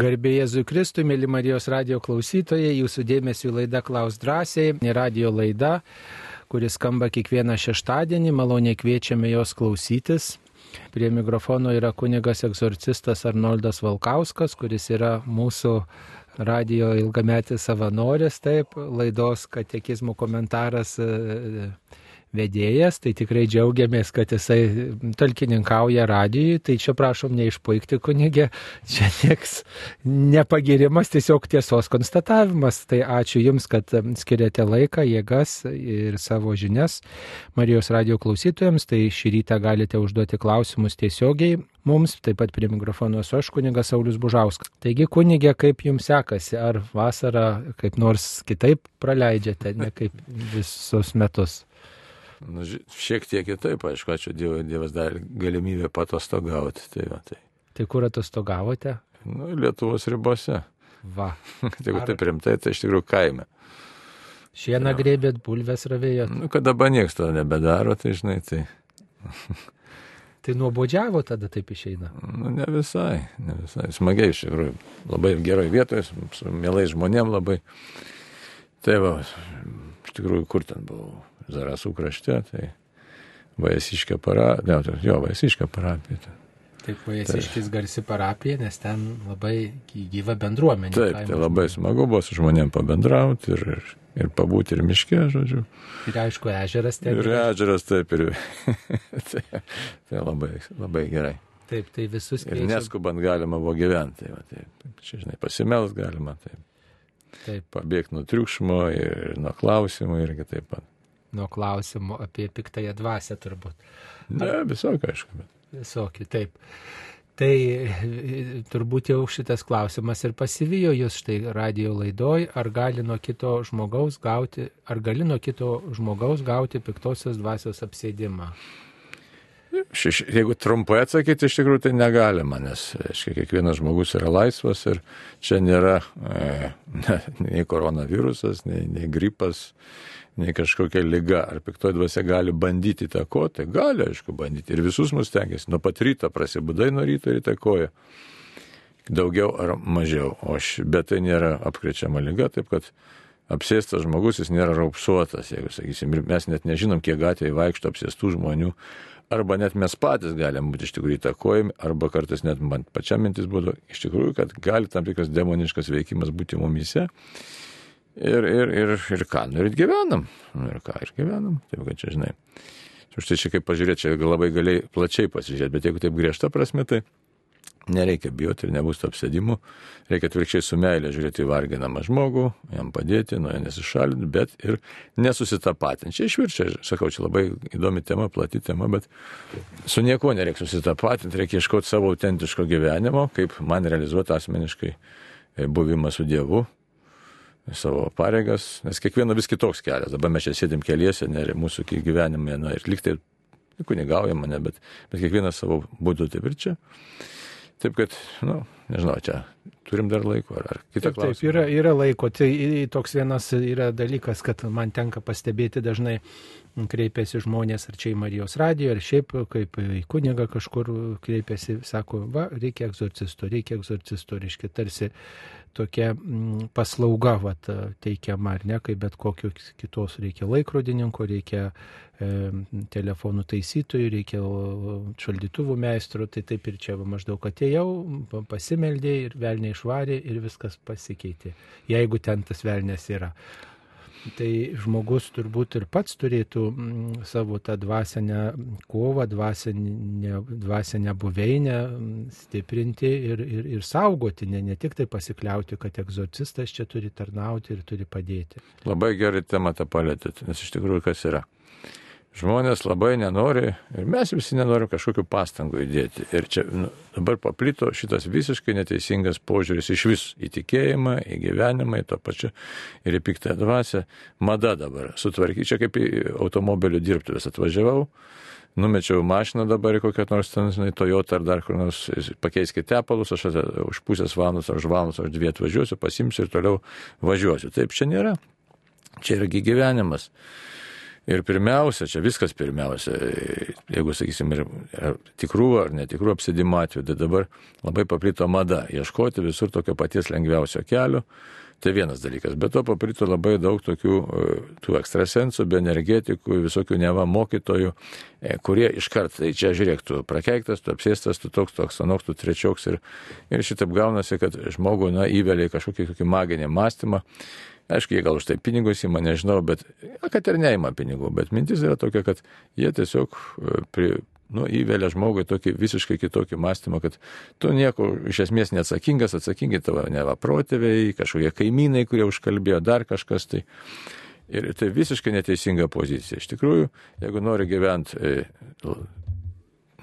Garbė Jėzui Kristui, mėly Marijos radio klausytojai, jūsų dėmesio laida Klaus drąsiai, radio laida, kuris skamba kiekvieną šeštadienį, maloniai kviečiame jos klausytis. Prie mikrofono yra kunigas egzorcistas Arnoldas Valkauskas, kuris yra mūsų radio ilgametis savanoris, taip, laidos katekizmų komentaras vedėjas, tai tikrai džiaugiamės, kad jisai talkininkauja radijui, tai čia prašom neišpuikti kunigė, čia nieks nepagirimas, tiesiog tiesos konstatavimas. Tai ačiū Jums, kad skiriate laiką, jėgas ir savo žinias Marijos radio klausytojams, tai šį rytą galite užduoti klausimus tiesiogiai mums, taip pat prie mikrofono esu aš kunigas Saulis Bužauskas. Taigi kunigė, kaip Jums sekasi, ar vasarą kaip nors kitaip praleidžiate, ne kaip visus metus? Nu, šiek tiek kitaip, aišku, ačiū Dievui, Dievas dar galimybę patostogauti. Tai, va, tai. tai kur atostogavote? Nu, Lietuvos ribose. Va. tai jeigu Ar... taip rimtai, tai iš tikrųjų kaime. Šieną grėbėt, bulves ravėjot. Nu, kad dabar niekas to nebedaro, tai žinai, tai. tai nuobodžiavo tada taip išeina? Nu, ne visai, ne visai. Smagiai iš tikrųjų. Labai gerai vietoje, su mielais žmonėm labai. Tai va, iš tikrųjų, kur ten buvau? Zarasų krašte, tai Vajasiškė parapija, ne, jo, Vajasiškė parapija. Taip, Vajasiškis tai. garsi parapija, nes ten labai gyva bendruomenė. Taip, tai labai smagu buvo su žmonėm pabendrauti ir, ir, ir pabūti ir miške, žodžiu. Ir aišku, ežeras ten. Ir ežeras, taip, ir tai, tai labai, labai gerai. Taip, tai visus. Kviečiam. Ir neskubant galima buvo gyventi, tai, va, taip, čia, žinai, pasimels galima, taip. Taip. Pabėgti nuo triukšmo ir nuo klausimų irgi taip pat nuo klausimų apie piktąją dvasę turbūt. Ne, visokia, aišku. Bet... Visokia, taip. Tai turbūt jau šitas klausimas ir pasivijo jūs štai radio laidoj, ar gali nuo kito žmogaus gauti, ar gali nuo kito žmogaus gauti piktosios dvasios apsėdimą. Šeš, jeigu trumpai atsakyti, iš tikrųjų tai negalima, nes aiškia, kiekvienas žmogus yra laisvas ir čia nėra e, ne, nei koronavirusas, nei, nei gripas, nei kažkokia lyga, ar piktoji dvasia gali bandyti įtakoti, gali, aišku, bandyti. Ir visus mus tengiasi. Nuo pat ryto prasibudai nuo ryto ir įtakoja. Daugiau ar mažiau. O š, bet tai nėra apkrečiama lyga, taip kad apsėstas žmogus jis nėra raupsuotas, jeigu sakysim, ir mes net nežinom, kiek gatvėje vaikšto apsėstų žmonių. Arba net mes patys galim būti iš tikrųjų įtakojami, arba kartais net man pačiam mintis būtų iš tikrųjų, kad gali tam tikras demoniškas veikimas būti mumise. Ir, ir, ir, ir ką, nu ir gyvenam. Nu ir ką, ir gyvenam. Taip, kad čia žinai. Štai čia kaip pažiūrėti, čia labai galiai plačiai pasižiūrėti, bet jeigu taip griežta prasme, tai nereikia bijoti ir nebus to apsėdimų. Reikia atvirkščiai su meilė žiūrėti į varginamą žmogų, jam padėti, nuo jo nesišalinti, bet ir nesusitapatinti. Čia išvirčia, sakau, čia labai įdomi tema, plati tema, bet su niekuo nereikia susitapatinti, reikia ieškoti savo autentiško gyvenimo, kaip man realizuoti asmeniškai buvimą su Dievu, savo pareigas, nes kiekvieno vis kitoks kelias. Dabar mes čia sėdim keliese, ne, mūsų gyvenime, na ir liktai kunigaujama, ne, bet, bet kiekvienas savo būdu taip ir čia. Taip kad, na, nu, nežinau, čia turim dar laiko, ar, ar kitą klausimą. Taip, yra, yra laiko. Tai toks vienas yra dalykas, kad man tenka pastebėti dažnai kreipiasi žmonės ar čia į Marijos radiją, ar šiaip kaip į kunigą kažkur kreipiasi, sako, va, reikia egzorcisto, reikia egzorcisto, reiškia tarsi tokia mm, paslauga vat, teikiama, ar ne, kaip bet kokios kitos reikia laikrodininko, reikia e, telefonų taisytojų, reikia šaldytuvų meistro, tai taip ir čia va, maždaug atėjau, pasimeldė ir velnė išvarė ir viskas pasikeitė, jeigu ten tas velnės yra. Tai žmogus turbūt ir pats turėtų mm, savo tą dvasinę kovą, dvasinę, dvasinę buveinę mm, stiprinti ir, ir, ir saugoti, ne, ne tik tai pasikliauti, kad egzorcistas čia turi tarnauti ir turi padėti. Labai gerai temą tą palėtėt, nes iš tikrųjų kas yra. Žmonės labai nenori ir mes visi nenorim kažkokių pastangų įdėti. Ir čia nu, dabar paplito šitas visiškai neteisingas požiūris iš vis į tikėjimą, į gyvenimą, į to pačiu ir į piktąją dvasę. Mada dabar sutvarkyti, čia kaip į automobilių dirbtuvės atvažiavau. Numečiau mašiną dabar į kokią nors ten, žinai, Toyota ar dar kur nors, pakeiskite tepalus, aš už pusės valandos ar už valandos ar dvi atvažiuosiu, pasimsiu ir toliau važiuosiu. Taip čia nėra. Čia yragi gyvenimas. Ir pirmiausia, čia viskas pirmiausia, jeigu, sakysim, ir, tikrų ar netikrų apsidimo atveju, tai dabar labai paplito mada ieškoti visur tokio paties lengviausio kelio. Tai vienas dalykas. Bet to paplito labai daug tokių e, tų ekstrasensų, bioenergetikų, visokių neva mokytojų, e, kurie iškart, tai čia žiūrėk, tu prakeiktas, tu apsėstas, tu toks, toks, anoks, tu trečioks. Ir, ir šitaip gaunasi, kad žmogų, na, įvelia į kažkokį maginį mąstymą. Aišku, jie gal už tai pinigus įma, nežinau, bet, kad ir neima pinigų, bet mintis yra tokia, kad jie tiesiog e, pri, nu, įvelia žmogui tokį visiškai kitokį mąstymą, kad tu nieko iš esmės neatsakingas, atsakingi tavo neva protėviai, kažkokie kaimynai, kurie užkalbėjo dar kažkas. Tai, ir tai visiškai neteisinga pozicija. Iš tikrųjų, jeigu nori gyventi, e,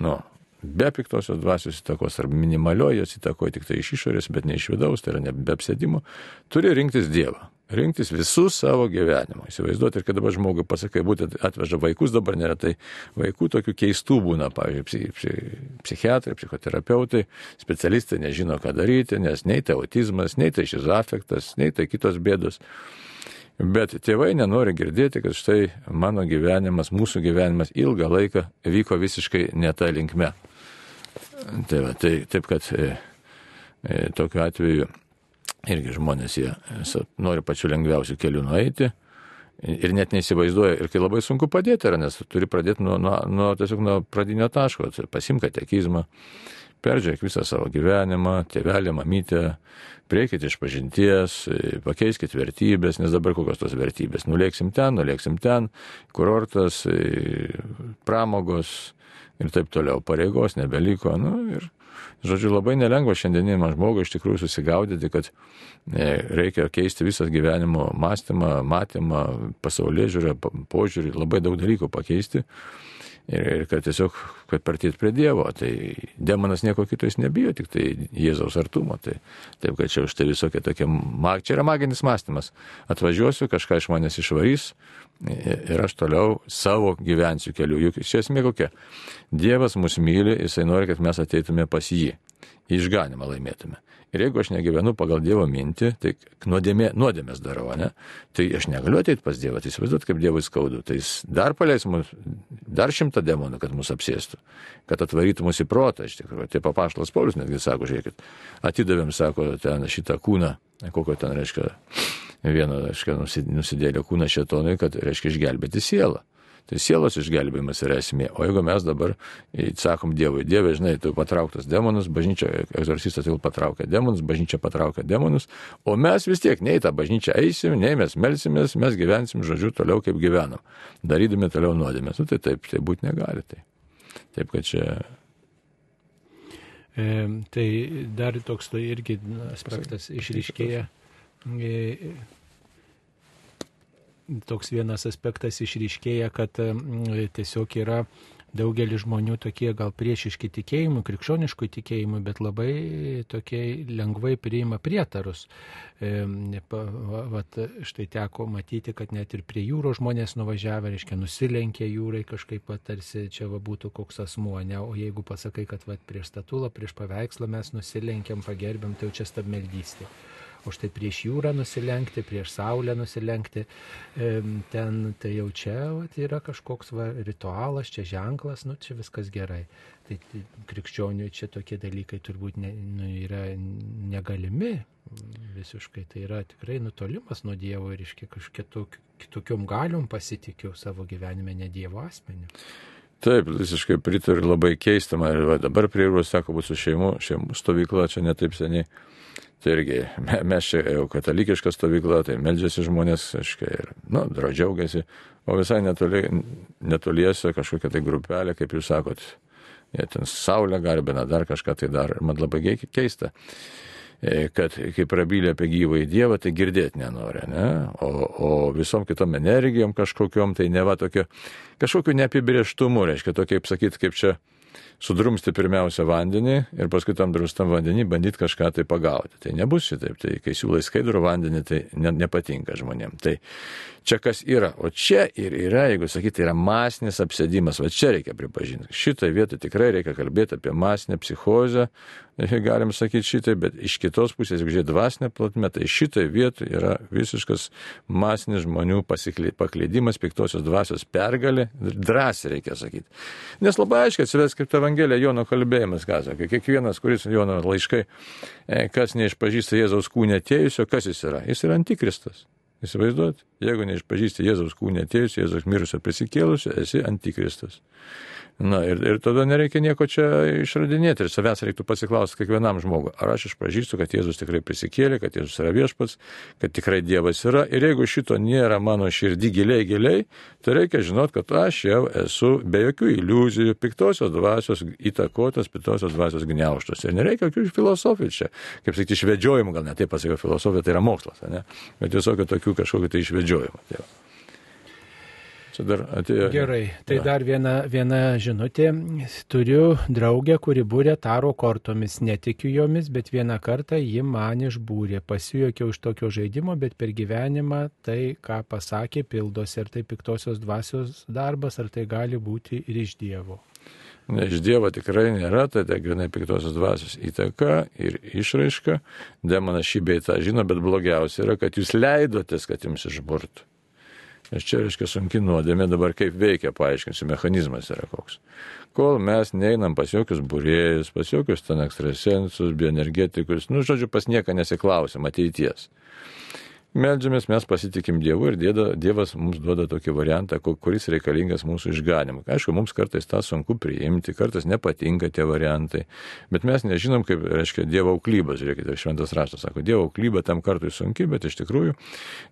nu, be piktosios dvasios įtakos ar minimalioji jos įtakoja tik tai iš išorės, bet ne iš vidaus, tai yra ne be apsėdimo, turi rinktis Dievą rinktis visus savo gyvenimą. Įsivaizduoti, ir kad dabar žmogui pasakai, būtent atveža vaikus, dabar neretai vaikų tokių keistų būna, pavyzdžiui, psichiatrai, psichoterapeutai, specialistai nežino, ką daryti, nes nei tai autizmas, nei tai šis afektas, nei tai kitos bėdos. Bet tėvai nenori girdėti, kad štai mano gyvenimas, mūsų gyvenimas ilgą laiką vyko visiškai ne tą linkme. Tai, va, tai taip, kad e, e, tokiu atveju irgi žmonės jie nori pačiu lengviausiu keliu nueiti ir net neįsivaizduoja. Ir kai labai sunku padėti yra, nes turi pradėti nuo, nuo, nuo tiesiog nuo pradinio taško, pasimk katekizmą, peržiūrėk visą savo gyvenimą, tėvelį, mamytę, priekit iš pažinties, pakeiskit vertybės, nes dabar kokios tos vertybės. Nulėksim ten, nulėksim ten, kurortas, pramogos ir taip toliau, pareigos nebeliko. Nu, ir Žodžiu, labai nelengva šiandieniniam žmogui iš tikrųjų susigaudyti, kad e, reikia keisti visą gyvenimo mąstymą, matymą, pasaulyje žiūrę, požiūrį, labai daug dalykų pakeisti. Ir, ir kad tiesiog, kad partyti prie Dievo, tai demonas nieko kito jis nebijo, tik tai Jėzaus artumo. Tai, taip, kad čia už tai visokie tokie, mag, čia yra maginis mąstymas. Atvažiuosiu, kažką iš manęs išvarys ir aš toliau savo gyvensiu keliu. Juk iš esmė kokia. Dievas mus myli, jisai nori, kad mes ateitume pas jį. Išganimą laimėtume. Ir jeigu aš negyvenu pagal Dievo mintį, tai nuodėmė, nuodėmės darau, ne? Tai aš negaliu ateiti pas Dievą, tai įsivaizduot, kaip Dievui skaudu. Tai jis dar paleis mus, dar šimtą demonų, kad mus apsėstų, kad atvarytų mus į protą, iš tikrųjų. Tai papaštalas Paulius netgi sako, žiūrėkit, atidavėm, sako, ten šitą kūną, kokio ten reiškia, vieno, reiškia, nusidėlio kūną šetonui, kad, reiškia, išgelbėti sielą. Tai sielos išgelbėjimas yra esmė. O jeigu mes dabar sakom Dievui, Dieve, žinai, tu patrauktas demonus, bažnyčia, egzorcistas jau patraukia demonus, bažnyčia patraukia demonus, o mes vis tiek nei tą bažnyčią eisim, nei mes melsimės, mes gyvensim, žodžiu, toliau kaip gyvenam, darydami toliau nuodėmės. Nu tai taip, tai būti negali. Tai. Taip, kad čia tai dar toks tai irgi aspektas išryškėja. E, toks vienas aspektas išryškėja, kad mm, tiesiog yra daugelis žmonių tokie gal priešiški tikėjimui, krikščioniškui tikėjimui, bet labai tokie lengvai priima prietarus. E, vat, štai teko matyti, kad net ir prie jūros žmonės nuvažiavę, reiškia, nusilenkė jūrai kažkaip, tarsi čia va, būtų koks asmuo, ne? o jeigu pasakai, kad va, prieš statulą, prieš paveikslą mes nusilenkėm, pagerbėm, tai jau čia stabmeldystė o štai prieš jūrą nusilenkti, prieš saulę nusilenkti, ten tai jau čia vat, yra kažkoks va, ritualas, čia ženklas, nu čia viskas gerai. Tai, tai krikščionių čia tokie dalykai turbūt ne, nu, yra negalimi visiškai, tai yra tikrai nutolimas nuo Dievo ir iš kitokiom galiom pasitikiu savo gyvenime ne Dievo asmeniu. Taip, visiškai pritariu, labai keista, man dabar prie jūros sako, bus su šeimų, šeimų stovykla čia netaip seniai Tai irgi mes čia jau katalikiška stovykla, tai meldžiasi žmonės, aiškiai, ir, nu, džiaugiasi, o visai netoli, netoliese kažkokia tai grupelė, kaip jūs sakot, jie ten saulę garbina, dar kažką tai dar, man labai keista e, kad kai prabylė apie gyvą į Dievą, tai girdėti nenori, ne? O, o visom kitom energijom kažkokiom, tai ne va tokio, kažkokiu neapibrieštumu, reiškia, tokia, kaip sakyt, kaip čia sudrumsti pirmiausia vandenį ir paskui tam drustam vandenį bandyti kažką tai pagauti. Tai nebus šitaip, tai kai siūlai skaidrų vandenį, tai ne, nepatinka žmonėms. Tai čia kas yra, o čia ir yra, jeigu sakyti, yra masinis apsėdimas, va čia reikia pripažinti. Šitoje vietoje tikrai reikia kalbėti apie masinę psichozę, galim sakyti šitai, bet iš kitos pusės, jeigu žiūrėt dvasinę plotmę, tai šitoje vietoje yra visiškas masinis žmonių paklydimas, piktosios dvasios pergalė, drąsiai reikia sakyti. Nes labai aiškiai atsives kaip Evangelija Jono kalbėjimas, ką sako, kiekvienas, kuris Jono laiškai, e, kas neišpažįsta Jėzaus kūnė atėjusio, kas jis yra? Jis yra antikristas. Įsivaizduot, jeigu neišpažįsti Jėzaus kūnė atėjusio, Jėzaus mirusio prisikėlusio, esi antikristas. Na ir, ir tada nereikia nieko čia išradinėti ir savęs reiktų pasiklausti kiekvienam žmogui, ar aš išpažįstu, kad Jėzus tikrai prisikėlė, kad Jėzus yra viešpats, kad tikrai Dievas yra. Ir jeigu šito nėra mano širdį giliai giliai, tai reikia žinot, kad aš jau esu be jokių iliuzijų, piktosios dvasios įtakotas, piktosios dvasios gniauštos. Ir nereikia jokių filosofijų čia, kaip sakyti, išvedžiojimų, gal net taip pasakiau, filosofija tai yra mokslas, ne? bet tiesiog tokių kažkokių tai išvedžiojimų. Tai Čia dar atėjo. Gerai, tai ja. dar viena, viena žinutė. Turiu draugę, kuri būrė taro kortomis. Netikiu jomis, bet vieną kartą ji man išbūrė. Pasijuokiau iš tokio žaidimo, bet per gyvenimą tai, ką pasakė, pildosi. Ar tai piktosios dvasios darbas, ar tai gali būti ir iš Dievo. Ne, iš Dievo tikrai nėra, tai tai grinai piktosios dvasios įtaka ir išraiška. Demonas šį beitą žino, bet blogiausia yra, kad jūs leidotės, kad jums išburtų. Nes čia reiškia sunki nuodėmė, dabar kaip veikia, paaiškinsiu, mechanizmas yra koks. Kol mes neinam pas jokius būrėjus, pas jokius ten ekstrasensus, bioenergetikus, nu, žodžiu, pas nieką nesiklausim ateities. Meldžiamės, mes pasitikim Dievu ir dėda, Dievas mums duoda tokį variantą, kuris reikalingas mūsų išganimui. Aišku, mums kartais tą sunku priimti, kartais nepatinka tie variantai, bet mes nežinom, kaip reiškia Dievo auklybas. Žiūrėkite, šventas raštas sako, Dievo auklyba tam kartui sunki, bet iš tikrųjų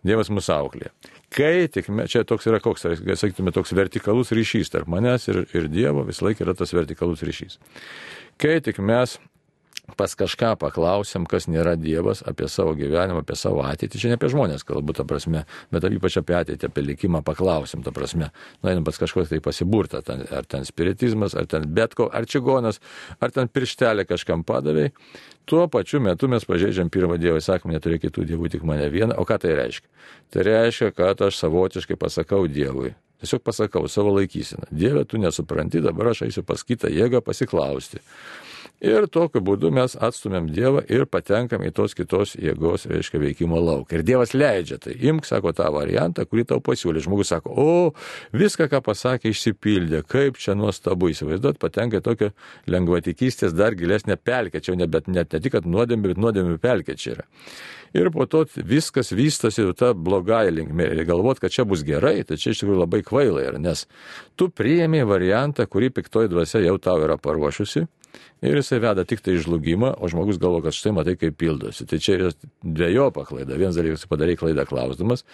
Dievas mūsų auklė. Kai tik, čia toks yra koks, sakytume, toks vertikalus ryšys tarp manęs ir, ir Dievo, vis laik yra tas vertikalus ryšys. Kai tik mes pas kažką paklausim, kas nėra Dievas, apie savo gyvenimą, apie savo ateitį. Čia ne apie žmonės kalbu, ta prasme, bet ypač apie ateitį, apie likimą paklausim, ta prasme. Einam pas kažkokį tai pasiburtą, ten, ar ten spiritizmas, ar ten betko, ar čigonas, ar ten pirštelė kažkam padavai. Tuo pačiu metu mes pažeidžiam pirmą Dievą įsakymą, neturi kitų dievų, tik mane vieną. O ką tai reiškia? Tai reiškia, kad aš savotiškai pasakau Dievui. Tiesiog pasakau savo laikysiną. Dieve, tu nesupranti, dabar aš eisiu pas kitą jėgą pasiklausti. Ir tokiu būdu mes atstumėm Dievą ir patenkam į tos kitos jėgos, reiškia, veikimo lauką. Ir Dievas leidžia tai. Imk, sako, tą variantą, kurį tau pasiūlė. Žmogus sako, o, viską, ką pasakė, išsipildė. Kaip čia nuostabu įsivaizduot, patenka į tokią lengvatikystės dar gilesnę pelkę. Čia net, net ne tik, kad nuodėmė, bet nuodėmė pelkė čia yra. Ir po to viskas vystosi ta blogai linkme. Ir galvot, kad čia bus gerai, tai čia iš tikrųjų labai kvaila yra, nes tu priėmė variantą, kurį piktoji dvasia jau tau yra paruošusi ir jisai veda tik tai žlugimą, o žmogus galvo, kad štai matai, kaip pildosi. Tai čia yra dviejopa klaida. Vienas dalykas, padarai klaidą klausdamas,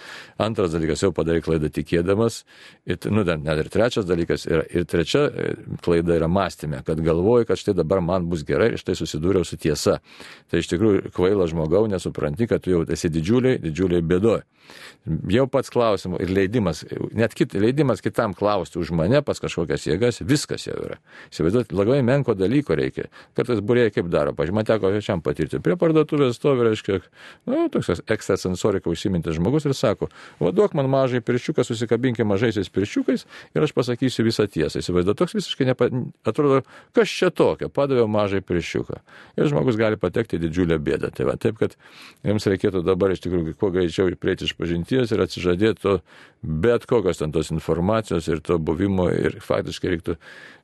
antras dalykas, jau padarai klaidą tikėdamas, ir, nu, net ir trečias dalykas, yra, ir trečia e, klaida yra mąstymė, kad galvoji, kad štai dabar man bus gerai ir štai susidūriau su tiesa. Tai iš tikrųjų kvaila žmogau, nesupranti, kad tu jau esi didžiuliai, didžiuliai bėdoji. Jau pats klausimas ir leidimas, net kit, leidimas kitam klausti už mane pas kažkokias jėgas, viskas jau yra. Įsivaizduot, labai menko dalyko reikia reikia. Kartais būrėjai kaip daro, pažiūrėjau, man teko šiam patirti. Prie parduotuvės stovi, reiškia, nu, toks ekstrasensorika užsimintis žmogus ir sako, vaduok man mažai pirščiuką, susikabinkime mažaisiais pirščiukais ir aš pasakysiu visą tiesą. Įsivaizduoju, toks visiškai nepa... atrodo, kas čia tokio, padaviau mažai pirščiuką. Ir žmogus gali patekti į didžiulę bėdą. Tai va, taip, kad jums reikėtų dabar iš tikrųjų kuo greičiau prieiti iš pažinties ir atsižadėti to bet kokios ten tos informacijos ir to buvimo ir faktiškai reiktų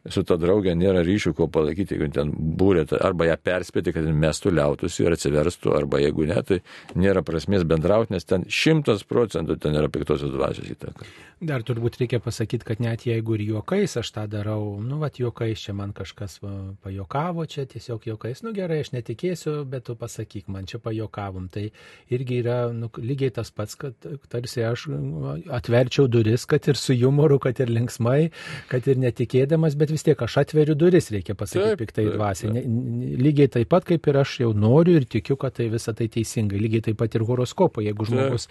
su ta draugė nėra ryšių, ko palaikyti, jeigu ten būrėte, arba ją perspėti, kad mestų liautųsi ir atsiverstų, arba jeigu ne, tai nėra prasmės bendrauti, nes ten šimtas procentų ten yra piktosios dvasios įtaka. Dar turbūt reikia pasakyti, kad net jeigu ir juokais aš tą darau, nu, va, juokais čia man kažkas va, pajokavo, čia tiesiog juokais, nu gerai, aš netikėsiu, bet tu pasakyk, man čia pajokavom. Tai irgi yra nu, lygiai tas pats, kad tarsi aš atverčiau duris, kad ir su humoru, kad ir linksmai, kad ir netikėdamas, bet vis tiek aš atveriu duris, reikia pasakyti piktai dvasiai. Lygiai taip pat kaip ir aš jau noriu ir tikiu, kad tai visą tai teisingai. Lygiai taip pat ir horoskopo, jeigu žmogus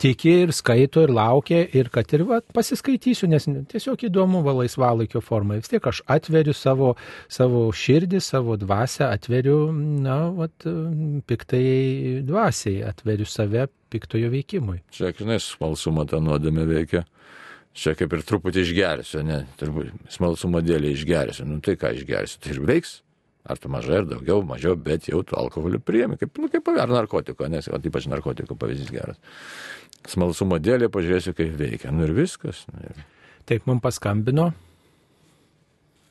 tiki ir skaito ir laukia ir kad ir va, pasiskaitysiu, nes tiesiog įdomu va laisvalaikio forma. Vis tiek aš atveriu savo, savo širdį, savo dvasę, atveriu, na, vat, piktai dvasiai, atveriu save piktojo veikimui. Čia, žinai, smalsumą tą nuodėmę veikia. Čia kaip ir truputį išgersiu, ne, turbūt smalsumo dėlį išgersiu. Nu tai ką išgersiu, tai ir veiks. Ar tu mažai, ar daugiau, mažiau, bet jau tu alkoholį priemi, kaip, nu, kaip ar narkotiko, nes, o ypač narkotiko pavyzdys geras. Smalsumo dėlį pažiūrėsiu, kaip veikia. Nu ir viskas. Nu, ir... Taip, mums paskambino.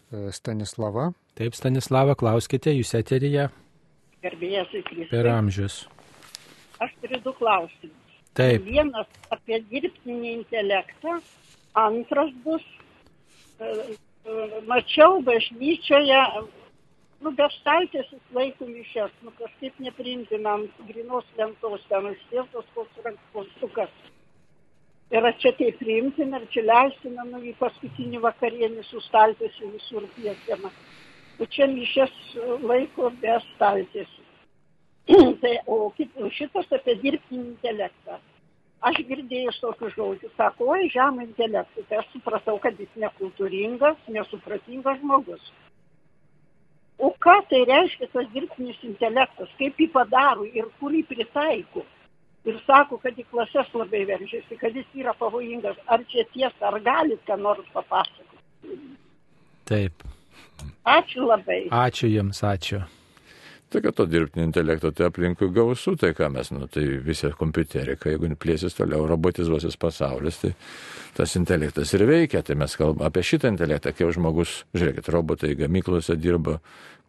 E, Stanislava. Taip, Stanislava, klauskite, jūs eteryje Gerbėjas į per amžius. Aš turiu du klausimus. Taip, Vienas apie dirbtinį intelektą, antras bus, e, e, mačiau bažnyčioje, nu, be staltėsis laikų mišės, nu, kažkaip neprimtina ant grinos lentos, ten užsėstas koks rankpostukas. Ir ar čia tai priimtina, ar čia leistina, nu, į paskutinį vakarienį su staltėsiu visur piekiama. O čia mišės laiko be staltėsių. tai, o kit, o šitas apie dirbtinį intelektą. Aš girdėjau tokius žodžius, sako, oi, žemą intelektą. Tai aš supratau, kad jis nekultūringas, nesupratingas žmogus. O ką tai reiškia tas dirbtinis intelektas, kaip jį padaro ir kur jį pritaiko. Ir sako, kad į klases labai veržiasi, kad jis yra pavojingas. Ar čia tiesa, ar galit ką nors papasakoti? taip. Ačiū labai. Ačiū Jums, ačiū. Tai kad to dirbtinio intelekto tai aplinkui gausu, tai ką mes, nu, tai visi kompiuterika, jeigu plėsis toliau, robotizuosis pasaulis, tai tas intelektas ir veikia. Tai mes kalbame apie šitą intelektą, kai jau žmogus, žiūrėkit, robotai gamyklose dirba,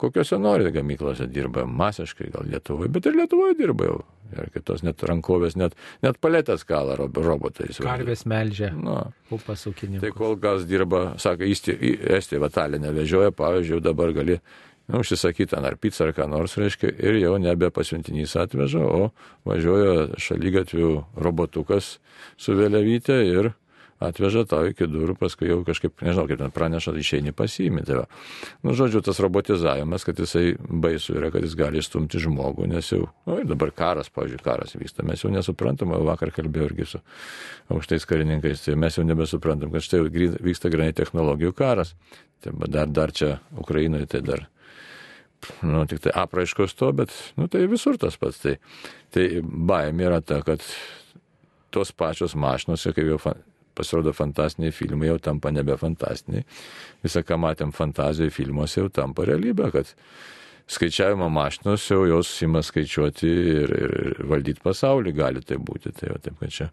kokiuose nori gamyklose dirba, masiškai gal Lietuvoje, bet ir Lietuvoje dirba jau. Ir kitos net rankovės, net, net paletės rob- robotais. Karvės melžia, Nu, upas Tai kol kas dirba, sako, Estija Vatalinė vežioja, pavyzdžiui, dabar gali nu, užsisakyti ten ar pizzą ar ką nors, reiškia, ir jau nebe pasiuntinys atveža, o važiuoja šalygatvių robotukas su vėliavytė ir atveža tau iki durų, paskui jau kažkaip, nežinau, kaip ten praneša, išeini pasiimti. Va. nu, žodžiu, tas robotizavimas, kad jisai baisu yra, kad jis gali stumti žmogų, nes jau, nu, ir dabar karas, pavyzdžiui, karas vyksta, mes jau nesuprantam, vakar kalbėjau irgi su aukštais karininkais, tai mes jau nebesuprantam, kad štai vyksta granai technologijų karas. Tai dar, dar čia Ukrainoje tai dar, nu, tik tai apraiškos to, bet, nu, tai visur tas pats. Tai, tai baimė yra ta, kad tos pačios mašinos, kaip jau fa- pasirodo fantastiniai filmai, jau tampa nebe fantastiniai. Visą, ką matėm fantazijų filmuose, jau tampa realybė, kad skaičiavimo mašinos jau jos ima skaičiuoti ir, ir, valdyti pasaulį gali tai būti. Tai jau taip, kad čia,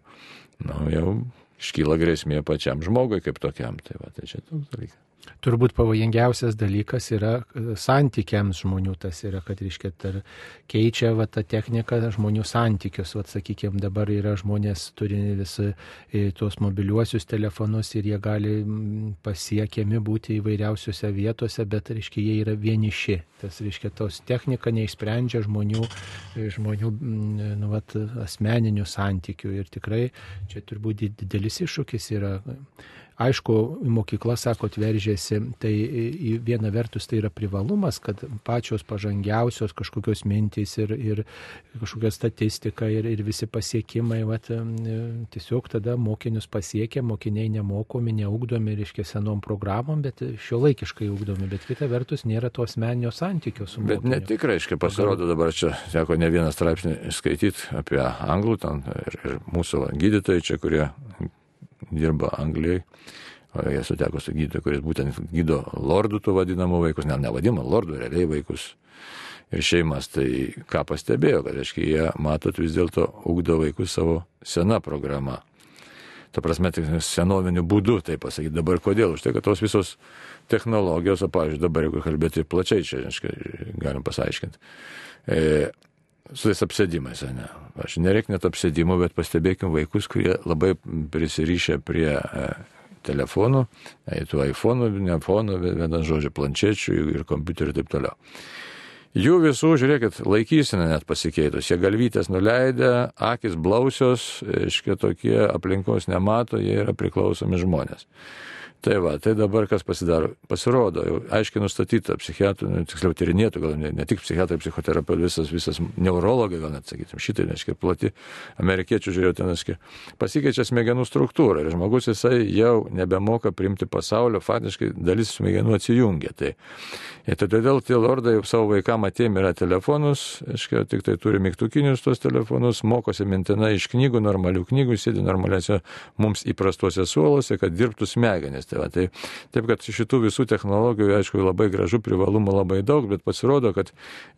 nu, jau iškyla grėsmė pačiam žmogui kaip tokiam. Tai, va, tai čia toks dalykas. Turbūt pavojingiausias dalykas yra e, santykiams žmonių, tas yra, kad, reiškia, tar, keičia va, ta technika žmonių santykius. Va, sakykime, dabar yra žmonės turi visi e, tuos mobiliuosius telefonus ir jie gali pasiekiami būti įvairiausiose vietose, bet, reiškia, jie yra vieniši. Tas, reiškia, tos technika neišsprendžia žmonių, e, žmonių nu, va, asmeninių santykių. Ir tikrai čia turbūt did- didelis iššūkis yra. Aišku, į mokyklą, sakot, veržėsi, tai į vieną vertus tai yra privalumas, kad pačios pažangiausios kažkokios mintys ir, ir kažkokia statistika ir, ir visi pasiekimai, vat, tiesiog tada mokinius pasiekia, mokiniai nemokomi, neugdomi, reiškia, senom programom, bet šio laikiškai ugdomi, bet kita vertus nėra to asmeninio santykio su Bet mokiniu. ne tik, reiškia, pasirodo dabar čia, teko ne vieną straipsnį skaityti apie anglų ten ir, ir mūsų gydytojai čia, kurie dirba Anglijai. Jie suteko su gydytoju, kuris būtent gydo lordų tų vadinamų vaikus, ne, nevadino lordų, realiai vaikus ir šeimas. Tai ką pastebėjo, kad, aiškiai, jie, matot, vis dėlto ugdo vaikus savo sena programa. Ta prasme, tik senoviniu būdu, tai pasakyti. Dabar kodėl? Už tai, kad tos visos technologijos, o, pavyzdžiui, dabar jeigu kalbėti plačiai, čia, aiškiai, galim pasiaiškinti. E, su tais apsėdimais, ne. Aš nereik net apsėdimų, bet pastebėkim vaikus, kurie labai prisirišę prie e, telefonų, e, tų iPhone'ų, ne iPhone'ų, vieną žodžią, planšečių ir kompiuterių ir taip toliau. Jų visų, žiūrėkit, laikysena net pasikeitus. Jie galvytės nuleidę, akis blausios, iškia tokie aplinkos nemato, jie yra priklausomi žmonės. Tai va, tai dabar kas pasidaro? Pasirodo, jau aiškiai nustatyta psichiatrų, nu, tiksliau tyrinėtų, gal ne, ne tik psichiatrai, psichoterapeutai, visas, visas neurologai, gal net sakytum, šitai, reiškia, plati, amerikiečių žiūrėjau ten, reiškia, pasikeičia smegenų struktūra ir žmogus jisai jau nebemoka priimti pasaulio, faktiškai dalis smegenų atsijungia. Tai, ir tai todėl tie lordai savo vaikam atėmė yra telefonus, reiškia, tik tai turi mygtukinius tos telefonus, mokosi mintinai iš knygų, normalių knygų, sėdi normaliuose mums įprastuose suoluose, kad dirbtų smegenys. Tai va, tai, taip, kad šitų visų technologijų, aišku, labai gražu, privalumų labai daug, bet pasirodo, kad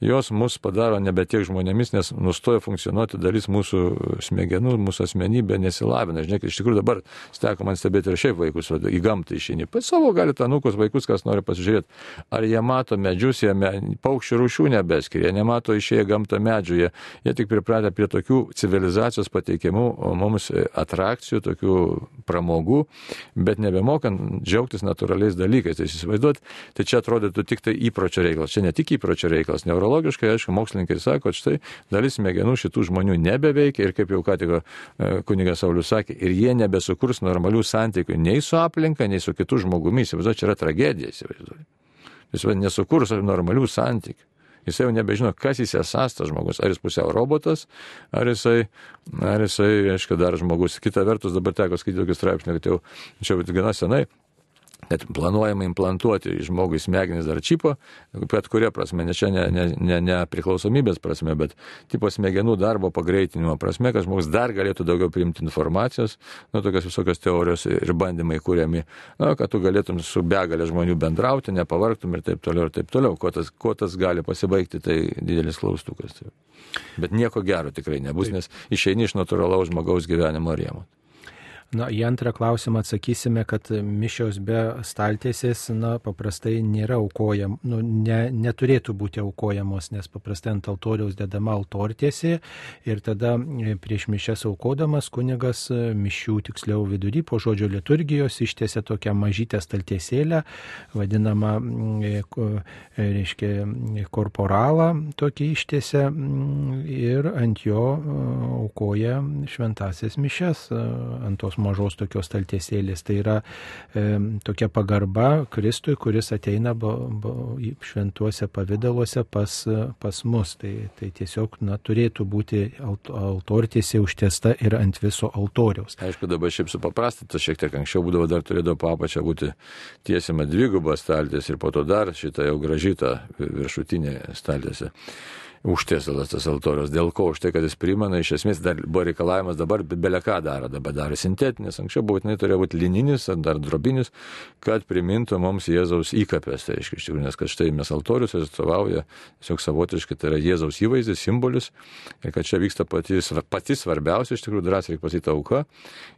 jos mus padaro nebe tiek žmonėmis, nes nustoja funkcionuoti dalis mūsų smegenų, mūsų asmenybė nesilavina. Žinai, iš tikrųjų dabar steko man stebėti ir šiaip vaikus, va, į gamtą išeini. Pas savo galite anūkus vaikus, kas nori pasižiūrėti, ar jie mato medžius, jie me, paukščių rūšių nebeskiria, jie nemato išėję gamtą medžių, jie, jie tik pripratę prie tokių civilizacijos pateikimų mums atrakcijų, tokių pramogų, bet nebemokant džiaugtis natūraliais dalykais. Tai įsivaizduot, tai čia atrodytų tik tai įpročio reikalas. Čia ne tik įpročio reikalas. Neurologiškai, aišku, mokslininkai sako, kad štai dalis smegenų šitų žmonių nebeveikia ir kaip jau ką tik e, kunigas Saulis sakė, ir jie nebesukurs normalių santykių nei su aplinka, nei su kitu žmogumi. Įsivaizduot, čia yra tragedija, įsivaizduot. Jis nesukurs normalių santykių. Jis jau nebežino, kas jis esas tas žmogus. Ar jis pusiau robotas, ar jisai, ar jisai, aišku, dar žmogus. Kita vertus, dabar teko skaityti tokį straipsnį, kad jau čia gana senai net planuojama implantuoti į žmogų smegenis dar čipą, bet kuria prasme, ne čia ne, ne, ne, ne priklausomybės prasme, bet tipo smegenų darbo pagreitinimo prasme, kad žmogus dar galėtų daugiau priimti informacijos, nu, tokios visokios teorijos ir bandymai kūriami, nu, kad tu galėtum su begalė žmonių bendrauti, nepavarktum ir taip toliau ir taip toliau. Kuo tas, kuo tas gali pasibaigti, tai didelis klaustukas. Bet nieko gero tikrai nebus, nes išeini iš natūralaus žmogaus gyvenimo rėmų. Na, į antrą klausimą atsakysime, kad mišios be staltiesės, na, paprastai nėra aukojam, nu, ne, neturėtų būti aukojamos, nes paprastai ant altoriaus dedama altortiesė ir tada e, prieš mišes aukodamas kunigas e, mišių tiksliau vidury po žodžio liturgijos ištiesia tokią mažytę staltiesėlę, vadinamą, e, reiškia, korporalą tokį ištiesia ir ant jo aukoja šventasias mišes ant tos mažos tokios staltiesėlės. Tai yra e, tokia pagarba Kristui, kuris ateina ba, ba, šventuose pavydaluose pas, pas mus. Tai, tai tiesiog na, turėtų būti alt, altortiesė užtiesta ir ant viso altoriaus. Aišku, dabar šiaip supaprastinta, šiek tiek anksčiau būdavo dar turėdavo papačią būti tiesiama dvigubą staltiesę ir po to dar šitą jau gražytą viršutinę staltiesę užtiesalas tas altorius. Dėl ko? Už tai, kad jis primena, iš esmės dar buvo reikalavimas dabar beleką daro, dabar daro sintetinis, anksčiau būtinai turėjo būti lininis ar dar drobinis, kad primintų mums Jėzaus įkapės. Tai iš tikrųjų, nes kad štai mes altorius atstovauja tiesiog savotiškai, tai yra Jėzaus įvaizdis, simbolis ir kad čia vyksta pati, pati svarbiausia, iš tikrųjų, drąsiai reikia pasakyti auka.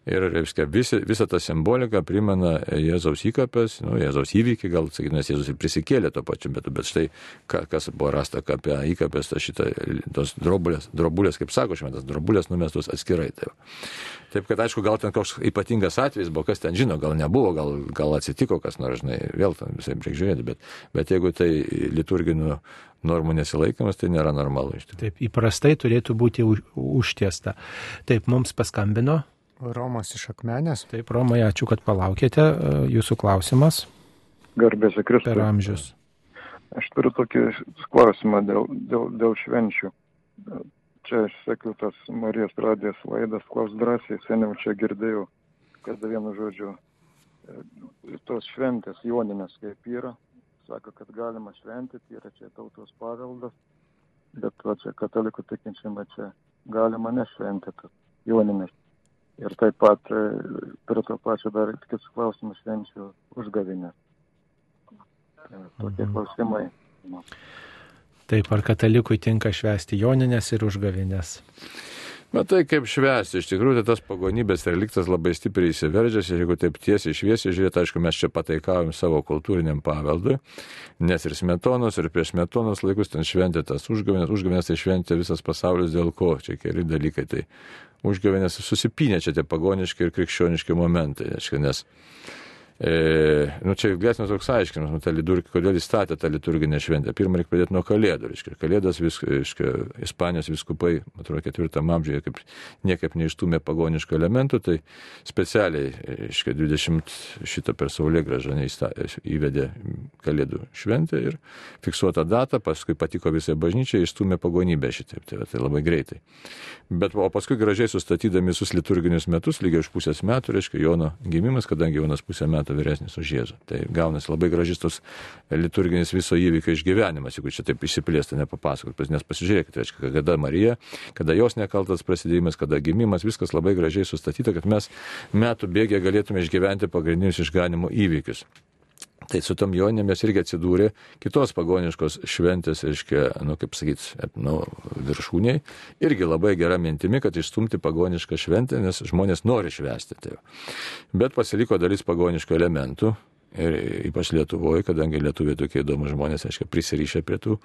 Ir reiškia, visa ta simbolika primena Jėzaus įkapės, nu, Jėzaus įvykį, gal sakyti, nes Jėzus ir prisikėlė to pačiu metu, bet štai kas buvo rasta apie įkapės numesta šitą, tos drobulės, drobulės, kaip sako šventas, drobulės numestos atskirai. Taip. Taip, kad aišku, gal ten koks ypatingas atvejis buvo, kas ten žino, gal nebuvo, gal, gal atsitiko kas nors, žinai, vėl ten visai reikia žiūrėti, bet, bet jeigu tai liturginių normų nesilaikymas, tai nėra normalu iš tikrųjų. Taip, įprastai turėtų būti už, užtiesta. Taip, mums paskambino. Romas iš Akmenės. Taip, Romai, ačiū, kad palaukėte. Jūsų klausimas. Garbėsiu Kristui. Per amžius. Aš turiu tokį klausimą dėl, dėl, dėl švenčių. Čia aš sakiau, tas Marijos radijas laidas, klaus drąsiai, seniau čia girdėjau, kad vienu žodžiu, e, tos šventės joninės kaip yra, sako, kad galima šventyti, yra čia tautos paveldas, bet va čia katalikų tikinčiame čia galima nešventyti joninės. Ir taip pat e, prie to pačio dar kitas klausimas švenčių užgavinės. Tokie mhm. klausimai. Taip, ar katalikui tinka švęsti joninės ir užgavinės? Matai, kaip švęsti, iš tikrųjų tai tas pagonybės reliktas labai stipriai įsiveržęs ir jeigu taip tiesiai šviesiai žiūrėti, aišku, mes čia pataikavom savo kultūriniam paveldui, nes ir smetonos, ir prieš smetonos laikus ten šventė tas užgavinės, užgavinės tai šventė visas pasaulis dėl ko, čia keli dalykai, tai užgavinės susipinė čia tie pagoniški ir krikščioniški momentai, aišku, nes E, nu, čia ilgesnis toks aiškinimas, nu, ta liturgija, kodėl jis statė tą liturginę šventę. Pirmą reikia pradėti nuo kalėdų. Reiškia. Kalėdas, vis, reiškia, Ispanijos viskupai, atrodo, ketvirtam amžiuje kaip niekaip neištumė pagoniškų elementų, tai specialiai, reiškia, 20 šitą per saulė gražą įvedė kalėdų šventę ir fiksuotą datą, paskui patiko visai bažnyčiai, išstumė pagonybę šitaip, tai, tai labai greitai. Bet o paskui gražiai sustatydami visus liturginius metus, lygiai už pusės metų, reiškia, Jono gimimas, kadangi Jonas pusę metų metų vyresnis už Jėzų. Tai gaunasi labai gražis tos liturginis viso įvykio išgyvenimas, jeigu čia taip išsiplėsti nepapasakot, nes pasižiūrėkite, reiškia, kada Marija, kada jos nekaltas prasidėjimas, kada gimimas, viskas labai gražiai sustatyta, kad mes metų bėgė galėtume išgyventi pagrindinius išganimo įvykius. Tai su tom jonėmis irgi atsidūrė kitos pagoniškos šventės, reiškia, nu, kaip sakyt, nu, viršūniai. Irgi labai gera mintimi, kad išstumti pagonišką šventę, nes žmonės nori švęsti. Tai. Bet pasiliko dalis pagoniškų elementų, Ir ypač Lietuvoje, kadangi lietuviai tokie įdomus žmonės, aiškiai, prisirišę prie tų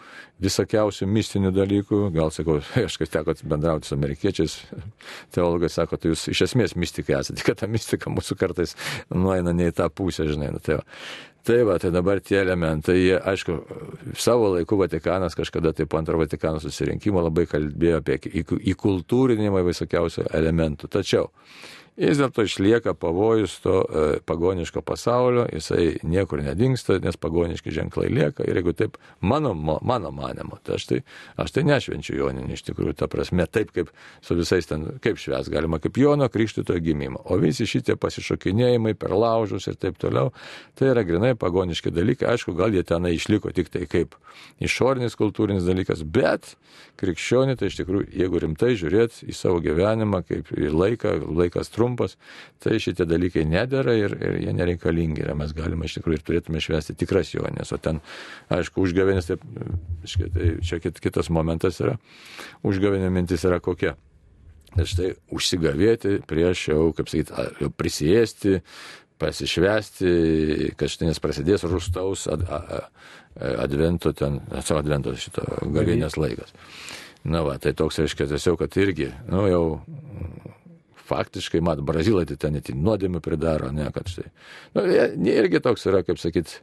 visokiausių mistinių dalykų. Gal, sakau, aš kai teko bendrauti su amerikiečiais, teologai sako, tai jūs iš esmės mystikai esate, kad ta mistika mūsų kartais nueina ne į tą pusę, žinai. Nu, tai, va. Tai va, tai dabar tie elementai, jie, aišku, savo laiku Vatikanas kažkada tai po antro Vatikano susirinkimo labai kalbėjo apie įkultūrinimą visokiausių elementų. Tačiau vis dėlto išlieka pavojus to e, pagoniško pasaulio, jisai niekur nedingsta, nes pagoniški ženklai lieka. Ir jeigu taip, mano, mano manimo, tai aš tai, aš tai nešvenčiu Joninį iš tikrųjų, ta prasme, taip kaip su visais ten, kaip šves galima, kaip Jono krikštito gimimo. O visi šitie pasišokinėjimai per laužus ir taip toliau, tai yra grinai pagoniški dalykai. Aišku, gal jie tenai išliko tik tai kaip išorinis kultūrinis dalykas, bet krikščionė tai iš tikrųjų, jeigu rimtai žiūrėt į savo gyvenimą, kaip į laiką, laikas trumpas, trumpas, tai šitie dalykai nedėra ir, ir jie nereikalingi. Ir mes galime iš tikrųjų ir turėtume švęsti tikras jonės. O ten, aišku, užgavėnės, taip, tai čia kitas momentas yra. Užgavėnė mintis yra kokia. Tai štai užsigavėti prieš jau, kaip sakyti, jau prisėsti, pasišvesti, kad štai nes prasidės rūstaus ad, ad, advento ten, savo advento šito gavėnės laikas. Na va, tai toks reiškia tiesiog, kad irgi, nu jau faktiškai, mat, brazilai tai ten net nuodėmių pridaro, ne, kad štai. Nu, irgi toks yra, kaip sakyt,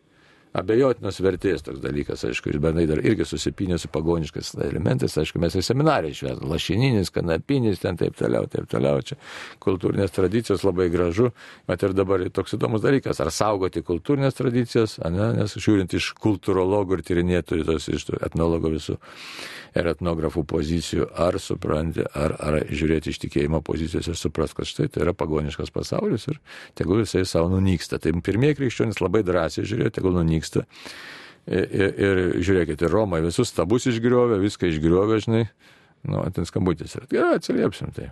abejotinos vertės toks dalykas, aišku, ir bendrai dar irgi susipinė su pagoniškais elementais, aišku, mes ir seminarai išvedome, lašininis, kanapinis, ten taip toliau, taip toliau, čia kultūrinės tradicijos labai gražu, bet ir dabar toks įdomus dalykas, ar saugoti kultūrinės tradicijas, ne, nes žiūrint iš kultūrologų ir tyrinėtojų, tos iš etnologų visų ir etnografų pozicijų, ar supranti, ar, ar žiūrėti iš tikėjimo pozicijos ir supras, kad štai tai yra pagoniškas pasaulis ir tegul jisai savo nunyksta. Tai pirmieji krikščionys labai drąsiai žiūrėjo, tegul nunyksta. Ir, ir, ir žiūrėkite, Romai visus stabus išgriovė, viską išgriovė, žinai, nu, ten skambutis yra. Gerai, atsiliepsim tai.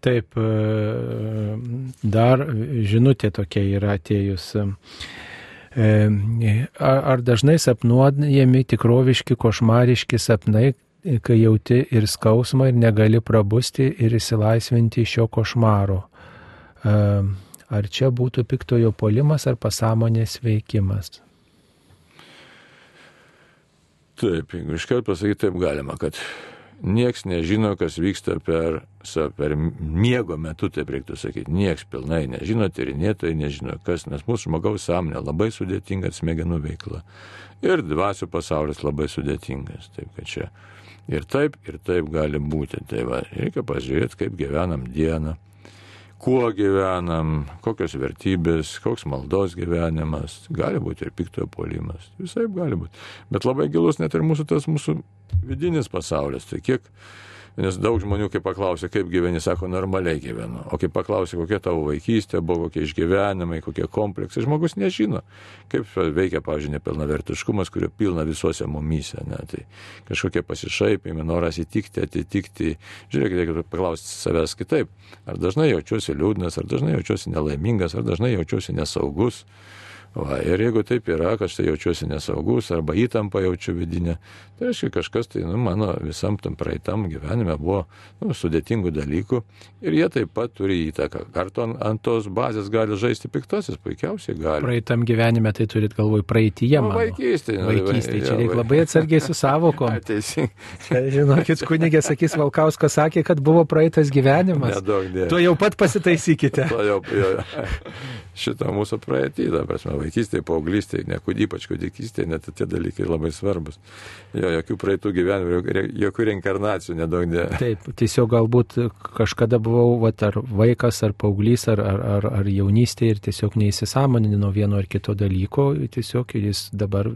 Taip, e, dar žinutė tokia yra atėjus. Ar dažnai sapnuojami tikroviški košmariški sapnai, kai jauti ir skausmą ir negali prabusti ir įsilaisvinti iš šio košmaro? Ar čia būtų piktojo polimas ar pasąmonės veikimas? Taip, jeigu iškart pasakyti, taip galima, kad nieks nežino, kas vyksta per, per miego metu, taip reiktų sakyti. Nieks pilnai nežino, tyrinėtojai nežino, kas, nes mūsų žmogaus sąmonė labai sudėtinga smegenų veikla. Ir dvasių pasaulis labai sudėtingas. Taip, kad čia ir taip, ir taip gali būti. Tai va, reikia pažiūrėti, kaip gyvenam dieną kuo gyvenam, kokios vertybės, koks maldos gyvenimas, gali būti ir piktojo polimas, visai gali būti. Bet labai gilus net ir mūsų tas mūsų vidinis pasaulis, tai kiek Nes daug žmonių, kai paklausia, kaip gyveni, sako, normaliai gyvenu. O kai paklausia, kokia tavo vaikystė buvo, kokie išgyvenimai, kokie kompleksai, žmogus nežino, kaip veikia, pavyzdžiui, nepilnavertiškumas, kurio pilna visuose mumyse. Ne? Tai kažkokie pasišaipimai, noras įtikti, atitikti. Žiūrėkite, reikia paklausti savęs kitaip. Ar dažnai jaučiuosi liūdnas, ar dažnai jaučiuosi nelaimingas, ar dažnai jaučiuosi nesaugus. Va, ir jeigu taip yra, kad štai jaučiuosi nesaugus arba įtampą jaučiu vidinę, tai reiškia kažkas tai nu, mano visam tam praeitam gyvenime buvo nu, sudėtingų dalykų ir jie taip pat turi įtaką. Ar to, ant tos bazės gali žaisti piktasis, puikiausiai gali. Praeitam gyvenime tai turit galvoj praeitie. Nu, vaikystėje. Nu, vaikystėje, čia reikia labai atsargiai su savokom. Teisingai. Žinokit, kunigė sakys, Valkauskas sakė, kad buvo praeitas gyvenimas. Nedaug dėmesio. Tu jau pat pasitaisykite. To jau, jo. šito mūsų praeitį, ta prasme, vaikystėje, paauglystėje, ne, ypač kūdikystėje, net tie dalykai labai svarbus. Jo, jokių praeitų gyvenimų, jokių reinkarnacijų nedaug ne. Taip, tiesiog galbūt kažkada buvau, va, ar vaikas, ar paauglys, ar, ar, ar, ar jaunystė ir tiesiog neįsisamonino vieno ar kito dalyko, tiesiog jis dabar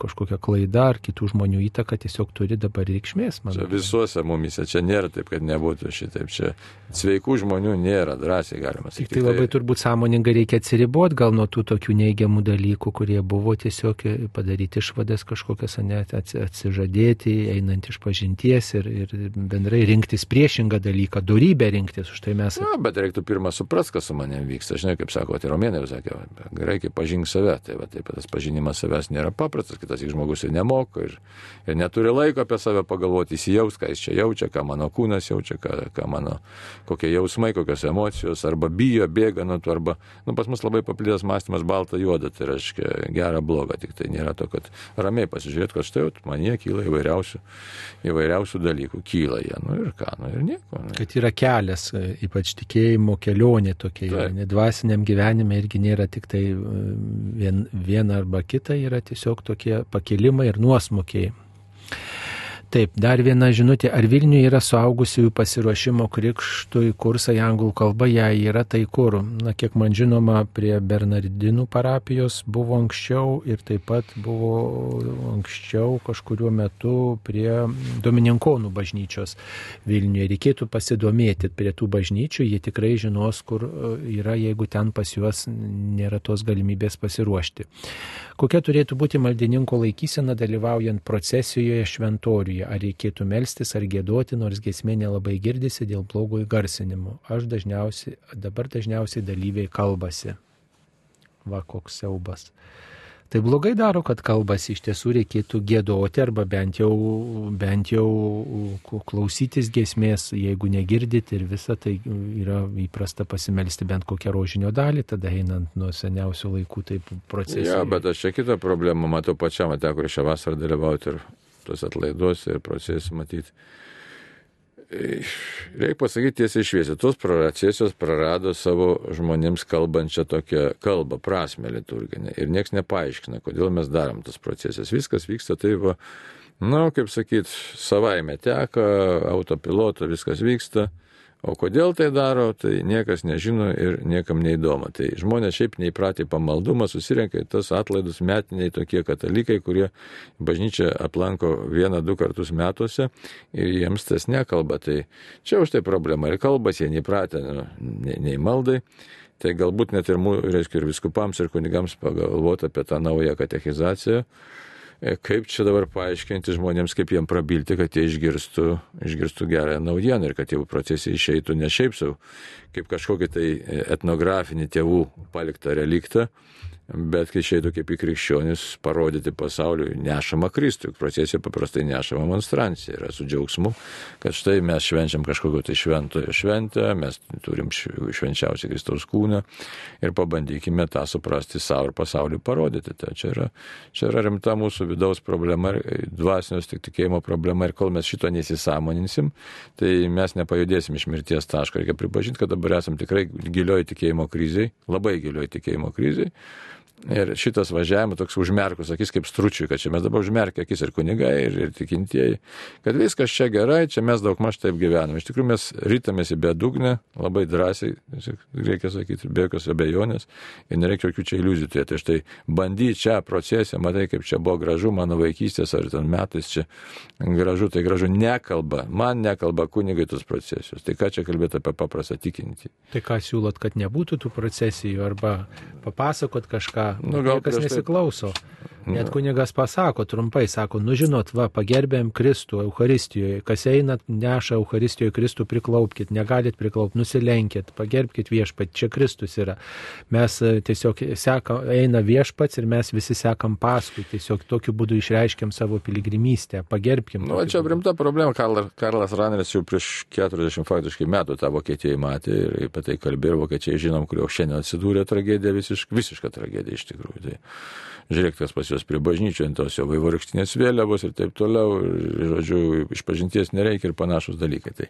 kažkokia klaida ar kitų žmonių įtaka tiesiog turi dabar reikšmės. Čia visuose mumise, čia nėra taip, kad nebūtų šitaip, čia sveikų žmonių nėra, drąsiai galima sakyti. Tik tai labai turbūt sąmoningai reikia atsiriboti gal nuo tų tokių neigiamų dalykų, kurie buvo tiesiog padaryti išvadas kažkokias, net atsižadėti, einant iš pažinties ir, ir bendrai rinktis priešingą dalyką, darybę rinktis. Už tai mes... Na, bet reiktų pirmą suprasti, kas su manim vyksta. Žinai, kaip sako, tai romėnai sakė, reikia pažinti save. Tai va, taip, tas pažinimas savęs nėra paprastas, kitas žmogus ir nemoka ir, ir neturi laiko apie save pagalvoti, įsijaus, ką jis čia jaučia, ką mano kūnas jaučia, ką, ką mano, kokie jausmai, kokios emocijos, arba bijo, bėga nuo to, arba, nu, pas mus labai paplitęs mąstymas balta juoda, tai reiškia gera bloga, tik tai nėra to, kad ramiai pasižiūrėt, kad štai man jie kyla įvairiausių, įvairiausių dalykų, kyla jie, nu ir ką, nu ir nieko. Nu. Kad yra kelias, ypač tikėjimo kelionė tokia, tai. dvasiniam gyvenime irgi nėra tik tai e, vien, viena arba kita, yra tiesiog tokie pakilimai ir nuosmukiai. Taip, dar viena žinutė. Ar Vilniuje yra suaugusiųjų pasiruošimo krikštui kursai anglų kalba? Jei yra, tai kur? Na, kiek man žinoma, prie Bernardinų parapijos buvo anksčiau ir taip pat buvo anksčiau kažkuriuo metu prie Domininkonų bažnyčios Vilniuje. Reikėtų pasidomėti prie tų bažnyčių, jie tikrai žinos, kur e, yra, jeigu ten pas juos nėra tos galimybės pasiruošti. Kokia turėtų būti maldininko laikysena dalyvaujant procesijoje šventoriuje? Ar reikėtų melstis ar gėduoti, nors gesmė nelabai girdisi dėl blogo įgarsinimo? Aš dažniausiai, dabar dažniausiai dalyviai kalbasi. Va koks siaubas. Tai blogai daro, kad kalbasi iš tiesų reikėtų gėdoti arba bent jau, bent jau klausytis gesmės, jeigu negirdit ir visa tai yra įprasta pasimelsti bent kokią rožinio dalį, tada einant nuo seniausių laikų taip procesai. Ja, bet aš čia kitą problemą matau pačiam, teko šią vasarą dalyvauti ir tos atlaiduose ir procesai matyti reikia pasakyti tiesiai šviesiai, tos procesijos prarado savo žmonėms kalbančią tokią kalbą, prasme liturginę. Ir niekas nepaaiškina, kodėl mes darom tas procesijas. Viskas vyksta taip, va, na, kaip sakyt, savaime teka, autopiloto viskas vyksta. O kodėl tai daro, tai niekas nežino ir niekam neįdomu. Tai žmonės šiaip neįpratę pamaldumą, susirenka į tas atlaidus metiniai tokie katalikai, kurie bažnyčią aplanko vieną, du kartus metuose ir jiems tas nekalba. Tai čia už tai problema. Ir kalbas jie neįpratę nu, nei, nei maldai. Tai galbūt net ir, reiškia, ir viskupams, ir kunigams pagalvoti apie tą naują katechizaciją kaip čia dabar paaiškinti žmonėms, kaip jiem prabilti, kad jie išgirstų, išgirstų gerą naujieną ir kad tėvų procesai išeitų ne šiaip savo, kaip kažkokį tai etnografinį tėvų paliktą reliktą, bet kai išeitų kaip į krikščionis parodyti pasauliui nešamą Kristų, procesija paprastai nešama monstrancija yra su džiaugsmu, kad štai mes švenčiam kažkokio tai šventojo šventę, mes turim švenčiausią Kristaus kūną ir pabandykime tą suprasti savo ir pasauliu parodyti. Tai čia yra, čia yra rimta mūsų vidaus problema, dvasinios tik tikėjimo problema ir kol mes šito nesisąmoninsim, tai mes nepajudėsim iš mirties taško. Reikia pripažinti, kad dabar esam tikrai gilioj tikėjimo kriziai, labai gilioj tikėjimo kriziai. Ir šitas važiavimas toks užmerkus akis kaip stručiui, kad čia mes dabar užmerkę akis ir kunigai, ir, ir tikintieji, kad viskas čia gerai, čia mes daug maž taip gyvename. Iš tikrųjų mes rytamės į bedugnę, labai drąsiai, reikia sakyti, be jokios abejonės, ir nereikia jokių čia iliuzijų turėti. Tai štai bandy čia procesė, matai, kaip čia buvo gražu mano vaikystės ar ten metais čia gražu, tai gražu nekalba, man nekalba kunigai tos procesijos. Tai ką čia kalbėti apie paprastą tikintį? Tai ką siūlot, kad nebūtų tų procesijų arba papasakot kažką nu, gal niekas nesiklauso. Net kunigas pasako trumpai, sako, nu žinot, va, pagerbėm Kristų Euharistijoje, kas einat, neša Euharistijoje Kristų, priklaupkite, negalit priklaupti, nusilenkit, pagerbkite viešpat, čia Kristus yra. Mes e, tiesiog seka, eina viešpats ir mes visi sekam paskui, tiesiog tokiu būdu išreiškiam savo piligrimystę, pagerbkim. Nu, čia rimta problema, Karlas, Karlas Raneris jau prieš 40 faktiškai metų tą Vokietiją matė ir apie tai kalbėjo, vokiečiai žinom, kurio šiandien atsidūrė tragedija, visiška, visiška tragedija iš tikrųjų. Tai žiūrėk, kas pas priklijusios prie bažnyčio ant tos jo vaivorykštinės vėliavos ir taip toliau, ir, žodžiu, išpažinties nereikia ir panašus dalykai. Tai,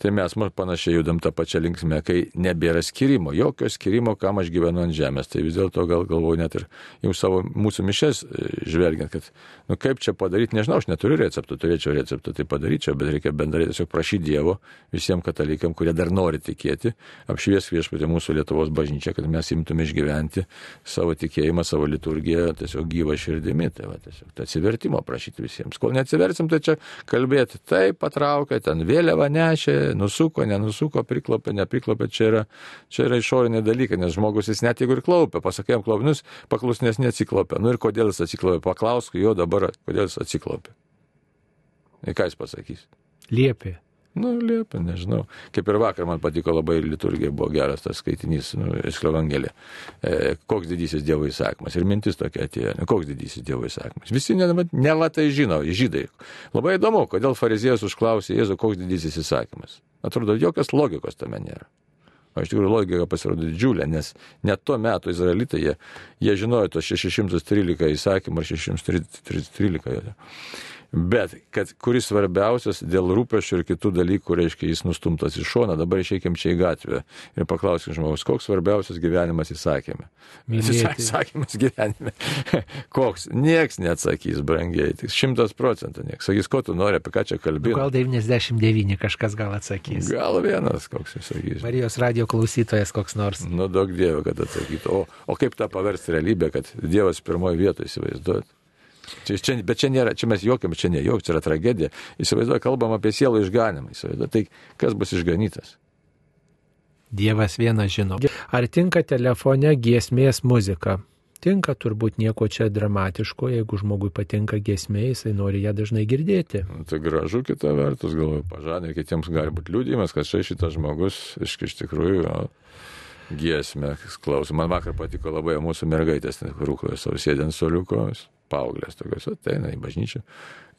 tai mes panašiai judam tą pačią linkmę, kai nebėra skirimo, jokio skirimo, kam aš gyvenu ant žemės. Tai vis dėlto gal galvoju net ir jau savo mūsų mišes e, žvelgiant, kad, nu kaip čia padaryti, nežinau, aš neturiu receptų, turėčiau receptų tai padaryčiau, bet reikia bendrai tiesiog prašyti Dievo visiems katalikam, kurie dar nori tikėti, apšvies viešpatį mūsų Lietuvos bažnyčią, kad mes imtume išgyventi savo tikėjimą, savo liturgiją tiesiog gyvą širdimi. Tai va, tiesiog atsivertimo prašyti visiems. Kol neatsiversim, tai čia kalbėti, taip patraukia, ten vėliavą nešė, nusuko, nenusuko, priklopė, nepriklopė, čia yra, čia yra išoriniai dalykai, nes žmogus jis net jeigu ir klaupia, pasakėm klaupinus, paklusnės neatsiklopė. Nu ir kodėl jis atsiklopė, paklausk jo dabar, kodėl jis atsiklopė. Ir ką jis pasakys? Liepė. Nu, liepia, nežinau. Kaip ir vakar man patiko labai liturgija, buvo geras tas skaitinys, nu, Išklo Evangelija. E, koks didysis Dievo įsakymas. Ir mintis tokia atėjo. Ne, koks didysis Dievo įsakymas. Visi neva tai žino, žydai. Labai įdomu, kodėl farizėjas užklausė Jėzų, koks didysis įsakymas. Atrodo, jokios logikos tame nėra. O iš tikrųjų logika pasirodo didžiulė, nes net tuo metu izraelitai, jie, jie žinojo tos 613 įsakymų ar 613. Bet, kad kuris svarbiausias dėl rūpešio ir kitų dalykų, reiškia, jis nustumtas į šoną, dabar išeikim čia į gatvę ir paklauskim žmogaus, koks svarbiausias gyvenimas įsakėme. Įsakymas gyvenime. koks? Niekas neatsakys, brangiai, tik šimtas procentų niekas. Sakys, ko tu nori, apie ką čia kalbėti. Nu, gal 99 kažkas gal atsakys. Gal vienas koks jis sakys. Marijos radio klausytojas koks nors. Nu, daug Dievo, kad atsakytų. O, o kaip tą paversti realybę, kad Dievas pirmoje vietoje įsivaizduot? Čia, čia, bet čia nėra, čia mes jokiam, čia ne joks, čia yra tragedija. Įsivaizduoju, kalbam apie sielų išganimą. Įsivaizduoju, tai kas bus išganytas? Dievas vienas žino. Ar tinka telefone giesmės muzika? Tinka turbūt nieko čia dramatiško, jeigu žmogui patinka giesmė, jisai nori ją dažnai girdėti. Nu, tai gražu kita vertus, galvoju, pažadė, kitiems gali būti liūdėjimas, kad štai šitas žmogus iš, iš tikrųjų giesmę klauso. Man vakar patiko labai mūsų mergaitės, rūkoje savo sėdint soliuko, paauglės tokios ateina į bažnyčią.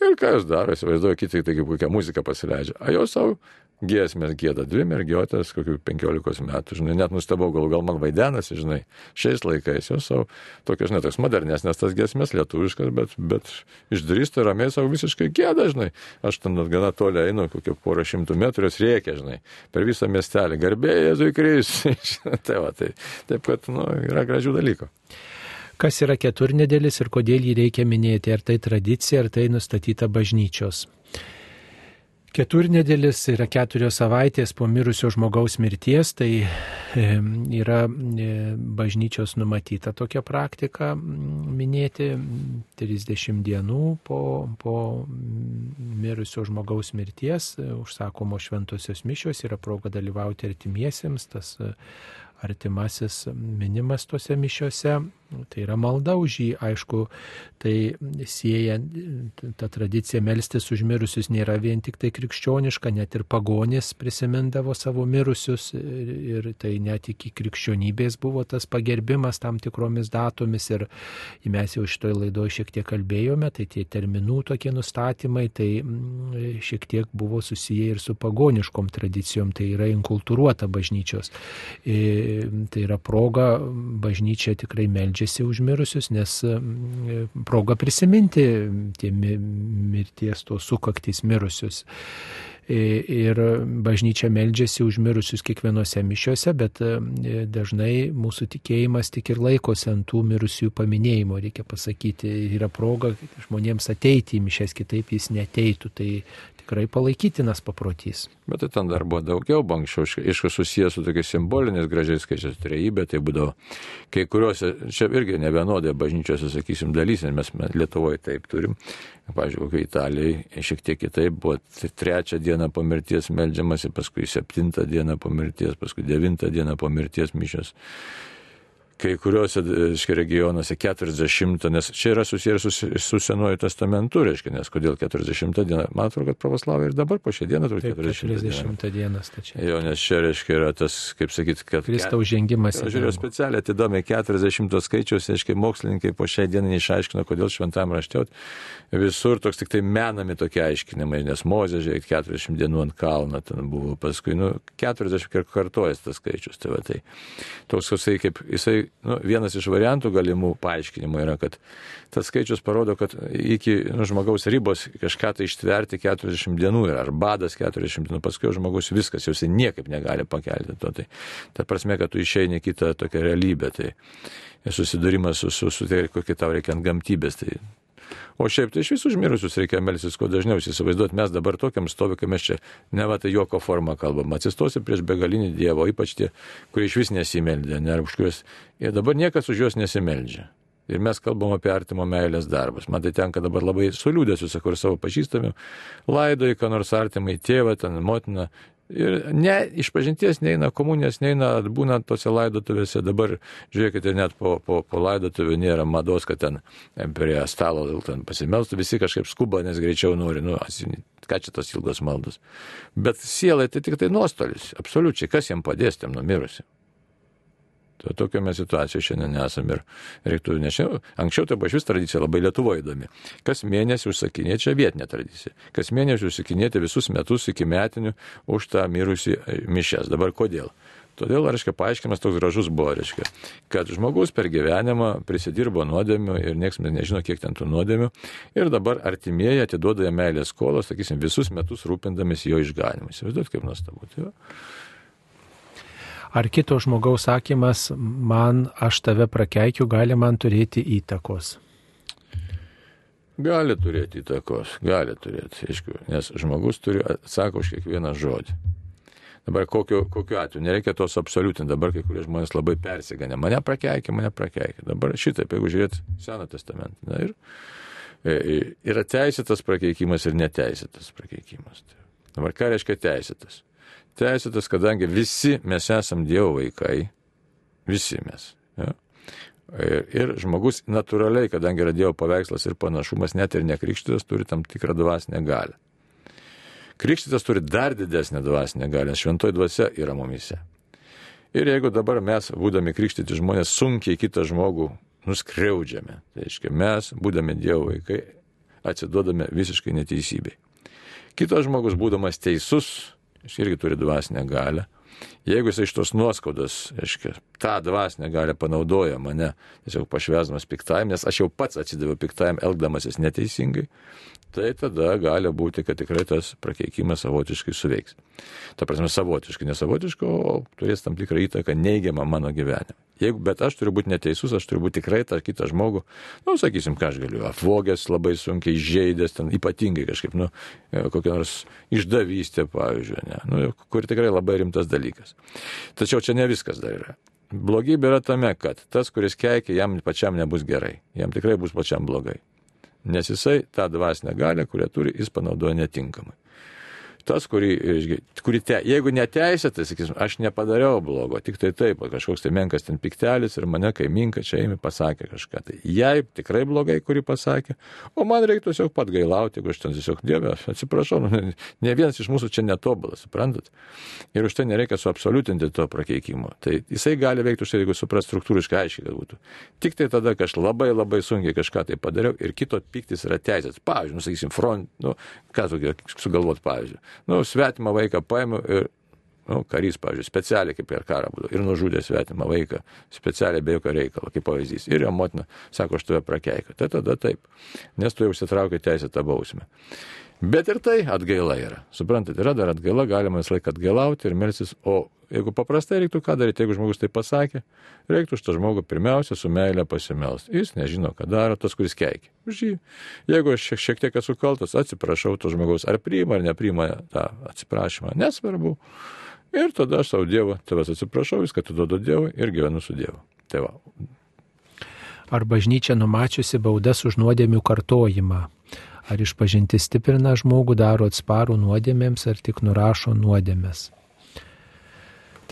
Ir ką jos daro, įsivaizduoju, kiti tai kaip kokią muziką pasileidžia. A jos savo giesmės gėda, dvi mergiotės, kokių penkiolikos metų, žinai, net nustebau, gal, gal man vaidenasi, žinai, šiais laikais jos savo tokios netoks modernesnės tas giesmės, lietuviškas, bet, bet išdrįsta ramiai savo visiškai gėda, žinai. Aš ten gana toli einu, kokią porą šimtų metrų jos reikia, žinai, per visą miestelį, garbėjai Jėzui Krisui. tai va, tai, taip kad, nu, yra gražių dalykų. Kas yra keturnedėlis ir kodėl jį reikia minėti, ar tai tradicija, ar tai nustatyta bažnyčios. Keturnedėlis yra keturios savaitės po mirusio žmogaus mirties, tai yra e, bažnyčios numatyta tokia praktika minėti 30 dienų po, po mirusio žmogaus mirties, užsakomo šventosios mišios, yra proga dalyvauti artimiesiems, tas artimasis minimas tuose mišiuose, tai yra malda už jį, aišku, tai sieja ta tradicija melstis už mirusius nėra vien tik tai krikščioniška, net ir pagonis prisimindavo savo mirusius ir, tai net iki krikščionybės buvo tas pagerbimas tam tikromis datomis ir mes jau šitoje laidoje šiek tiek kalbėjome, tai tie terminų tokie nustatymai, tai mm, šiek tiek buvo susiję ir su pagoniškom tradicijom, tai yra inkultūruota bažnyčios. Ir tai yra proga, bažnyčia tikrai meldžiasi užmirusius, nes proga prisiminti tie mirties, tos sukaktys mirusius ir bažnyčia meldžiasi užmirusius kiekvienose mišiuose, bet dažnai mūsų tikėjimas tik ir laikosi ant tų mirusiųjų paminėjimo, reikia pasakyti, yra proga žmonėms ateiti į mišes, kitaip jis neteitų, tai tikrai palaikytinas paprotys. Bet tai ten dar buvo daugiau, anksčiau iš susijęs su tokiais simboliniais gražiais skaičiais. Trejybė, tai būdavo kai kuriuose, čia irgi ne vienodai bažnyčiose, sakysim, dalys, nes mes Lietuvoje taip turim, pavyzdžiui, kokio Italijai šiek tiek kitaip buvo trečią dieną po mirties melžiamasi, paskui septintą dieną po mirties, paskui devintą dieną po mirties mišios kai kuriuose reiškia, regionuose 40, nes čia yra susijęs su, su Senuoju testamentu, reiškia, nes kodėl 40 diena, man atrodo, kad pravoslavai ir dabar po šią dieną turi 40, 40 dieną stačiai. Jo, nes čia, reiškia, yra tas, kaip sakyti, kad... Kristaus žengimas. Aš žiūrėjau specialiai, atidomiai 40 skaičius, reiškia, mokslininkai po šią dieną neišaiškino, kodėl šventam raštiaut. Visur toks tik tai menami tokie aiškinimai, nes Mozė, žiūrėk, 40 dienų ant kalno ten buvo, paskui, nu, 40 kartuojas tas skaičius. Tai, va, tai toks, kaip, jisai nu, vienas iš variantų galimų paaiškinimų yra, kad tas skaičius parodo, kad iki nu, žmogaus ribos kažką tai ištverti 40 dienų yra, ar badas 40 dienų, paskui žmogus viskas, jau jis niekaip negali pakelti to. Tai ta prasme, kad tu išeini kitą tokią realybę, tai susidūrimas su, su, su tai, kokie tau reikia ant gamtybės. Tai O šiaip tai iš visų užmirusius reikia melsis, kuo dažniau įsivaizduoti, mes dabar tokiam stovi, kai mes čia ne va tai juoko formą kalbam, atsistosi prieš begalinį Dievą, ypač tie, kurie iš vis nesimeldė, ne, už kuriuos ir dabar niekas už juos nesimeldžia. Ir mes kalbam apie artimo meilės darbus. Man tai tenka dabar labai suliūdėsiu, sakau, ir savo pažįstami, laidoji, ką nors artimai, tėvą, ten motiną, Ir ne, iš pažinties neina komunijas, neina būnant tose laidotuvėse. Dabar žiūrėkite, net po, po, po laidotuvė nėra mados, kad ten prie stalo ten pasimelstų, visi kažkaip skuba, nes greičiau nori, nu, ką čia tos ilgos maldos. Bet sielai tai tik tai nuostolis, absoliučiai, kas jam padės tiem numirusiam. Tai tokia mes situacija šiandien esame ir reiktų, nes anksčiau tai buvo iš vis tradicija labai Lietuvoje įdomi. Kas mėnesį užsakinėti, čia vietinė tradicija, kas mėnesį užsakinėti visus metus iki metinių už tą mirusį e, mišęs. Dabar kodėl? Todėl, reiškia, paaiškinimas toks gražus buvo, reiškia, kad žmogus per gyvenimą prisidirbo nuodėmių ir niekas nežino, kiek ten tų nuodėmių. Ir dabar artimieji atiduoda meilės skolos, sakysim, visus metus rūpindamis jo išganimu. Įsivaizduot, kaip nuostabu. Tai va ar kito žmogaus sakymas, man aš tave prakeikiu, gali man turėti įtakos? Gali turėti įtakos, gali turėti, aišku, nes žmogus turi atsako už kiekvieną žodį. Dabar kokiu, kokiu atveju, nereikia tos absoliutinti, dabar kai kurie žmonės labai persiganė, mane prakeikia, mane prakeikia. Dabar šitaip, jeigu žiūrėt Seną testamentą. Na, ir, e, e, yra teisėtas prakeikimas ir neteisėtas prakeikimas. Dabar ką reiškia teisėtas? Teisėtas, kadangi visi mes esam Dievo vaikai, visi mes. Ja? Ir, ir žmogus natūraliai, kadangi yra Dievo paveikslas ir panašumas, net ir nekrikštytas, turi tam tikrą dvasinę galę. Krikštytas turi dar didesnę dvasinę galę, nes šventoji dvasia yra mumise. Ir jeigu dabar mes, būdami krikštyti žmonės, sunkiai kitą žmogų nuskriaudžiame, tai reiškia, mes, būdami Dievo vaikai, atsiduodame visiškai neteisybei. Kitas žmogus, būdamas teisus, jis irgi turi dvasinę galę. Jeigu jis iš tos nuoskaudos, aiškiai, tą dvasinę galę panaudoja mane, tiesiog pašvesdamas piktajam, nes aš jau pats atsidaviau piktajam, elgdamasis neteisingai, tai tada gali būti, kad tikrai tas prakeikimas savotiškai suveiks. Ta prasme, savotiškai, nesavotiškai, o turės tam tikrą įtaką neigiamą mano gyvenimą. Jeigu, bet aš turiu būti neteisus, aš turiu būti tikrai tą kitą žmogų, nu, sakysim, ką aš galiu, apvogęs labai sunkiai, žaidęs, ten ypatingai kažkaip, nu, e, kokia nors išdavystė, pavyzdžiui, ne, nu, kur tikrai labai rimtas dalykas. Tačiau čia ne viskas dar yra. Blogybė yra tame, kad tas, kuris keikia, jam pačiam nebus gerai, jam tikrai bus pačiam blogai. Nes jisai tą dvasinę galę, kurią turi, jis panaudoja netinkamai tas, kurį, kurį te, jeigu neteisėtai, sakysim, aš nepadariau blogo, tik tai taip, kažkoks tai menkas ten piktelis ir mane kaiminka čia įmi pasakė kažką. Tai jai tikrai blogai, kurį pasakė, o man reiktų tiesiog pat gailauti, jeigu aš ten tiesiog dievė, atsiprašau, nu, ne, ne vienas iš mūsų čia netobulas, suprantat? Ir už tai nereikia suabsoliutinti to prakeikimo. Tai jisai gali veikti už tai, jeigu supras struktūriškai aiškiai, kad būtų. Tik tai tada, kai aš labai labai sunkiai kažką tai padariau ir kito piktis yra teisėtas. Pavyzdžiui, nu, sakysim, front, nu, ką tokio sugalvot, pavyzdžiui nu, svetimą vaiką paėmė ir, nu, karys, pavyzdžiui, specialiai kaip per karą būdavo ir nužudė svetimą vaiką, specialiai be jokio reikalo, kaip pavyzdys. Ir jo motina sako, aš tave prakeikiu. Tai tada taip, nes tu jau užsitraukė teisę tą bausmę. Bet ir tai atgaila yra. Suprantate, yra dar atgaila, galima visą laiką atgailauti ir melsis, o jeigu paprastai reiktų ką daryti, jeigu žmogus tai pasakė, reiktų už tą žmogų pirmiausia su meilė pasimelsti. Jis nežino, ką daro tas, kuris keikia. Jį. Jeigu aš šiek, šiek tiek esu kaltas, atsiprašau to žmogaus, ar priima ar nepriima tą atsiprašymą, nesvarbu. Ir tada aš savo Dievą, tavęs atsiprašau, viską atiduodu Dievui ir gyvenu su Dievu. Tai va. Ar bažnyčia numačiusi baudas už nuodėmių kartojimą? Ar išpažinti stiprina žmogų, daro atsparų nuodėmėms, ar tik nurašo nuodėmės?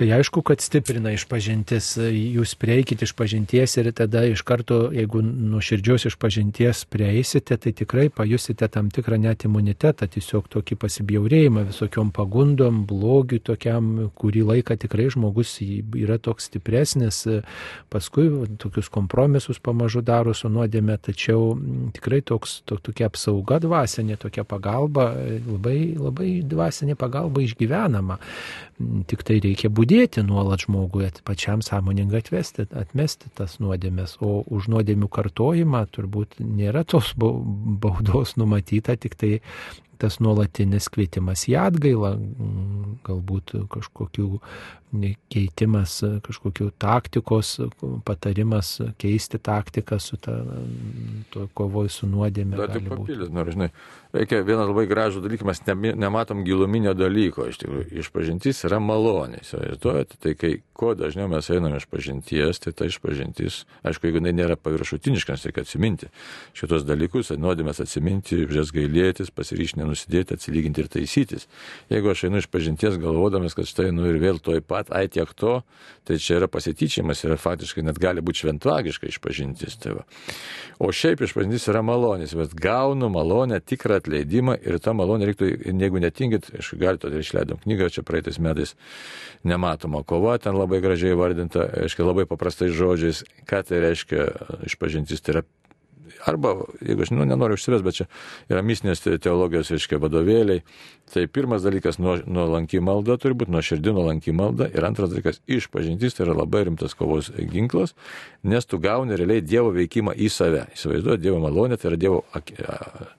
Tai aišku, kad stiprina išpažintis, jūs prieikit išpažinties ir tada iš karto, jeigu nuširdžios išpažinties prieisite, tai tikrai pajusite tam tikrą net imunitetą, tiesiog tokį pasibjaurėjimą visokiom pagundom, blogiu tokiam, kurį laiką tikrai žmogus yra toks stipresnis, paskui tokius kompromisus pamažu daro su nuodėme, tačiau tikrai toks, to, tokia apsauga dvasinė, tokia pagalba, labai, labai dvasinė pagalba išgyvenama. Tik tai reikia būdėti nuolat žmogui, pačiam sąmoningai atvesti, atmesti tas nuodėmės, o už nuodėmių kartojimą turbūt nėra tos baudos numatyta, tik tai tas nuolatinis kvietimas į atgailą, galbūt kažkokių keitimas, kažkokių taktikos, patarimas keisti taktiką su ta, to kovoj su nuodėmė. Dar tik papildyti, nors žinai, reikia vieną labai gražų dalyką, mes ne, nematom giluminio dalyko, iš tikrųjų, išpažintis yra malonė, įsivaizduojate, tai kai kuo dažniau mes einame iš pažinties, tai ta išpažintis, aišku, jeigu jinai nėra paviršutiniškas, reikia atsiminti šitos dalykus, nuodėmės atsiminti, žes gailėtis, pasiryšti nenusidėti, atsilyginti ir taisytis. Jeigu aš einu iš pažinties galvodamas, kad štai nu ir vėl toj pat, ai tiek to, tai čia yra pasityčiamas, yra faktiškai net gali būti šventvagiška išpažintis. Tai va. o šiaip išpažintis yra malonės, bet gaunu malonę, tikrą atleidimą ir tą malonę reiktų, jeigu netingit, aš galite, tai išleidom knygą čia praeitais metais, nematoma kova, ten labai gražiai vardinta, aiškiai, labai paprastais žodžiais, ką tai reiškia išpažintis. Tai yra arba, jeigu aš nu, nenoriu užsivės, bet čia yra mistinės teologijos, reiškia, vadovėliai. Tai pirmas dalykas nuo, nuo malda turi būti, nuo širdį nuo lanky malda. Ir antras dalykas, išpažintis tai yra labai rimtas kovos ginklas, nes tu gauni realiai Dievo veikimą į save. Įsivaizduoju, Dievo malonė tai yra Dievo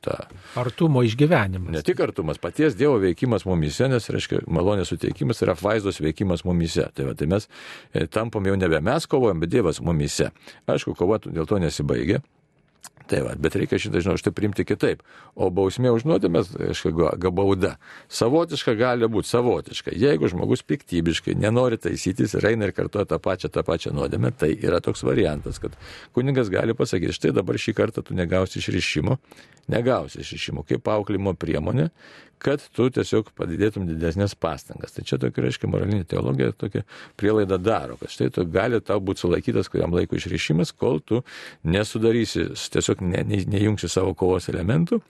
ta... artumo išgyvenimas. Ne tik artumas, paties Dievo veikimas mumise, nes, reiškia, malonės suteikimas yra vaizdos veikimas mumise. Tai, va, tai mes e, tampam jau nebe mes kovojam, bet Dievas mumise. Aišku, kova dėl to nesibaigia. Tai va, bet reikia šitą, žinau, štai priimti kitaip. O bausmė už nuodėmės, aišku, bauda. Savotiška gali būti savotiška. Jeigu žmogus piktybiškai nenori taisytis ir eina ir kartuoja tą pačią, tą pačią nuodėmę, tai yra toks variantas, kad kuningas gali pasakyti, štai dabar šį kartą tu negausi išrišimo, negausi išrišimo kaip auklimo priemonė, kad tu tiesiog padidėtum didesnės pastangas. Tai čia tokia, reiškia, moralinė teologija tokia prielaida daro, kad štai tu gali tau būti sulaikytas kuriam laikui išrišimas, kol tu nesudarysi, tiesiog ne, ne, nejungsi savo kovos elementų.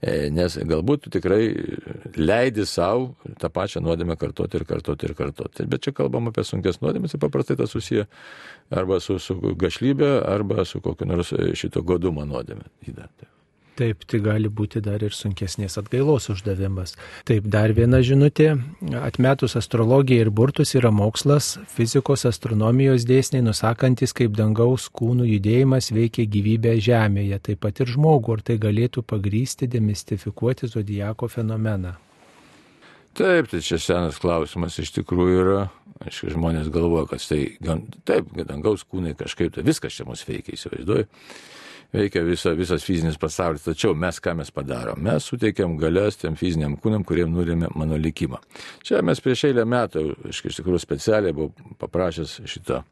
E, nes galbūt tu tikrai leidi savo tą pačią nuodėmę kartoti ir kartoti ir kartoti. Bet čia kalbam apie sunkes nuodėmės ir paprastai tas susiję arba su, su gašlybė, arba su kokiu nors šito godumo nuodėmė. Taip, tai gali būti dar ir sunkesnės atgailos uždavimas. Taip, dar viena žinutė. Atmetus astrologiją ir burtus yra mokslas, fizikos astronomijos dėsniai nusakantis, kaip dangaus kūnų judėjimas veikia gyvybę Žemėje, taip pat ir žmogų, ar tai galėtų pagrysti, demistifikuoti zodijako fenomeną. Taip, tai čia senas klausimas iš tikrųjų yra. Aišku, žmonės galvoja, kad tai, taip, dangaus kūnai kažkaip, tai viskas čia mus veikia, įsivaizduoju veikia visa, visas fizinis pasaulis. Tačiau mes ką mes padarom? Mes suteikiam galias tiem fiziniam kūnam, kuriem nurėmė mano likimą. Čia mes prieš eilę metų, iš tikrųjų specialiai buvau paprašęs šitą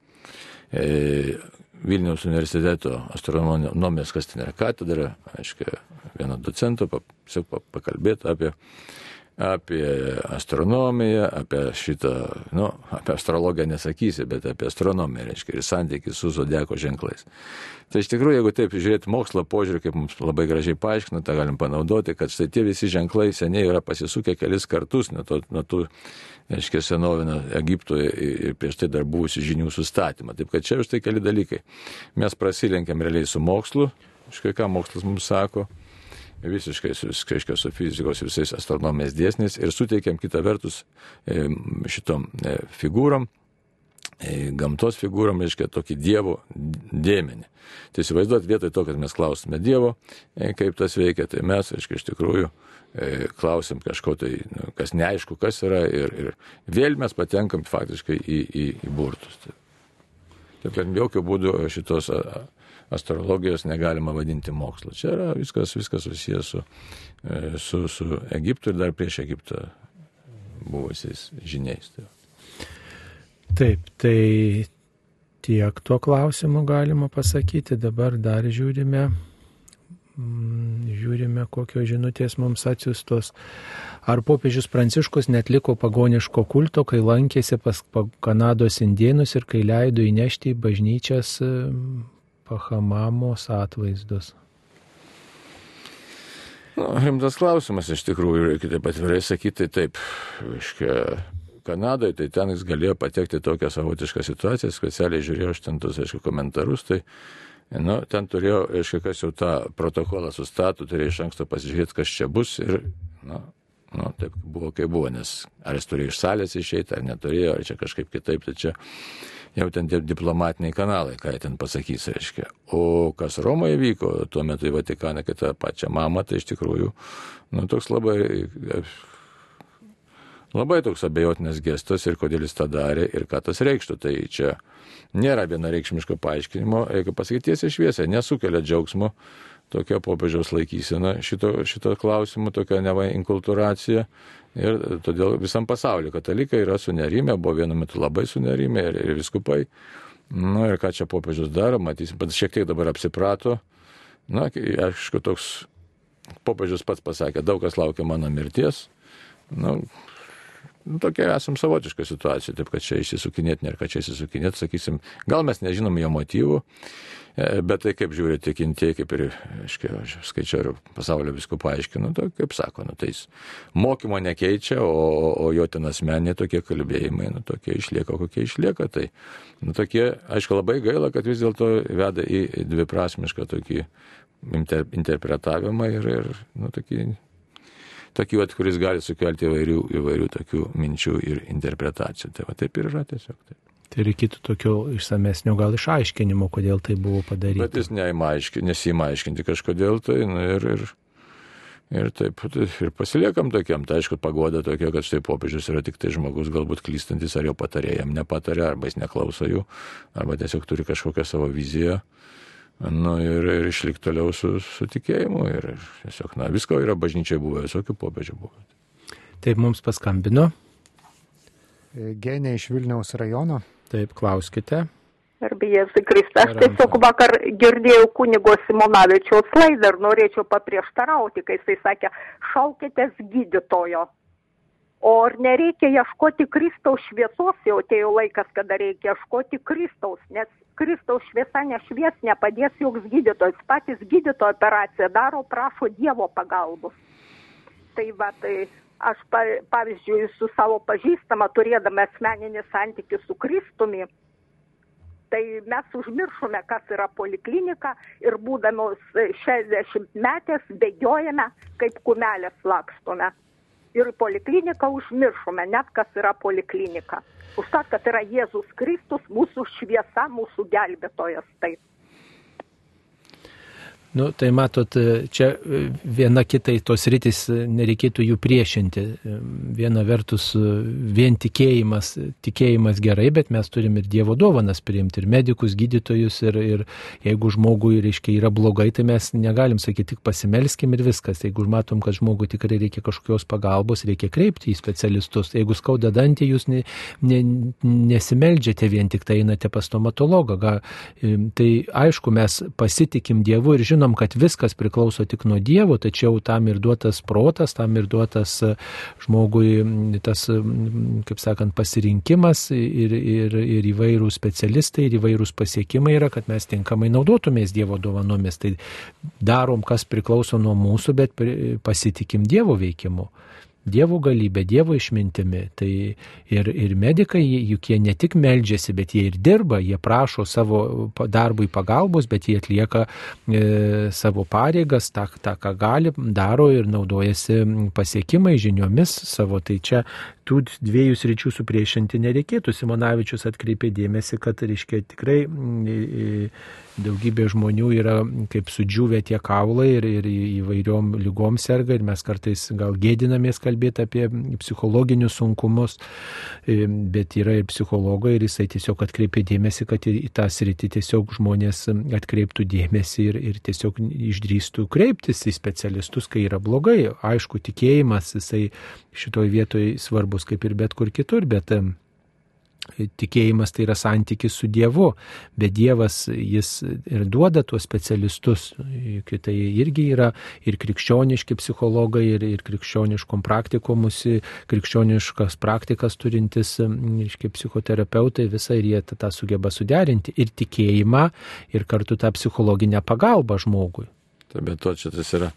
e, Vilniaus universiteto astronomijos kastinę katedrą, aiškiai, vieno docento, pakalbėti apie apie astronomiją, apie šitą, nu, apie astrologiją nesakysi, bet apie astronomiją, reiškia, ir santykį su zodieko ženklais. Tai iš tikrųjų, jeigu taip žiūrėti mokslo požiūrį, kaip mums labai gražiai paaiškina, tą galim panaudoti, kad štai tie visi ženklai seniai yra pasisukę kelis kartus nuo, to, nuo tų, reiškia, senovinio Egiptoje ir prieš tai dar buvusių žinių sustatymą. Taip kad čia už tai keli dalykai. Mes prasilenkiam realiai su mokslu, iškai ką mokslas mums sako visiškai reiškia, su fizikos visais astronomijos dėsniais ir suteikiam kitą vertus e, šitom e, figūrom, e, gamtos figūrom, reiškia, tokį Dievo dėmenį. Tai įsivaizduot, vietoj to, kad mes klausime Dievo, kaip tas veikia, tai mes, reiškia, iš tikrųjų klausim kažko tai, nu, kas neaišku, kas yra ir, ir vėl mes patenkam faktiškai į, į, į burtus. Taip kad jokių būdų šitos astrologijos negalima vadinti mokslu. Čia yra viskas, viskas susijęs su, e, su, su Egiptu ir dar prieš Egiptą buvusiais žiniais. Tai. Taip, tai tiek tuo klausimu galima pasakyti. Dabar dar žiūrime, mm, žiūrime, kokios žinutės mums atsiustos. Ar popiežius Pranciškus netliko pagoniško kulto, kai lankėsi pas Kanados indienus ir kai leido įnešti į bažnyčias Pahamamos atvaizdus? Nu, rimtas klausimas iš tikrųjų, reikia taip atvirai sakyti, taip, iškia, Kanadoje, tai ten jis galėjo patekti tokią savotišką situaciją, specialiai žiūrėjau aš ten tos, aišku, komentarus, tai nu, ten turėjau, aišku, kas jau tą protokolą sustatų, turėjau iš anksto pasižiūrėti, kas čia bus ir, nu, Nu, taip buvo, kaip buvo, nes ar jis turėjo iš salės išeiti, ar neturėjo, ar čia kažkaip kitaip, tai čia jau ten tie diplomatiniai kanalai, ką jie ten pasakys, reiškia. O kas Romoje vyko, tuo metu į Vatikaną, kai tą pačią mamą, tai iš tikrųjų, nu, toks labai, labai toks abejotinas gestas ir kodėl jis tą darė ir ką tas reikštų. Tai čia nėra vienareikšmiško paaiškinimo, reikia pasakyti tiesiai šviesiai, nesukelia džiaugsmo tokia popiežiaus laikysena šito, šito klausimu, tokia neva inkultūracija. Ir todėl visam pasauliu katalikai yra sunerimę, buvo vienu metu labai sunerimę ir, ir viskupai. Na nu, ir ką čia popiežius daro, matysim, pats šiek tiek dabar apsiprato. Na, aišku, toks popiežius pats pasakė, daug kas laukia mano mirties. Na, nu, tokia esam savotiška situacija, taip kad čia išsisukinėti, nėra ką čia išsisukinėti, sakysim, gal mes nežinom jo motyvų, E, bet tai kaip žiūri tikintieji, kaip ir, aiškiai, aš skaičiau ir pasaulio viskų paaiškinu, tai kaip sako, nu, tai jis mokymo nekeičia, o, o jo ten asmeniai tokie kalbėjimai, nu, tokie išlieka, kokie išlieka. Tai, nu, tokie, aišku, labai gaila, kad vis dėlto veda į dviprasmišką tokį inter, interpretavimą ir, ir nu, tokį vat, kuris gali sukelti įvairių, įvairių tokių minčių ir interpretacijų. Tai va taip ir yra tiesiog. Taip. Tai reikėtų tokio išsamesnio gal išaiškinimo, kodėl tai buvo padaryta. Bet jis nesimaiškinti kažkodėl tai nu, ir, ir, ir taip ir pasiliekam tokiam. Tai aišku, pagoda tokia, kad štai popiežius yra tik tai žmogus, galbūt klystantis, ar jo patarėjam nepatarė, arba jis neklauso jų, arba tiesiog turi kažkokią savo viziją. Nu, ir, ir išlikti toliau su, su tikėjimu. Ir tiesiog, na, visko yra bažnyčiai buvę, visokių popiežių buvo. Taip mums paskambino. Genė iš Vilniaus rajono. Taip, klauskite. Arba Jėzus Kristus. Aš tiesiog vakar girdėjau kunigo Simonavičiaus laidą ir norėčiau paprieštarauti, kai jisai sakė, šaukitės gydytojo. O ar nereikia ieškoti Kristaus šviesos, jau atėjo laikas, kada reikia ieškoti Kristaus, nes Kristaus šviesa nešvies, nepadės joks gydytojas, patys gydytojo operaciją daro, prašo Dievo pagalbos. Tai va, tai aš pa, pavyzdžiui su savo pažįstama turėdama asmeninį santykių su Kristumi, tai mes užmiršome, kas yra poliklinika ir būdamos 60 metės bėgiojame, kaip kumelės lakstome. Ir polikliniką užmiršome, net kas yra poliklinika. Užtat, kad yra Jėzus Kristus, mūsų šviesa, mūsų gelbėtojas. Taip. Nu, tai matot, čia viena kitai tos rytis nereikėtų jų priešinti. Viena vertus, vien tikėjimas, tikėjimas gerai, bet mes turim ir Dievo dovanas priimti, ir medikus, gydytojus, ir, ir jeigu žmogui, reiškia, yra blogai, tai mes negalim sakyti tik pasimelskim ir viskas. Jeigu matom, kad žmogui tikrai reikia kažkokios pagalbos, reikia kreipti į specialistus. Jeigu skauda dantį, jūs ne, ne, nesimeldžiate vien tik tai einate pas stomatologą. Ga, tai aišku, mes pasitikim Dievu ir žinom, žinom, kad viskas priklauso tik nuo Dievo, tačiau tam ir duotas protas, tam ir duotas e, žmogui tas, kaip sakant, pasirinkimas ir, ir, ir įvairūs specialistai, ir įvairūs pasiekimai yra, kad mes tinkamai naudotumės Dievo dovanomis. Tai darom, kas priklauso nuo mūsų, bet pasitikim Dievo veikimu. Dievo galybė, Dievo išmintimi. Tai ir, ir medikai, juk jie ne tik meldžiasi, bet jie ir dirba, jie prašo savo darbui pagalbos, bet jie atlieka e, savo pareigas, tą, tą, ką gali, daro ir naudojasi pasiekimai, žiniomis savo. Tai čia tų dviejų sričių supriešinti nereikėtų. Simonavičius atkreipė dėmesį, kad, reiškia, tikrai daugybė žmonių yra kaip sudžiūvę tie kaulai ir, ir įvairiom lygom serga ir mes kartais gal gėdinamės kalbėti apie psichologinius sunkumus, bet yra ir psichologai ir jisai tiesiog atkreipė dėmesį, kad į tą sritį tiesiog žmonės atkreiptų dėmesį ir, ir tiesiog išdrįstų kreiptis į specialistus, kai yra blogai. Aišku, tikėjimas jisai šitoje vietoje svarbus kaip ir bet kur kitur, bet tikėjimas tai yra santykis su Dievu, bet Dievas jis ir duoda tuos specialistus, tai irgi yra ir krikščioniški psichologai, ir, ir krikščioniškom praktikomusi, krikščioniškas praktikas turintis iški, psichoterapeutai, visą ir jie tą sugeba suderinti ir tikėjimą, ir kartu tą psichologinę pagalbą žmogui. Taip, bet to čia tas yra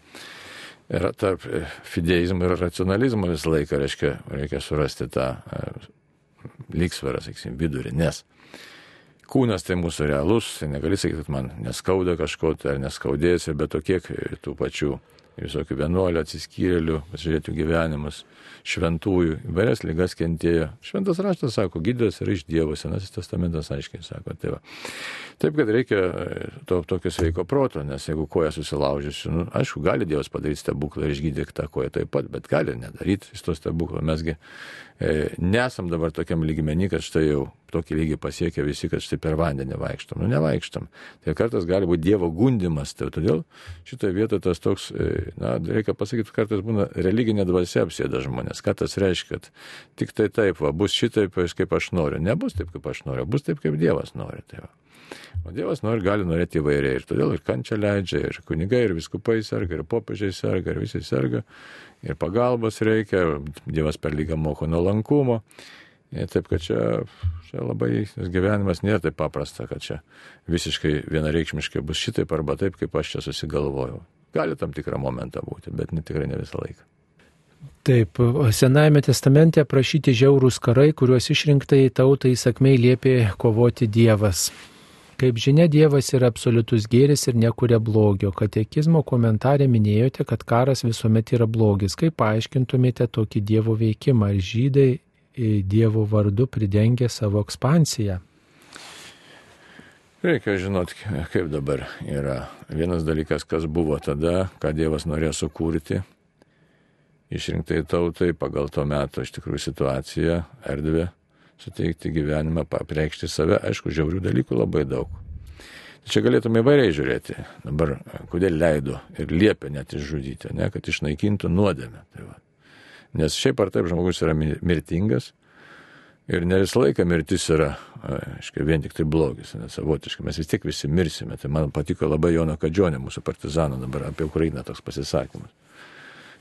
yra tarp fideizmo ir racionalizmo visą laiką, reiškia, reikia surasti tą lygsvarą, sakysim, vidurį, nes kūnas tai mūsų realus, tai negali sakyti, kad man neskauda kažko, tai ar neskaudės, bet to kiek tų pačių visokių vienuolių, atsiskyrėlių, pasižiūrėti gyvenimus, šventųjų, įvairias lygas kentėjo. Šventas raštas sako, gydytojas yra iš Dievo, Senasis testamentas aiškiai sako. Tai va. Taip, kad reikia e, to tokio sveiko proto, nes jeigu koja susilaužysiu, nu, aišku, gali Dievas padaryti stebuklą ir išgydyti tą koją taip pat, bet gali nedaryti iš to stebuklo. Mesgi e, nesam dabar tokiam lygmenį, kad štai jau tokį lygį pasiekia visi, kad štai per vandenį vaikštom. Nu, nevaikštom. Tai kartais gali būti Dievo gundimas. Tai todėl šitoje vietoje tas toks, e, na, reikia pasakyti, kartais būna religinė dvasia apsėda žmonės. Ką tas reiškia, kad tik tai taip, va, bus šitaip, kaip aš noriu. Nebus taip, kaip aš noriu, bus taip, kaip Dievas nori. Tai va. O Dievas nori, gali norėti įvairiai. Ir todėl ir kančia leidžia, ir kunigai, ir viskupai serga, ir popiežiai serga, ir visi serga. Ir pagalbos reikia, Dievas per lygą moko nuolankumo. Ir taip, kad čia, čia labai gyvenimas nėra taip paprasta, kad čia visiškai vienareikšmiškai bus šitaip arba taip, kaip aš čia susigalvojau. Gali tam tikrą momentą būti, bet ne, tikrai ne visą laiką. Taip, Senajame testamente aprašyti žiaurūs karai, kuriuos išrinktai tautai įsakmei liepė kovoti Dievas. Kaip žinia, Dievas yra absoliutus gėris ir nekuria blogio. Katekizmo komentarė minėjote, kad karas visuomet yra blogis. Kaip paaiškintumėte tokį Dievo veikimą? Ar žydai Dievo vardu pridengia savo ekspansiją? Reikia žinoti, kaip dabar yra. Vienas dalykas, kas buvo tada, ką Dievas norėjo sukurti, išrinktai tautai pagal to meto iš tikrųjų situaciją, erdvę suteikti gyvenimą, apreikšti save, aišku, žiaurių dalykų labai daug. Čia galėtume įvairiai žiūrėti. Dabar, kodėl leido ir liepia net išžudyti, ne, kad išnaikintų nuodėmę. Tai va. Nes šiaip ar taip žmogus yra mirtingas ir ne visą laiką mirtis yra, aiškiai, vien tik tai blogis, nes savotiškai mes vis tiek visi mirsime. Tai man patiko labai Jono Kadžionė, mūsų partizano dabar apie Ukrainą toks pasisakymas.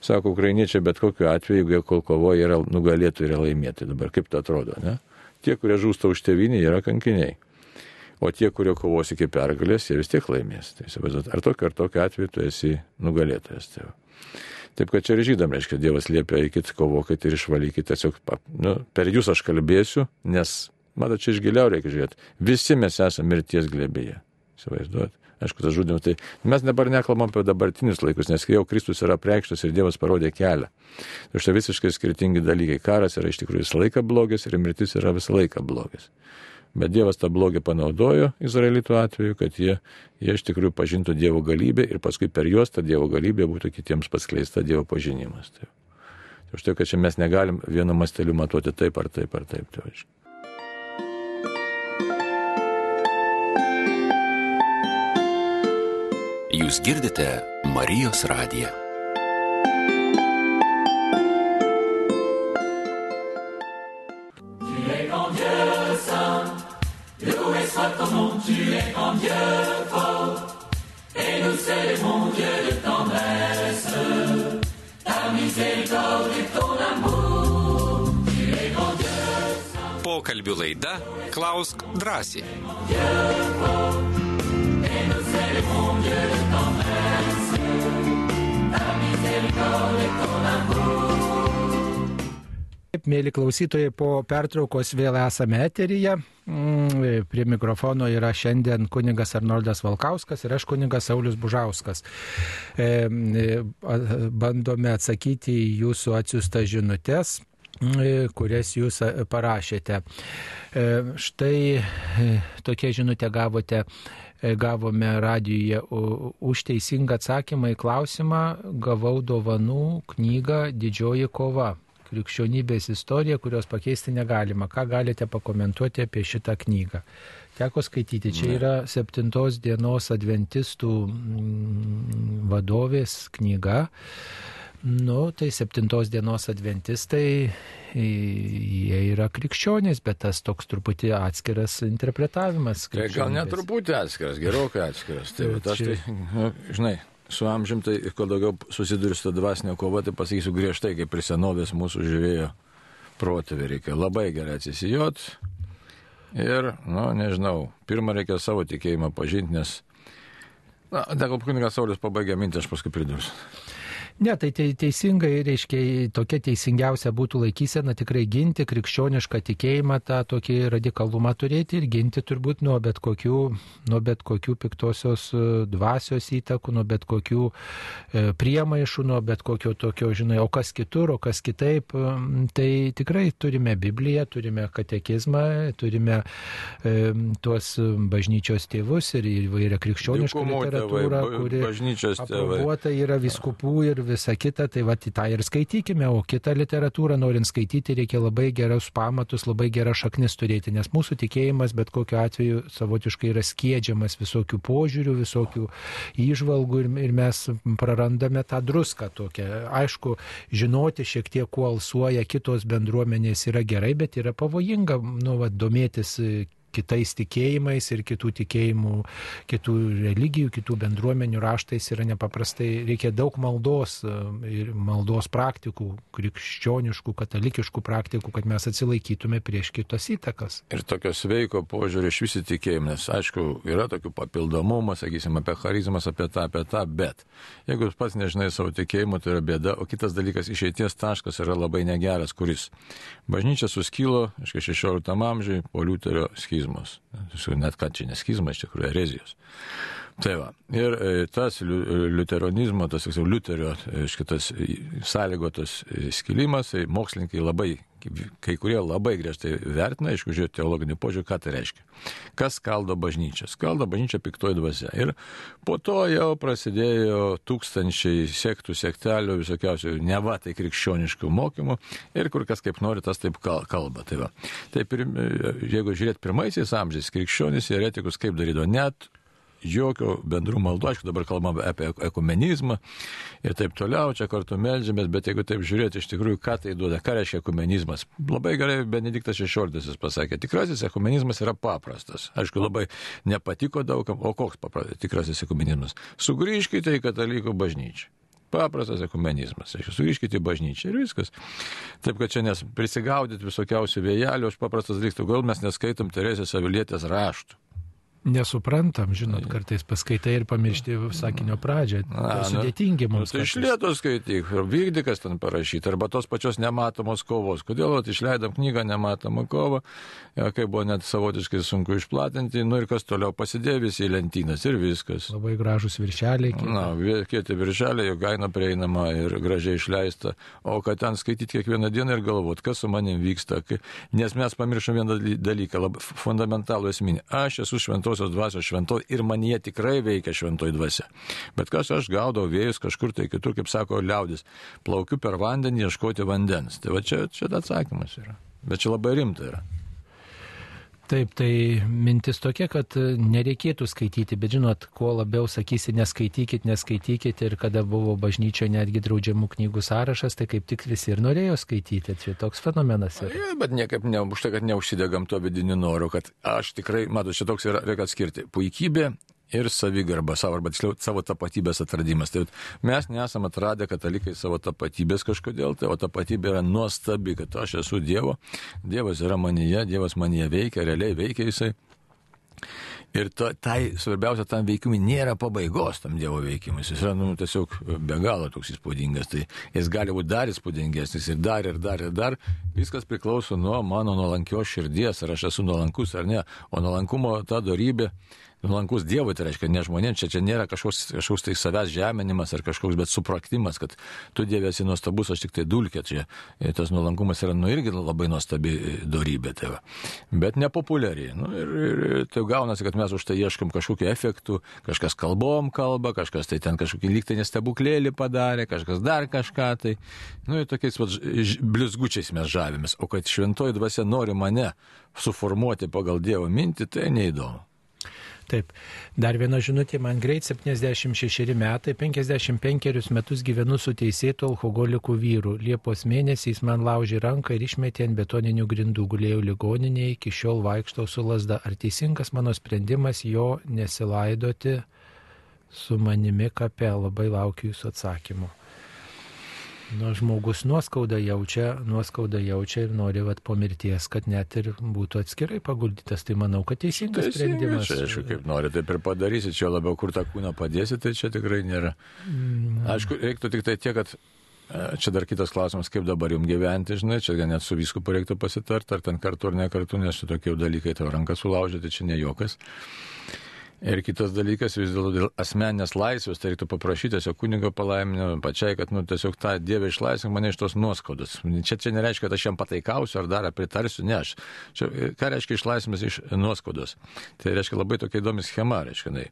Sako, ukrainiečiai bet kokiu atveju, jeigu jie kovoja, yra nugalėtų ir laimėti. Dabar kaip tai atrodo, ne? tie, kurie žūsta už tevinį, yra kankiniai. O tie, kurie kovos iki pergalės, jie vis tiek laimės. Tai įsivaizduot, ar tokiu ar tokiu atveju tu esi nugalėtojas. Tai Taip kad čia ir žydam, reiškia, Dievas liepia, eikit, kovokit ir išvalykit. Tiesiog nu, per jūs aš kalbėsiu, nes, matot, čia iš giliau reikia žiūrėti. Visi mes esame mirties glėbėje. Įsivaizduot. Aišku, tas žudimas. Tai mes dabar nekalbam apie dabartinius laikus, nes jau Kristus yra preikštas ir Dievas parodė kelią. Tai štai visiškai skirtingi dalykai. Karas yra iš tikrųjų visą laiką blogis ir mirtis yra visą laiką blogis. Bet Dievas tą blogį panaudojo Izraelitų atveju, kad jie, jie iš tikrųjų pažintų Dievo galybę ir paskui per juos ta Dievo galybė būtų kitiems paskleista Dievo pažinimas. Tai, už tai, kad čia mes negalim vienu masteliu matuoti taip ar taip ar taip. Tai, Jūs girdite Marijos radiją. soit ton nom, tu es en Dieu fort. Et nous célébrons Dieu de tendresse, ta miséricorde et ton amour. Tu es grand Dieu. Pokalbių laida Klausk drąsiai. Dieu fort. Taip, mėly klausytojai, po pertraukos vėl esame eteryje. Mm, prie mikrofono yra šiandien kuningas Arnoldas Valkauskas ir aš kuningas Saulis Bužauskas. E, e, bandome atsakyti į jūsų atsiųstas žinutės e, kurias jūs parašėte. Štai tokia žinutė gavote gavome radijoje už teisingą atsakymą į klausimą, gavau dovanų knygą Didžioji kova krikščionybės istorija, kurios pakeisti negalima. Ką galite pakomentuoti apie šitą knygą? Teko skaityti, čia yra septintos dienos adventistų mm, vadovės knyga. Nu, tai septintos dienos adventistai, jie yra krikščionys, bet tas toks truputį atskiras interpretavimas. Tai gal net truputį atskiras, gerokai atskiras. Tai, tai aš tai, nu, žinai, su amžim, tai kuo daugiau susiduriu su dvasinė kova, tai pasakysiu griežtai, kaip ir senovės mūsų živėjo protėvė reikia labai gerai atsisijot. Ir, nu, nežinau, pirmą reikia savo tikėjimą pažinti, nes, na, dėl kunigas Saulis pabaigė mintį, aš paskui pridursiu. Ne, tai te- teisingai, reiškia, tokia teisingiausia būtų laikysena tikrai ginti krikščionišką tikėjimą, tą tokį radikalumą turėti ir ginti turbūt nuo bet kokių, nuo bet kokių piktosios e, dvasios įtakų, nuo bet kokių e, priemaišų, nuo bet kokio tokio, žinai, o kas kitur, o kas kitaip. e, Tai tikrai turime Bibliją, turime katekizmą, turime e, tuos bažnyčios tėvus ir įvairią krikščionišką tėvai, literatūrą, ba- kuri bažnyčios tėvai. yra viskupų ir visa kita, tai va tą ir skaitykime, o kitą literatūrą norint skaityti reikia labai gerus pamatus, labai gerą šaknis turėti, nes mūsų tikėjimas bet kokiu atveju savotiškai yra skiedžiamas visokių požiūrių, visokių įžvalgų ir, ir mes prarandame tą druską tokią. Aišku, žinoti šiek tiek, kuo alsuoja kitos bendruomenės yra gerai, bet yra pavojinga, nu, va, domėtis kitais tikėjimais ir kitų tikėjimų, kitų religijų, kitų bendruomenių raštais yra nepaprastai, reikia daug maldos e, ir maldos praktikų, krikščioniškų, katalikiškų praktikų, kad mes atsilaikytume prieš kitos įtakas. Ir tokio sveiko požiūrį iš visi tikėjimai, nes aišku, yra tokių papildomumų, sakysim, apie charizmas, apie tą, apie tą, bet jeigu jūs pats nežinai savo tikėjimo, tai yra bėda, o kitas dalykas, išeities taškas yra labai negeras, kuris bažnyčia suskylo, aišku, 16 amžiui po Liuterio schizmos. Net ką čia neschizmas, iš tikrųjų erezijos. Tai va. Ir e, tas liu- liuteronizmo, tas tiksliau liuterio, e, šitas sąlygotas e, skilimas, tai mokslininkai labai, kai kurie labai griežtai vertina, aišku, žiūrėti teologinį požiūrį, ką tai reiškia. Kas skaldo bažnyčią? Skaldo bažnyčią piktoji dvasia. Ir po to jau prasidėjo tūkstančiai sektų, sektelių, visokiausių, neva tai krikščioniškų mokymų ir kur kas kaip nori, tas taip kal- kalba. Tai va. tai jeigu žiūrėt pirmaisiais amžiais, krikščionys eretikus kaip darydavo net jokio bendrų maldų, aišku, dabar kalbame apie ekumenizmą ir taip toliau, čia kartu melžiamės, bet jeigu taip žiūrėti iš tikrųjų, ką tai duoda, ką reiškia ekumenizmas. Labai gerai Benediktas XVI pasakė, tikrasis ekumenizmas yra paprastas. Aišku, labai nepatiko daugam, o koks paprastas tikrasis ekumenizmas. Sugrįžkite į katalikų bažnyčią. Paprastas ekumenizmas. Aš sugrįžkite į bažnyčią ir viskas. Taip, kad čia nes prisigaudyti visokiausių vėjelių, aš paprastas dalykas, gal mes neskaitom Teresės Avilietės raštų. Nesuprantam, žinot, kartais paskaitai ir pamiršti sakinio pradžią. A, Tai nu, sudėtingi Nu, mums. tai kartais. išlėto skaityk, vykdykas ten parašyti, arba tos pačios nematomos kovos. Kodėl vat, išleidom knygą nematomą kovą, kai buvo net savotiškai sunku išplatinti, nu ir kas toliau pasidėjo visi į lentynas ir viskas. Labai gražus viršeliai. kiek- Na, kieti viršeliai, jo kaina prieinama ir gražiai išleista, o kad ten skaityti kiekvieną dieną ir galvoti, kas su manim vyksta. Kai... Nes mes pamiršom vieną daly- dalyką, labai fundamentalų esminį. Aš esu šventosios dvasios šventoji ir man jie tikrai veikia šventoji dvasia. Bet kas aš gaudau vėjus kažkur tai kitur, kaip sako liaudis, plaukiu per vandenį ieškoti vandens. Tai va čia, čia atsakymas yra. Bet čia labai rimta yra. Taip, tai mintis tokia, kad e, nereikėtų skaityti, bet žinot, kuo labiau sakysi, neskaitykit, neskaitykit ir kada buvo bažnyčioje netgi draudžiamų knygų sąrašas, tai kaip tik visi ir norėjo skaityti. Čia toks fenomenas yra. Je, bet niekaip ne, už tai, kad neužsidegam to vidiniu noru, kad aš tikrai, matau, čia toks yra, reikia atskirti. Puikybė ir savigarba, savo, arba tiksliau savo tapatybės atradimas. Tai mes nesame atradę katalikai savo tapatybės kažkodėl, tai o tapatybė yra nuostabi, kad aš esu Dievo, Dievas yra manyje, Dievas manyje veikia, realiai veikia jisai. Ir to, tai svarbiausia, tam veikimui nėra pabaigos tam Dievo veikimui. Jis yra nu, tiesiog be galo toks įspūdingas. Tai jis gali būti dar įspūdingesnis ir dar ir dar ir dar. Viskas priklauso nuo mano nuolankios širdies, ar aš esu nuolankus ar ne. O nuolankumo ta darybė, nuolankus Dievui, tai reiškia ne žmonėms, čia, čia nėra kažkoks, kažkoks tai savęs žeminimas ar kažkoks, bet supraktimas, kad tu Dieve esi nuostabus, aš tik tai dulkė. Čia e, tas nuolankumas yra nu irgi labai nuostabi darybė. Tai va. bet nepopuliari. Nu, ir, ir, ir tai gaunasi, kad mes už tai ieškam kažkokiu efektu, kažkas kalbom kalba, kažkas tai ten kažkokį lygtai nestebuklėlį padarė, kažkas dar kažką. Tai, nu, ir tokiais va, blizgučiais mes žavimės. O kad šventoji dvasia nori mane suformuoti pagal Dievo mintį, tai neįdomu. Taip, dar viena žinutė, man greit 76 metai, 55 metus gyvenu su teisėtu alkoholiku vyru. Liepos mėnesį jis man laužė ranką ir išmetė ant betoninių grindų, gulėjau ligoninėje, iki šiol vaikštau su lasda. Ar teisingas mano sprendimas jo nesilaidoti su manimi kape? Labai laukiu jūsų atsakymų. Nu, žmogus nuoskaudą jaučia, nuoskaudą jaučia ir nori vat, po mirties, kad net ir būtų atskirai paguldytas. Tai manau, kad teisingas sprendimas. Čia, aišku, kaip nori, taip ir padarysi, čia labiau kur tą kūną padėsi, tai čia tikrai nėra. Mm. Aišku, reiktų tik tai tiek, kad e, čia dar kitas klausimas, kaip dabar jums gyventi, žinai, čia net su viskupu reiktų pasitarti, ar ten kartu ar ne kartu, nes čia tokie jau dalykai tavo ranką sulaužyti, čia ne jokas. Ir kitas dalykas, vis dėlto dėl asmeninės laisvės, tai reiktų paprašyti tiesiog kunigo palaiminio pačiai, kad, nu, tiesiog tą Dievą išlaisvink mane iš tos nuoskaudos. Čia, čia nereiškia, kad aš jam pataikausiu ar dar pritarsiu, ne aš. Čia, ką reiškia išlaisvimas iš nuoskaudos? Tai reiškia labai tokia įdomi schema, reiškia.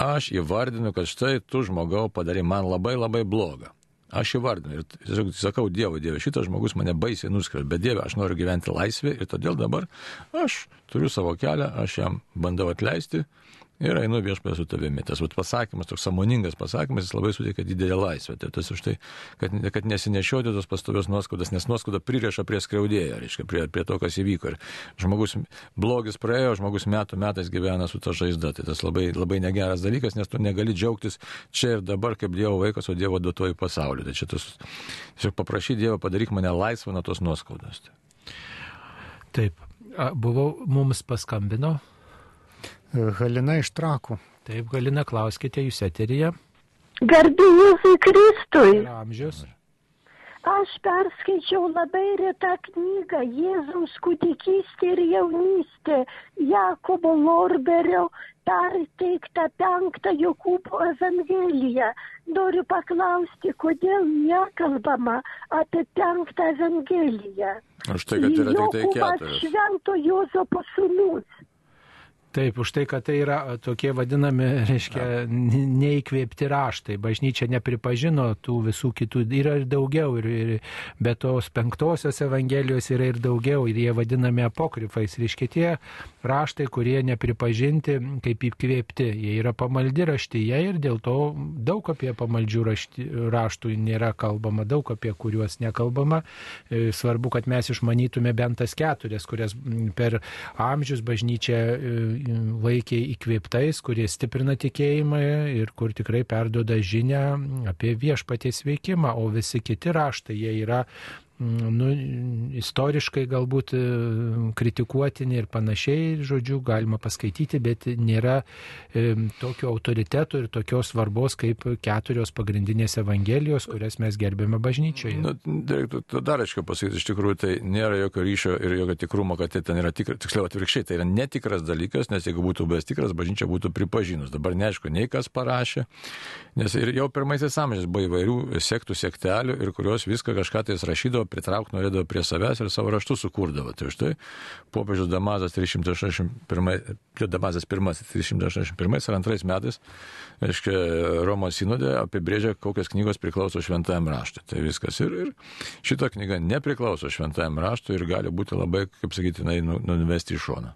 Aš įvardinu, kad štai tu žmogau padarai man labai labai blogą. Aš įvardinu ir tiesiog sakau Dievui, Dieve, šitas žmogus mane baisiai nuskriaus, bet Dieve, aš noriu gyventi laisvė ir todėl dabar aš turiu savo kelią, aš jam bandau atleisti ir einu viešpatė su tavimi. Tas vat, pasakymas, toks samoningas pasakymas, jis labai suteikia didelę laisvę. Tai tas už tai, kad, kad nesinešioti tos pastovios nuoskaudos, nes nuoskauda pririša prie skriaudėjo, reiškia, prie, prie to, kas įvyko. Ir žmogus, blogis praėjo, žmogus metų metais gyvena su ta žaizda. Tai tas labai, labai negeras dalykas, nes tu negali džiaugtis čia ir dabar kaip Dievo vaikas, o Dievo duotojų pasaulio. Tai čia tas, tiesiog paprašy Dievo padaryk mane laisvą nuo tos nuoskaudos. Taip, buvau, mums paskambino. Halina iš Trakų. Taip, Galina, klauskite jūs eteryje. Garbė Jėzui Kristui. Ir amžius. Aš perskaičiau labai retą knygą Jėzaus kūdikystė ir jaunystė Jakobo Lorberio perteiktą penktą Jokūbo Evangeliją. Noriu paklausti, kodėl nekalbama apie penktą Evangeliją. Už tai, kad yra tik tai keturios. Švento Jozopo sūnus. Taip, už tai, kad tai yra tokie vadinami, reiškia, neįkvėpti raštai. Bažnyčia nepripažino tų visų kitų, yra ir daugiau, ir, ir be tos penktosios Evangelijos yra ir daugiau, ir jie vadinami apokrifais. Reiškia tie raštai, kurie nepripažinti kaip įkvėpti, jie yra pamaldi raštyje ir dėl to daug apie pamaldžių rašty, raštų nėra kalbama, daug apie kuriuos nekalbama. E, Svarbu, kad mes išmanytume bent tas keturias, kurias per amžius bažnyčia e, laikė įkvėptais, kurie stiprina tikėjimą ir kur tikrai perdoda žinę apie viešpaties veikimą, o visi kiti raštai, jie yra nu, istoriškai galbūt e, kritikuotini ir panašiai, žodžiu, galima paskaityti, bet nėra e, tokio autoriteto ir tokios svarbos kaip keturios pagrindinės Evangelijos, kurias mes gerbėme bažnyčioje. Nu, to dar aiškiau pasakyti, iš tikrųjų tai nėra jokio ryšio ir jokio tikrumo, kad tai ten yra tikras, tiksliau atvirkščiai, tai yra netikras dalykas, nes jeigu būtų buvęs tikras, bažnyčia būtų pripažinus. Dabar neaišku, nei kas parašė, nes ir jau pirmaisiais amžiais buvo įvairių sektų, sektelių ir kurios viską kažką tais rašydavo, pritraukti norėdavo prie savęs ir savo raštų sukurdavo. Tai štai popiežius Damazas 361, Damazas 1 381 ir 2 metais, aiškiai, Romos sinodė apibrėžia, kokios knygos priklauso šventajam raštui. Tai viskas. Ir, ir šita knyga nepriklauso šventajam raštui ir gali būti labai, kaip sakyti, nu- nuvesti į šoną.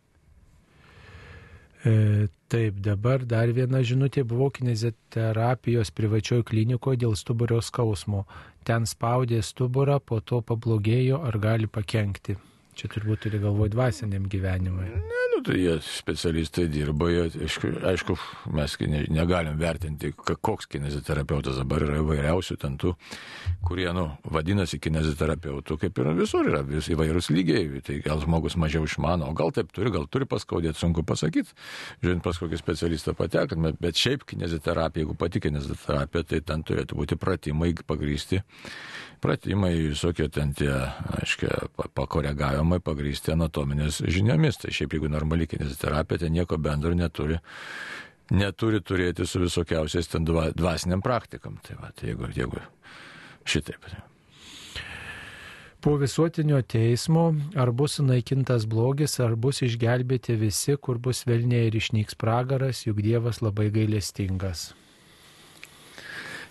E, taip, dabar dar viena žinutė buvo kineziterapijos privačioje klinikoje dėl stuburo skausmo. Ten spaudė stuburą, po to pablogėjo ar gali pakengti. Čia turbūt turi galvoj dvasiniam gyvenimui. Ne, nu, tai jie specialistai dirba, jie, aišku, aišku, mes ne, negalim vertinti, koks kineziterapeutas dabar yra įvairiausių ten tų, kurie, nu, vadinasi kineziterapeutų, kaip ir visur yra vis įvairūs lygiai, tai gal žmogus mažiau išmano, o gal taip turi, gal turi paskaudėti, sunku pasakyti, žiūrint pas kokį specialistą patekant, bet- šiaip kineziterapija, jeigu pati kineziterapija, tai ten turėtų būti pratimai pagrysti, pratimai visokie ten tie, aiškiai, pa- pakoregavimai pagrysti anatominės žiniomis, tai šiaip jeigu normali kineziterapija, tai nieko bendro neturi neturi turėti su visokiausiais ten dva, dvasiniam praktikam. Tai va, tai jeigu, jeigu šitaip. tai. Po visuotinio teismo ar bus sunaikintas blogis, ar bus išgelbėti visi, kur bus velnė ir išnyks pragaras, juk Dievas labai gailestingas.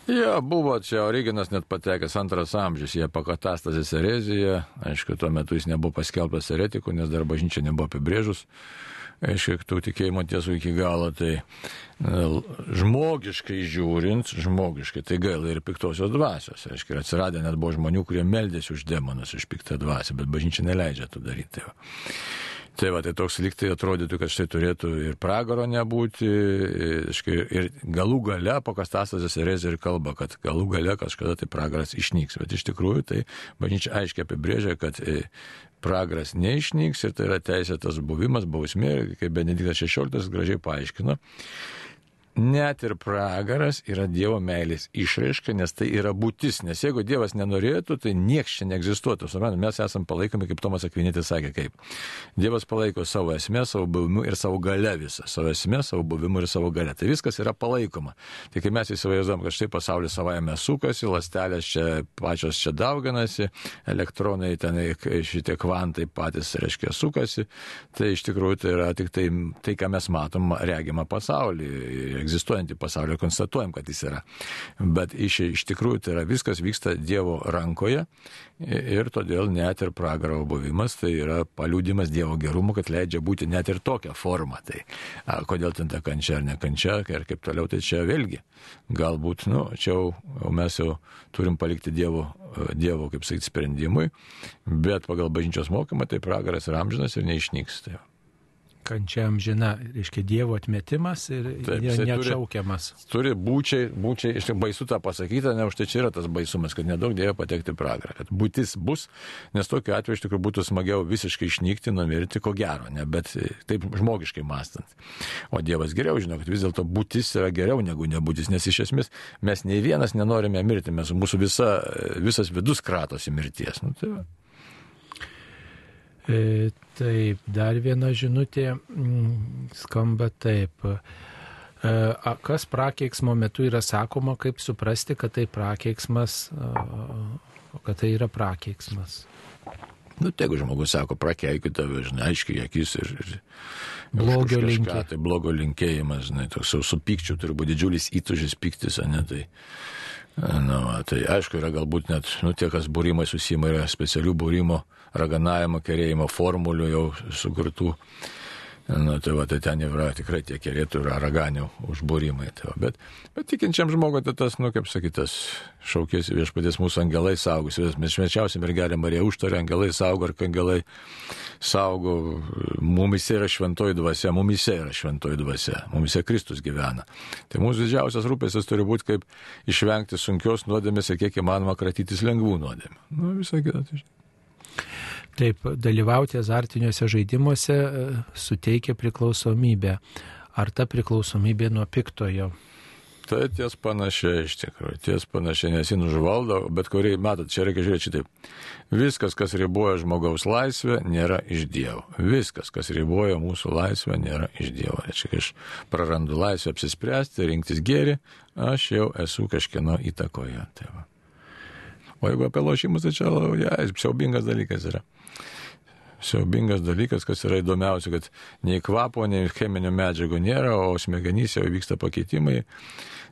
Ja, buvo čia Originas net patekęs antras amžius, jie pakatastazės erezija, aišku, tuo metu jis nebuvo paskelbtas eretiku, nes dar bažnyčia nebuvo apibrėžus, aišku, tų tikėjimo tiesų iki galo, tai žmogiškai žiūrint, žmogiškai, tai gaila ir piktosios dvasios, aišku, ir atsiradę net buvo žmonių, kurie meldėsi už demonus, už piktą dvasią, bet bažnyčia neleidžia to daryti. Tai. Tai va, tai toks liktai atrodytų, kad štai turėtų ir pragaro nebūti, ir, ir galų gale pakastasas Erezė ir kalba, kad galų gale kažkada tai pragaras išnyks. Bet iš tikrųjų tai bažnyčia aiškiai apibrėžia, kad e, pragaras neišnyks ir tai yra teisėtas buvimas, bausmė, kaip Benediktas XVI gražiai paaiškino net ir pragaras yra Dievo meilės išraiška, nes tai yra būtis. Nes jeigu Dievas nenorėtų, tai nieks čia neegzistuotų. Suprantate, mes esame palaikomi, kaip Tomas Akvinėtis sakė, kaip. Dievas palaiko savo esmę, savo buvimu ir savo gale visą. Savo esmę, savo buvimu ir savo gale. Tai viskas yra palaikoma. Tai kai mes įsivaizduojam, kad štai pasaulis savaime sukasi, lastelės čia pačios čia dauginasi, elektronai ten šitie kvantai patys, reiškia, sukasi, tai iš tikrųjų tai yra tik tai, tai ką mes matom, regima pasaulį egzistuojantį pasaulį, konstatuojam, kad jis yra. Bet iš, iš tikrųjų tai yra viskas vyksta Dievo rankoje ir todėl net ir pragaro buvimas tai yra paliūdimas Dievo gerumo, kad leidžia būti net ir tokią formą. Tai a, kodėl ten ta kančia ar ne kančia ir kaip toliau, tai čia vėlgi. Galbūt, nu, čia jau, mes jau turim palikti Dievo, dievo kaip sakyti, sprendimui, bet pagal bažnyčios mokymą tai pragaras yra amžinas ir neišnyks. Tai kančia amžina, reiškia Dievo atmetimas ir Taip, neatšaukiamas. Turi, turi būčiai, būčiai, iš tikrųjų baisu tą pasakyti, ne už tai čia yra tas baisumas, kad nedaug Dievo patekti pragarą, kad būtis bus, nes tokiu atveju iš tikrųjų būtų smagiau visiškai išnykti, numirti, ko gero, ne, bet taip žmogiškai mąstant. O Dievas geriau žino, kad vis dėlto būtis yra geriau negu nebūtis, nes iš esmės mes nei vienas nenorime mirti, mes, mūsų visa, visas vidus kratosi mirties. Nu, tai va. E, taip, dar viena žinutė mm, skamba taip. E, kas prakeiksmo metu yra sakoma, kaip suprasti, kad tai prakeiksmas, kad tai yra prakeiksmas? Nu, jeigu žmogus sako, prakeikit tave, žinai, aiškiai akis ir... ir blogio linkėjimas. Tai blogo linkėjimas, žinai, toks su, su pykčiu turi būti didžiulis įtužis pyktis, ne, tai... Na, tai aišku, yra galbūt net, nu, tie, kas būrimai susima, yra specialių būrimo, raganavimo, kerėjimo formulių jau sukurtų. Na, tai va, tai ten yra tikrai tie kerėtų yra raganių užbūrimai. Tai va, bet, bet tikinčiam žmogui tai tas, nu, kaip sakytas, šaukėsi viešpatės mūsų angelai saugus. Mes švenčiausiai mergelė Marija užtarė, angelai saugo, ar angelai saugo, mumise yra šventoji dvasia, mumise yra šventoji dvasia, mumise Kristus gyvena. Tai mūsų didžiausias rūpestis turi būti, kaip išvengti sunkios nuodėmės ir kiek įmanoma kratytis lengvų nuodėmės. Nu, visą kitą. Tai Taip, dalyvauti azartiniuose žaidimuose e, suteikia priklausomybę. Ar ta priklausomybė nuo piktojo? Tai ties panašiai iš tikrųjų, ties panašiai, nes jį nužvaldo, bet kurį, matot, čia reikia žiūrėti šitaip. Viskas, kas riboja žmogaus laisvę, nėra iš Dievo. Viskas, kas riboja mūsų laisvę, nėra iš Dievo. Reiškia, kai aš prarandu laisvę apsispręsti, rinktis gėri, aš jau esu kažkieno įtakoje. Tai va. o jeigu apie lošimus, tai čia ja, siaubingas dalykas yra siaubingas dalykas, kas yra įdomiausia, kad nei kvapo, nei cheminių medžiagų nėra, o smegenys jau vyksta pakeitimai.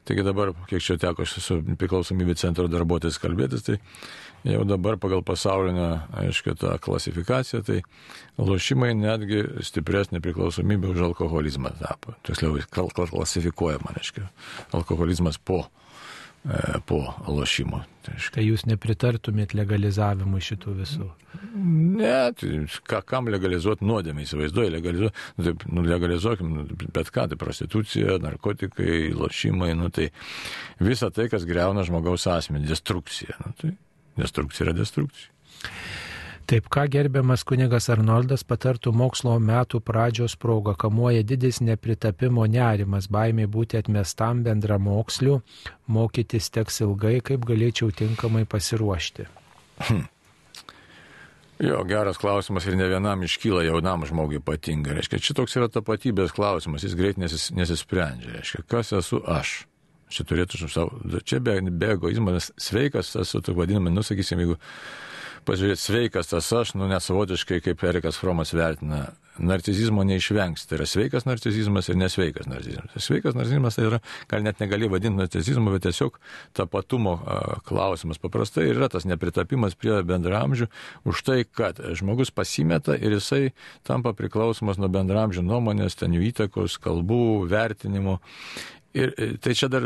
Taigi dabar, kiek čia teko su priklausomybė centro darbuotojais kalbėtis, tai jau dabar pagal pasaulinę, aišku, tą klasifikaciją, tai lošimai netgi stipresnė priklausomybė už alkoholizmą tapo. Tiksliau, klasifikuojama, aišku, alkoholizmas po po lošimo. Tai, tai jūs nepritartumėt legalizavimui šitų visų? Ne, tai ką, kam legalizuoti nuodėmę, įsivaizduoju, legalizuoti, nu, tai, nu, legalizuokim nu, bet ką, tai prostitucija, narkotikai, lošimai, nu, tai visa tai, kas greuna žmogaus asmenį, destrukcija. Nu, tai destrukcija yra destrukcija. Taip, ką gerbiamas kunigas Arnoldas patartų mokslo metų pradžios progą, kamuoja didis nepritapimo nerimas, baimė būti atmestam bendra moksliu, mokytis teks ilgai, kaip galėčiau tinkamai pasiruošti. Hmm. Jo, geras klausimas ir ne vienam iškyla jaunam žmogui ypatingai. Reiškia, šitoks yra tapatybės klausimas, jis greit nesis, nesisprendžia. Reiškia, kas esu aš? Čia turėtų savo, čia be, be egoizmo, nes sveikas esu, tu vadinami, nu, sakysim, jeigu pažiūrėti, sveikas tas aš, nu nesavotiškai, kaip Erikas Fromas vertina, narcizizmo neišvengs. Tai yra sveikas narcizizmas ir nesveikas narcizizmas. Tai sveikas narcizizmas tai yra, gal net negali vadinti narcizizmu, bet tiesiog tapatumo klausimas. Paprastai yra tas nepritapimas prie bendramžių už tai, kad žmogus pasimeta ir jisai tampa priklausomas nuo bendramžių nuomonės, ten jų įtakos, kalbų, vertinimų. Ir e, tai čia dar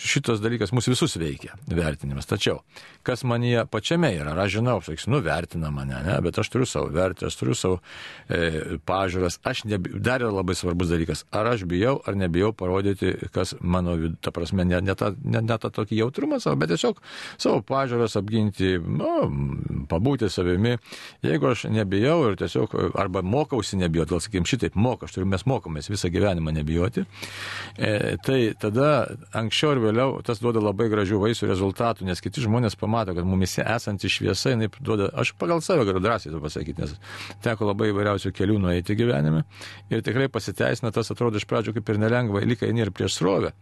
šitas dalykas mūsų visus veikia, vertinimas. Tačiau, kas manyje pačiame yra, aš žinau, sakysiu, nu, vertina mane, ne, bet aš turiu savo vertę, aš turiu savo e, pažiūras, aš nebi... dar yra labai svarbus dalykas, ar aš bijau ar nebijau parodyti, kas mano, ta prasme, ne, ne, tą, ne, ne tą tokį jautrumą savo, bet tiesiog savo pažiūras apginti, nu, pabūti savimi. Jeigu aš nebijau ir tiesiog, arba mokausi nebijoti, gal sakykim šitaip, moka, aš turiu, mes mokomės visą gyvenimą nebijoti, e, tai tada anksčiau ir vėliau tas duoda labai gražių vaisių rezultatų, nes kiti žmonės pamato, kad mumise esanti šviesa, jinai duoda, aš pagal save galiu drąsiai to pasakyti, nes teko labai įvairiausių kelių nueiti gyvenime ir tikrai pasiteisina, tas atrodo iš pradžių kaip ir nelengva, lyg eini ir prieš srovę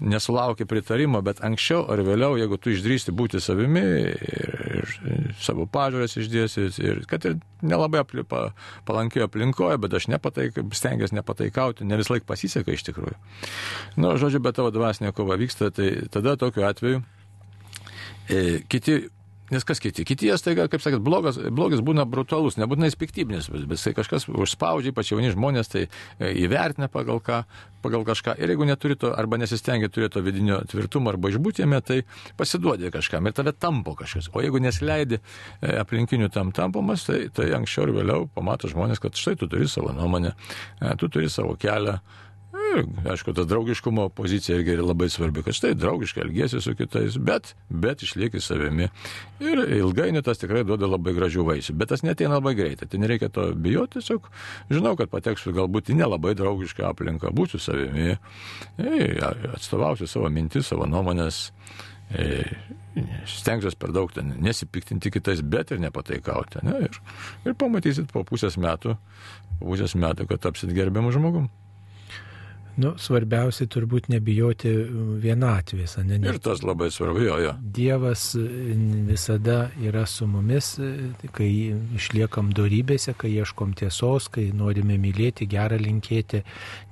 nesulaukia pritarimo, bet anksčiau ar vėliau, jeigu tu išdrįsti būti savimi ir, ir savo pažiūrės išdėsi, ir kad ir nelabai apli, pa, palankioje aplinkoje, bet aš nepataik, stengiuosi nepataikauti, ne vis laik pasiseka iš tikrųjų. Na, nu, žodžiu, bet tavo dvasinė kova vyksta, tai tada tokiu atveju e, kiti Nes kas kiti? Kiti jie staiga, kaip sakėt, blogas, blogis būna brutalus, nebūtinai piktybinis, bet, bet kažkas užspaudžia, ypač jauni žmonės, tai e, įvertina pagal, ką, pagal kažką. Ir jeigu neturi to, arba nesistengia turėti to vidinio tvirtumo arba išbūtėme, tai pasiduodi kažkam ir tave tampo kažkas. O jeigu nesileidi e, aplinkinių tam tampomas, tai, tai anksčiau ir vėliau pamato žmonės, kad štai tu turi savo nuomonę, e, tu turi savo kelią. Ir, aišku, ta draugiškumo pozicija irgi yra labai svarbi, kad štai draugiškai elgėsi su kitais, bet, bet išlieki savimi. Ir ilgainiui tas tikrai duoda labai gražių vaisių. Bet tas neteina labai greitai. Tai nereikia to bijoti, tiesiog žinau, kad pateksiu galbūt į nelabai draugišką aplinką, būsiu savimi, e, atstovausiu savo mintis, savo nuomonės. E, Stengsiuosi per daug ten nesipiktinti kitais, bet ir nepataikauti. Ne? Ir, ir pamatysit po pusės metų, po pusės metų, kad tapsit gerbiamų žmogum. Nu, svarbiausia turbūt nebijoti vienatvės, ne? Ir tas labai svarbu, jo, jo. Dievas visada yra su mumis, kai išliekam darybėse, kai ieškom tiesos, kai norime mylėti, gerą linkėti,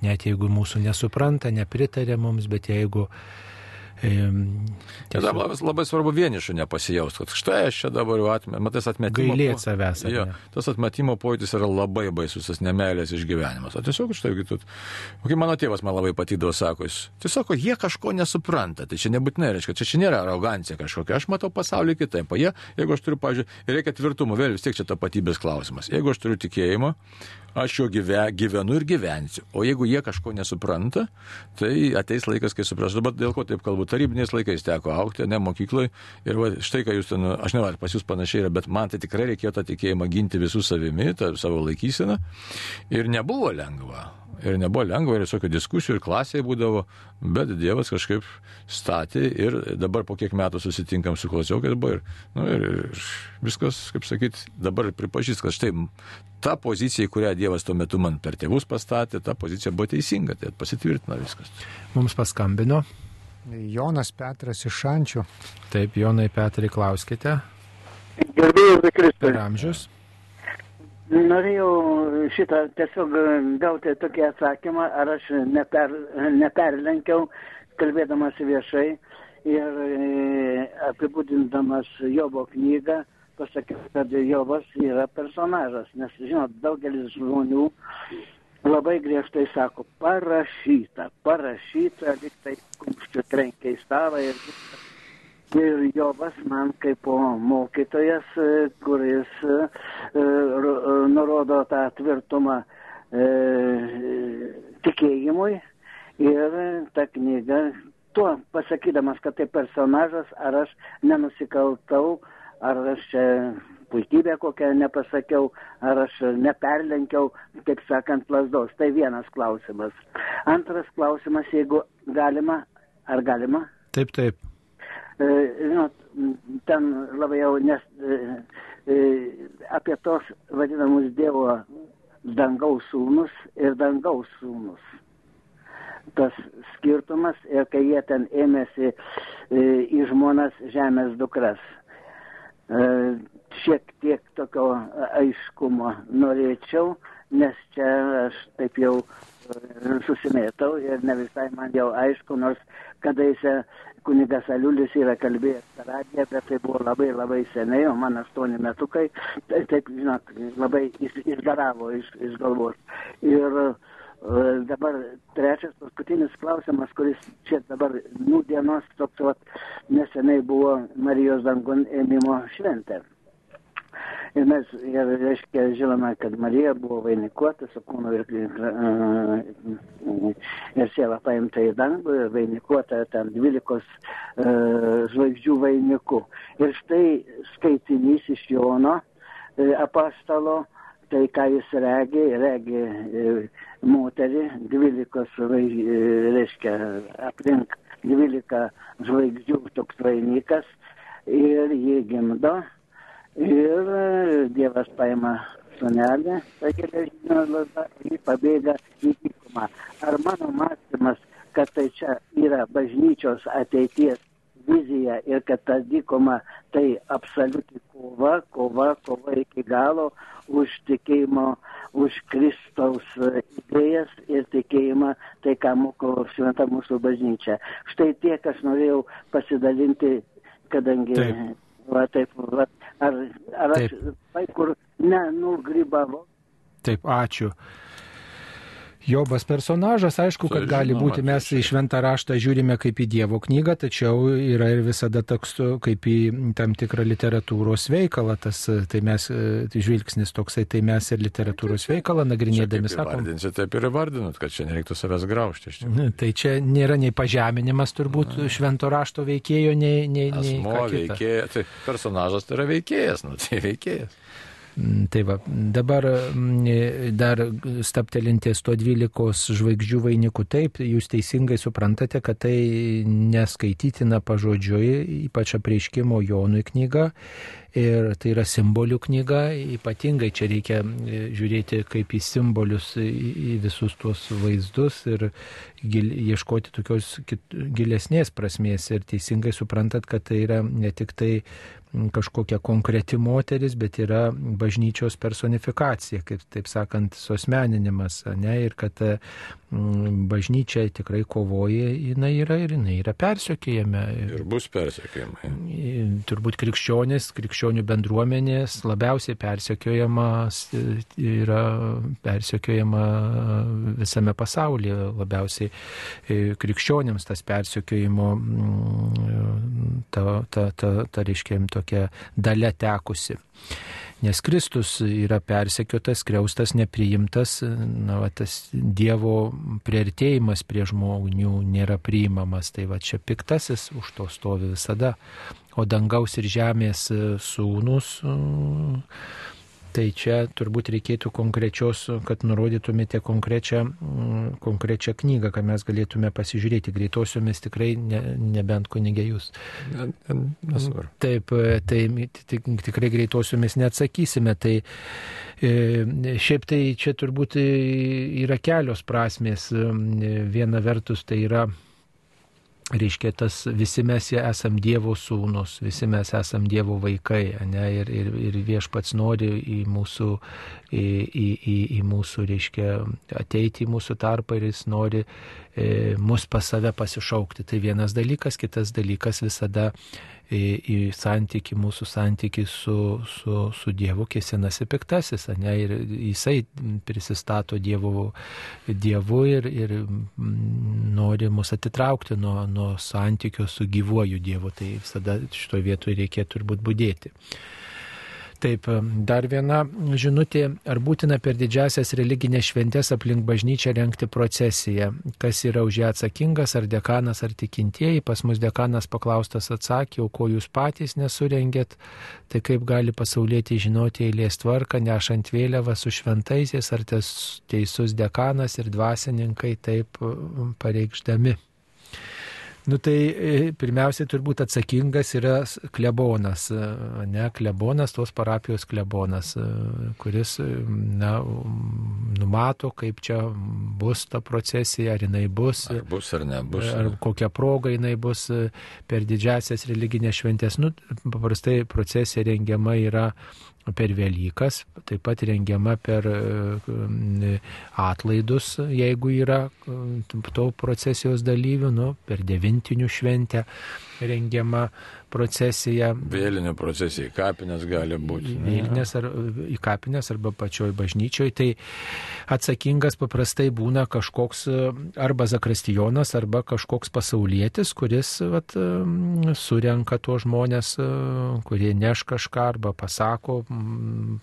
net jeigu mūsų nesupranta, nepritarė mums, bet jeigu Tiesiog... Labai, labai svarbu vienišų nepasijausti, kad štai aš čia dabar jau atmetu, matai, atmetimo. Gailėti savęs. Jo, tas atmetimo pojūtis yra labai baisus, tas nemelės išgyvenimas. O tiesiog štai, tu, o kai mano tėvas man labai patydavo, sako, jis, tiesiog jie kažko nesupranta, tai čia nebūtinai reiškia, čia, čia nėra arogancija kažkokia, aš matau pasaulį kitaip, o jie, jeigu aš turiu, pažiūrėjau, reikia tvirtumo, vėl vis tiek čia tapatybės klausimas. Jeigu aš turiu tikėjimą, aš jo gyve, gyvenu ir gyvensiu. O jeigu jie kažko nesupranta, tai ateis laikas, kai supras. Dabar dėl ko taip kalbu, tarybiniais laikais teko aukti, ne mokykloje. Ir va, štai, ką jūs ten, aš nežinau, pas jūs panašiai yra, bet man tai tikrai reikėjo tą tikėjimą ginti visų savimi, tą savo laikyseną. Ir nebuvo lengva. Ir nebuvo lengva, ir visokių diskusijų, ir klasėje būdavo, bet Dievas kažkaip statė ir dabar po kiek metų susitinkam su klasiokais buvo ir, nu, ir, ir viskas, kaip sakyt, dabar pripažįst, kad štai ta pozicija, kurią Dievas tuo metu man per tėvus pastatė, ta pozicija buvo teisinga, tai pasitvirtina viskas. Mums paskambino. Jonas Petras iš Šančių. Taip, Jonai Petrai, klauskite. Gerbėjai Kristai. Per amžius. Norėjau šitą tiesiog gauti tokį atsakymą, ar aš neper, neperlenkiau, kalbėdamas viešai ir e, apibūdindamas Jobo knygą, pasakiau, kad Jobas yra personažas, nes, žinot, daugelis žmonių labai griežtai sako, parašyta, parašyta, lyg tai kumščių trenkia į stalą ir viskas ir Jobas man kaip mokytojas, kuris nurodo tą tvirtumą tikėjimui ir ta knyga, tuo pasakydamas, kad tai personažas, ar aš nenusikaltau, ar aš čia puikybę kokią nepasakiau, ar aš neperlenkiau, kaip sakant, lasdos. Tai vienas klausimas. Antras klausimas, jeigu galima, ar galima? Taip, taip žinot, ten labai jau nes, apie tos vadinamus Dievo dangaus sūnus ir dangaus sūnus. Tas skirtumas ir kai jie ten ėmėsi į žmonas žemės dukras. Šiek tiek tokio aiškumo norėčiau, nes čia aš taip jau susimėtau ir ne visai man jau aišku, nors kadaise kunigas Aliulis yra kalbėjęs per radiją, bet tai buvo labai labai seniai, o man aštuoni metukai, tai taip, žinot, labai išgaravo iš, iš galvos. Ir Dabar trečias, paskutinis klausimas, kuris čia dabar nūdienos toks, vat, nesenai buvo Marijos dangun ėmimo šventė. Ir mes, ir, reiškia, žinome, kad Marija buvo vainikuota su kūnu ir, ir, ir siela paimta į dangų ir vainikuota ten dvylikos uh, žvaigždžių vainiku. Ir štai skaitinys iš Jono uh, apastalo, tai ką jis regi, regi moterį, dvylikos, reiškia, aplink dvylika žvaigždžių toks vainikas ir jį gimdo Ir Dievas paima sunelį, tai geležinio lazda, jį pabėga į dykumą. Ar mano mąstymas, kad tai čia yra bažnyčios ateities vizija ir kad ta dykuma tai absoliuti kova, kova, kova iki galo už tikėjimo, už Kristaus idėjas ir tikėjimą, tai ką moko šventa mūsų bažnyčia. Štai tiek aš norėjau pasidalinti, kadangi Taip. Va taip, va, ar, ar aš Taip. vai kur nenugrybavau. Taip, ačiū. Jobas personažas, aišku, kad Tai gali būti, mes į šventą raštą žiūrime kaip į Dievo knygą, tačiau yra ir visada tekstu kaip į tam tikrą literatūros veikalą, tas, tai mes, tai žvilgsnis toksai, tai mes ir literatūros veikalą nagrinėdami sakom. Vardinsit, taip ir įvardinut, kad čia nereiktų savęs graužti. Tai čia nėra nei pažeminimas turbūt švento rašto veikėjo, nei, nei, nei Asmo veikėjas, tai personažas tai yra veikėjas, nu tai veikėjas. Mm, Tai va, dabar mm, dar staptelinties to 12 žvaigždžių vainikų, taip, jūs teisingai suprantate, kad tai neskaitytina pažodžiui, ypač apreiškimo Jonui knyga. Ir tai yra simbolių knyga, ypatingai čia reikia e, žiūrėti kaip į simbolius, į, visus tuos vaizdus ir gil, ieškoti tokios kit, gilesnės prasmės. Ir teisingai suprantat, kad tai yra ne tik tai kažkokia konkreti moteris, bet yra bažnyčios personifikacija, kaip taip sakant, suosmeninimas, ne, ir kad mm, bažnyčia tikrai kovoja, jinai yra ir jinai yra persiekėjama. Ir bus persekiojimai. Turbūt krikščionis, krikščionių bendruomenės labiausiai persekiojamas yra persekiojama visame pasaulyje, labiausiai krikščionėms tas persekiojimo, mm, ta, ta, ta, ta reiškia, tokia dalia tekusi. Nes Kristus yra persekiotas, skriaustas, nepriimtas, na, va, tas Dievo prieartėjimas prie žmonių nėra priimamas. Tai va čia piktasis už to stovi visada. O dangaus ir žemės sūnus, tai čia turbūt reikėtų konkrečios, kad nurodytumėte konkrečią, konkrečią knygą, kad mes galėtume pasižiūrėti. Greitosiomis tikrai ne, nebent kunigė jūs. Nesvarbu. Taip, tai tik- tikrai greitosiomis neatsakysime. Tai e, šiaip tai čia turbūt e, yra kelios prasmės. E, Viena vertus tai yra reiškia tas visi mes esam Dievo sūnus, visi mes esam Dievo vaikai, ne, ir, ir, ir viešpats nori į mūsų, į, į, į, į mūsų, reiškia, ateiti į mūsų tarpą ir jis nori e, mus pas save pasišaukti. Tai vienas dalykas, kitas dalykas visada į, santyki, mūsų santyki su, su, su Dievu kėsinasi piktasis, ne, ir jisai prisistato Dievu, dievu ir, ir mm, nori mus atitraukti nuo, nuo santykio su gyvuoju Dievu, tai visada šitoje vietoje reikėtų turbūt būdėti. Taip, dar viena žinutė, ar būtina per didžiasias religinės šventės aplink bažnyčią renkti procesiją, kas yra už ją atsakingas, ar dekanas, ar tikintieji, pas mus dekanas paklaustas atsakė, o ko jūs patys nesurengėt, tai kaip gali pasaulietį žinoti eilės tvarką, nešant vėliavą su šventaisiais, ar teisus dekanas ir dvasininkai taip mm, pareikšdami. Nu tai e, pirmiausiai turbūt atsakingas yra klebonas, e, ne klebonas, tos parapijos klebonas, e, kuris na, um, numato, kaip čia bus ta procesija, ar jinai bus. Ar bus ar nebus. Ar kokia proga jinai bus per didžiasias religinės šventės. Nu, paprastai procesija rengiama yra per Velykas, taip pat rengiama per e, atlaidus, jeigu yra e, to procesijos dalyvių, nu, per devintinių šventę rengiama procesija. Vėlinė procesija į kapines gali būti. Vėlinės ar į kapines arba pačioj bažnyčioj. Tai atsakingas paprastai būna kažkoks arba zakristijonas, arba kažkoks pasaulietis, kuris vat, surenka tuos žmonės, kurie neš kažką arba pasako,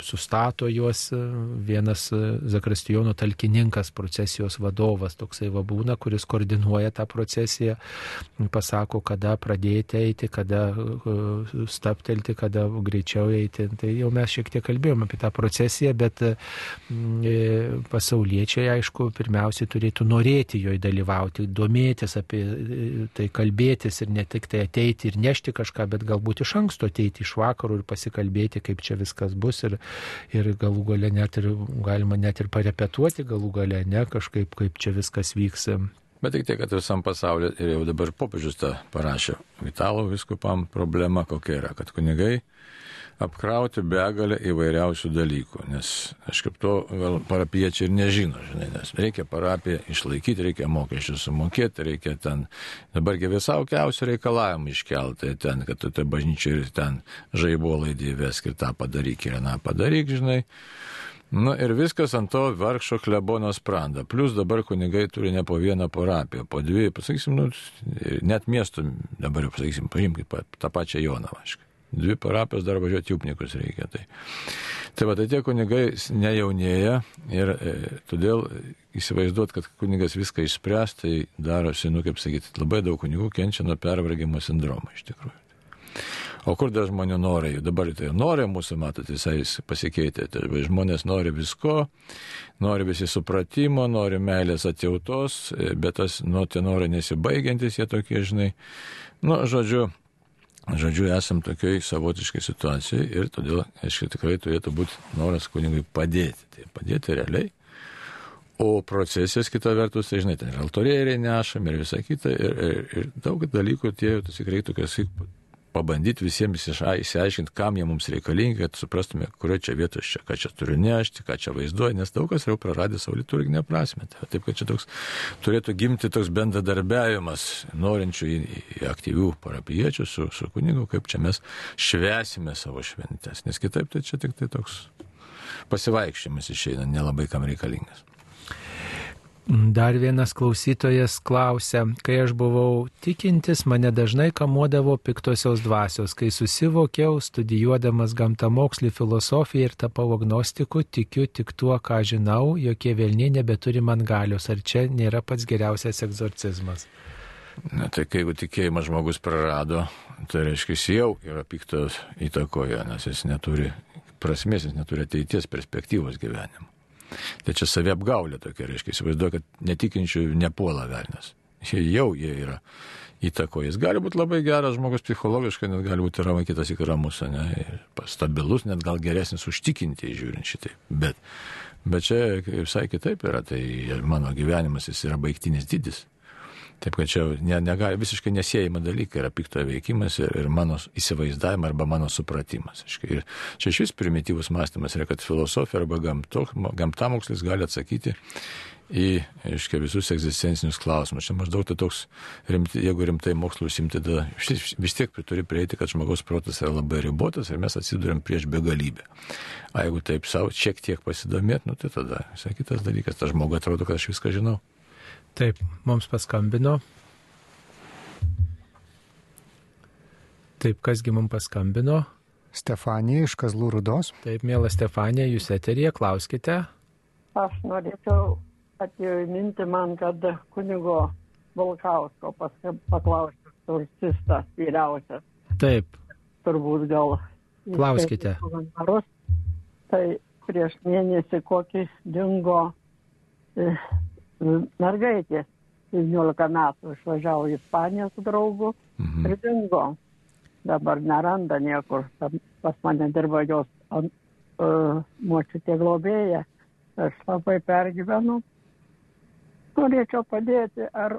sustato juos. Vienas zakristijono talkininkas, procesijos vadovas, toksai va būna, kuris koordinuoja tą procesiją, pasako, kada pradėti eiti, kada staptelti, kada greičiau eiti. Tai jau mes šiek tiek kalbėjome apie tą procesiją, bet mm, e, pasauliečiai, aišku, pirmiausiai turėtų norėti joje dalyvauti, domėtis apie e, tai, kalbėtis ir ne tik tai ateiti ir nešti kažką, bet galbūt iš anksto ateiti iš vakarų ir pasikalbėti, kaip čia viskas bus ir, ir galų gale net ir galima net ir parepetuoti, galų gale ne kažkaip, kaip čia viskas vyks. Bet tik tiek, kad visam pasauliu ir jau dabar popiežius tą parašė. Italų viskupam problema kokia yra, kad kunigai apkrauti begalę įvairiausių dalykų, nes aš kaip to gal parapiečiai ir nežino, žinai, nes reikia parapiją išlaikyti, reikia mokesčius sumokėti, reikia ten, dabargi visaukiausių reikalavimų iškelti ten, kad tu tai bažnyčiai ir ten žaibolaidį įvesk ir tą padaryk ir tą padaryk, žinai. Nu ir viskas ant to vargšo klebono spranda. Plus dabar kunigai turi ne po vieną parapiją, po dvi, pasakysim, nu, net miestų dabar, pasakysim, paimkit tą pačią Joną, aišku. Dvi parapijos dar važiuoti jūpnikus reikia. Tai, tai va, tai tie kunigai nejaunėja ir e, todėl įsivaizduot, kad kunigas viską išspręs, tai darosi, nu kaip sakyti, labai daug kunigų kenčia nuo pervargimo sindromo iš tikrųjų. O kur dar žmonių norai? Dabar tai norai mūsų, matot, visai pasikeitė. Tai žmonės nori visko, nori visi supratimo, nori meilės atjautos, bet tas, nu, tie norai nesibaigiantis, jie tokie, žinai. Nu, žodžiu, žodžiu, esam tokiai savotiškai situacijai ir todėl, aišku, tikrai turėtų būti noras kunigui padėti. Tai padėti realiai. O procesijas kita vertus, tai žinai, ten ir altorėriai nešam ir visa kita, ir, ir, ir daug dalykų tie jau tikrai tokias pabandyti visiems išsiaiškinti, kam jie mums reikalingi, kad suprastume, kurioje čia vietoje čia, ką čia turiu nešti, ką čia vaizduoja, nes daug kas jau praradė savo liturginę prasme. Tai taip, kad čia toks turėtų gimti toks bendradarbiavimas norinčių į, į aktyvių parapiečių su, su kunigu, kaip čia mes švesime savo šventės, nes kitaip tai čia tik tai toks pasivaikščiojimas išeina, nelabai kam reikalingas. Dar vienas klausytojas klausia, kai aš buvau tikintis, mane dažnai kamuodavo piktosios dvasios, kai susivokiau, studijuodamas gamtamokslį filosofiją ir tapau agnostiku, tikiu tik tuo, ką žinau, jokie velniai nebeturi man galios, ar čia nėra pats geriausias egzorcizmas. Na tai jeigu tikėjimą žmogus prarado, tai reiškia, jis jau yra piktos įtakoje, nes jis neturi prasmės, jis neturi ateities perspektyvos gyvenimo. Tai čia savi apgaulė tokia, reiškia, įsivaizduoju, kad netikinčių nepuola velnas. Jie jau jie yra įtakojęs. Gali būti labai geras žmogus psichologiškai, net gali būti ramai kitas iki ramus, ne, stabilus, net gal geresnis užtikinti žiūrint šitai. Bet, bet čia visai kitaip yra, tai mano gyvenimas jis yra baigtinis didis. Taip kad čia ne, negali, visiškai nesėjama dalykai yra piktojo veikimas ir, ir mano įsivaizdavimas arba mano supratimas. Ir čia šis primityvus mąstymas yra, kad filosofija arba gamto, gamtamokslis gali atsakyti į iškia, visus egzistencinius klausimus. Čia maždaug tai toks, rimti, jeigu rimtai mokslu užsimti, tada vis tiek turi prieiti, kad žmogaus protas yra labai ribotas ir mes atsidurėm prieš begalybę. O jeigu taip savo šiek tiek pasidomėt, nu, tai tada visai kitas dalykas, tas žmogus atrodo, kad aš viską žinau. Taip, mums paskambino. Taip, kasgi mums paskambino? Stefanija iš Kazlų Rudos. Taip, mėla Stefanija, jūs eterija, klauskite. Aš norėčiau atminti man, kad kunigo Volkausko paklausti turcistas vyriausias. Taip. Turbūt gal. Klauskite. Tai prieš mėnesį kokį dingo mergaitė 17 metų išvažiavo į Ispaniją su draugu mhm. ir dingo. Dabar neranda niekur. Pas mane dirba jos uh, močiutė globėja. Aš labai pergyvenu. Norėčiau padėti, ar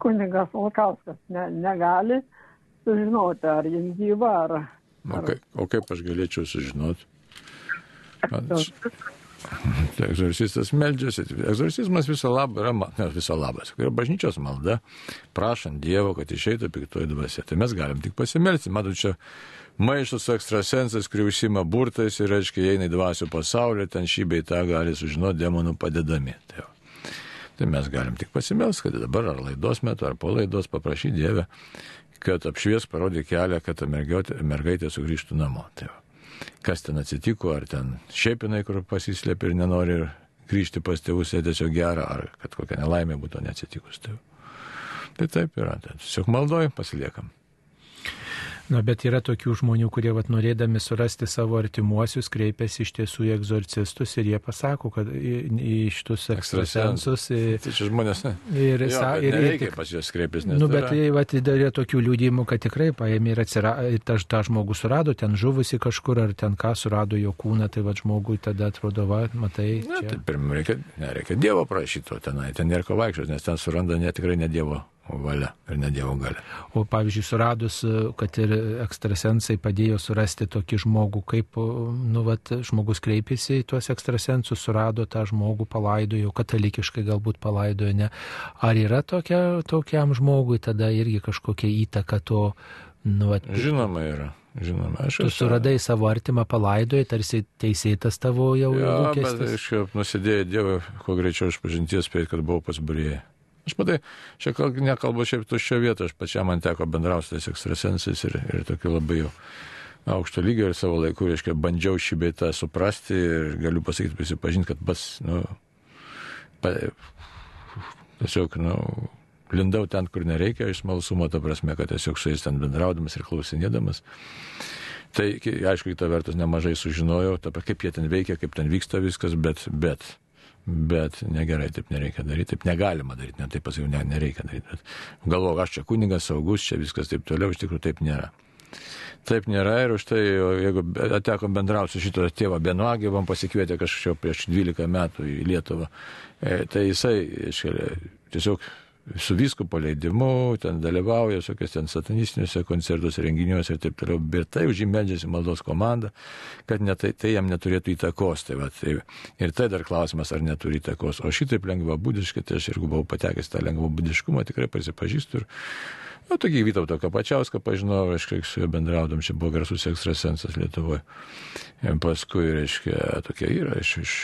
kunigas Volkauskas ne, negali sužinoti, ar jin gyva, ar... ar... O, kaip, o kaip aš galėčiau sužinoti? Tai egzorcistas meldžiasi. Egzorcizmas viso labo yra, ne, viso labas. Yra bažnyčios malda, prašant Dievo, kad išeitų piktoji dvasia. Tai mes galim tik pasimelsti. Matau, čia maišas su ekstrasensais, kurie užsima burtais ir, aiškiai, eina į dvasių pasaulį, ten šį bei tą gali sužinoti demonų padedami. Tai, va. tai mes galim tik pasimelsti, kad dabar ar laidos metu, ar po laidos paprašyti Dievę, kad apšvies parodė kelią, kad mergaitė, mergaitė sugrįžtų namo. Tai va kas ten atsitiko, ar ten šiaip jinai kur pasislėpė ir nenori grįžti pas tėvus, jie tiesiog gera, ar kad kokia nelaimė būtų neatsitikus. Tai, tai taip yra, tai tiesiog maldoj pasiliekam. Na, bet yra tokių žmonių, kurie, vat, norėdami surasti savo artimuosius, kreipiasi iš tiesų į egzorcistus ir jie pasako, kad į, į šitus ekstrasensus. Tai čia žmonės, ne? Ir, Jo, sa, ir, nereikia tik- pas juos kreiptis, nes Nu, tai bet tai, vat, dar yra tokių liūdimų, kad tikrai paėmė ir atsirado, ir tą, tą žmogų surado, ten žuvusi kažkur, ar ten ką surado jo kūną, tai va žmogui tada atrodo, va, matai. Na, čia- tai pirmiausia, reikia, nereikia Dievo prašyti, tenai, ten nėra ko vaikščioti, nes ten suranda ne tikrai ne Dievo valia ir ne Dievo galia. O pavyzdžiui, suradus, kad ir ekstrasensai padėjo surasti tokį žmogų, kaip, nu, vat, žmogus kreipėsi į tuos ekstrasensus, surado tą žmogų, palaidojo, katalikiškai galbūt palaidojo, ne. Ar yra tokia, tokiam žmogui tada irgi kažkokia įtaka to, nu, vat, Žinoma yra, žinoma. Aš tu suradai savo artimą palaidoje, tarsi teisėtas tavo jau Ja, bet lūkestis. aišku, nusidėjai Dievą, kuo greičiau iš pažinties spėjai, kad buvau pas burėjai. Aš matai, čia kal- nekalbu šiaip tuščio vietą, aš pačiam man teko bendrauti tais ekstrasensais ir, ir tokiu labai jau aukšto lygio ir savo laiku, reiškia, bandžiau šį beitą suprasti ir galiu pasakyti, prisipažinti, kad pats, nu, pa, tiesiog, nu, lindau ten, kur nereikia, iš smalsumo, ta prasme, kad tiesiog su jais ten bendraudamas ir klausinėdamas. Tai, aišku, kita vertus nemažai sužinojau, ta, kaip jie ten veikia, kaip ten vyksta viskas, bet, bet, bet negerai, taip nereikia daryti, taip negalima daryti, net taip pasakiau, ne, nereikia daryti. Bet galvoju, aš čia kunigas, saugus, čia viskas taip toliau, iš tikrųjų taip nėra. Taip nėra ir už tai, jeigu be- teko bendrauti su šito tėvo Benuagį, man pasikvietė kažkaip prieš 12 metų į Lietuvą, e, tai jisai iškelia, tiesiog su viskupo leidimu, ten dalyvauja visokios ten satanistiniuose koncertuose, renginiuose ir taip toliau, bet tai už jį meldžiasi maldos komanda, kad ne tai, tai jam neturėtų įtakos. Tai va, tai, ir tai dar klausimas, ar neturi įtakos. O šitaip lengvabūdiškai, tai aš irgi buvau patekęs tą lengvabūdiškumą, tikrai prisipažįstu. Ir, Na, nu, tokį Vytautą Kapačiauską pažinau, reiškia, su juo bendraudom, čia buvo garsus ekstrasensas Lietuvoje. Paskui, reiškia, tokie yra iš, iš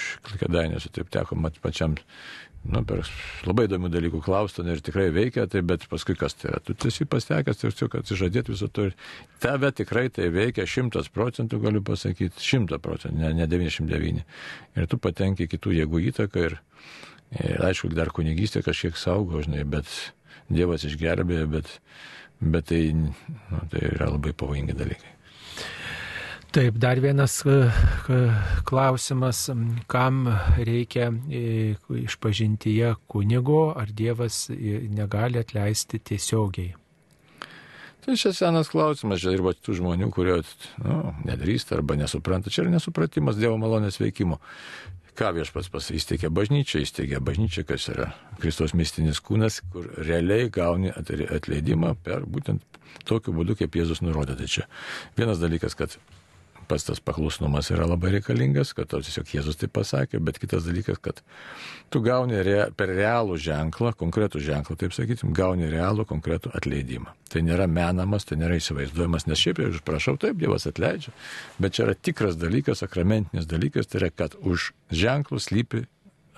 Kadainės, taip teko mat pačiam, nu, per labai įdomių dalykų klausti ir tikrai veikia, tai bet paskui kas tai yra. Tu esi pastekęs, tiesiog atsižadėti viso to tave tikrai tai veikia šimtas procentų, galiu pasakyti, šimta procentų, ne, ne 99. Ir tu patenki kitų jėgų įtaką ir, ir aišku, dar kunigystė kažkiek saugo, žinai, bet Dievas išgelbėjo, bet, bet tai, nu, tai yra labai pavojingi dalykai. Taip, dar vienas e, e, klausimas, kam reikia e, išpažintyje kunigo, ar Dievas negali atleisti tiesiogiai? Tai čia senas klausimas, čia ir va tų žmonių, kurie nu, nedrįsta arba nesupranta. Čia yra nesupratimas Dievo malonės veikimo. Ką viešpas pas įsteigė bažnyčią, įsteigė bažnyčią, kas yra Kristos mistinis kūnas, kur realiai gauni atleidimą per būtent tokiu būdu, kaip Jėzus nurodė. Tai čia vienas dalykas, kad pats tas paklusnumas yra labai reikalingas, kad to tiesiog Jėzus tai pasakė, bet kitas dalykas, kad tu gauni rea, per realų ženklą, konkretų ženklą, taip sakytum, gauni realų konkretų atleidimą. Tai nėra menamas, tai nėra įsivaizduojamas, nes šiaip jau aš prašau, taip, Dievas atleidžia, bet čia yra tikras dalykas, sakramentinis dalykas, tai yra, kad už ženklų slypi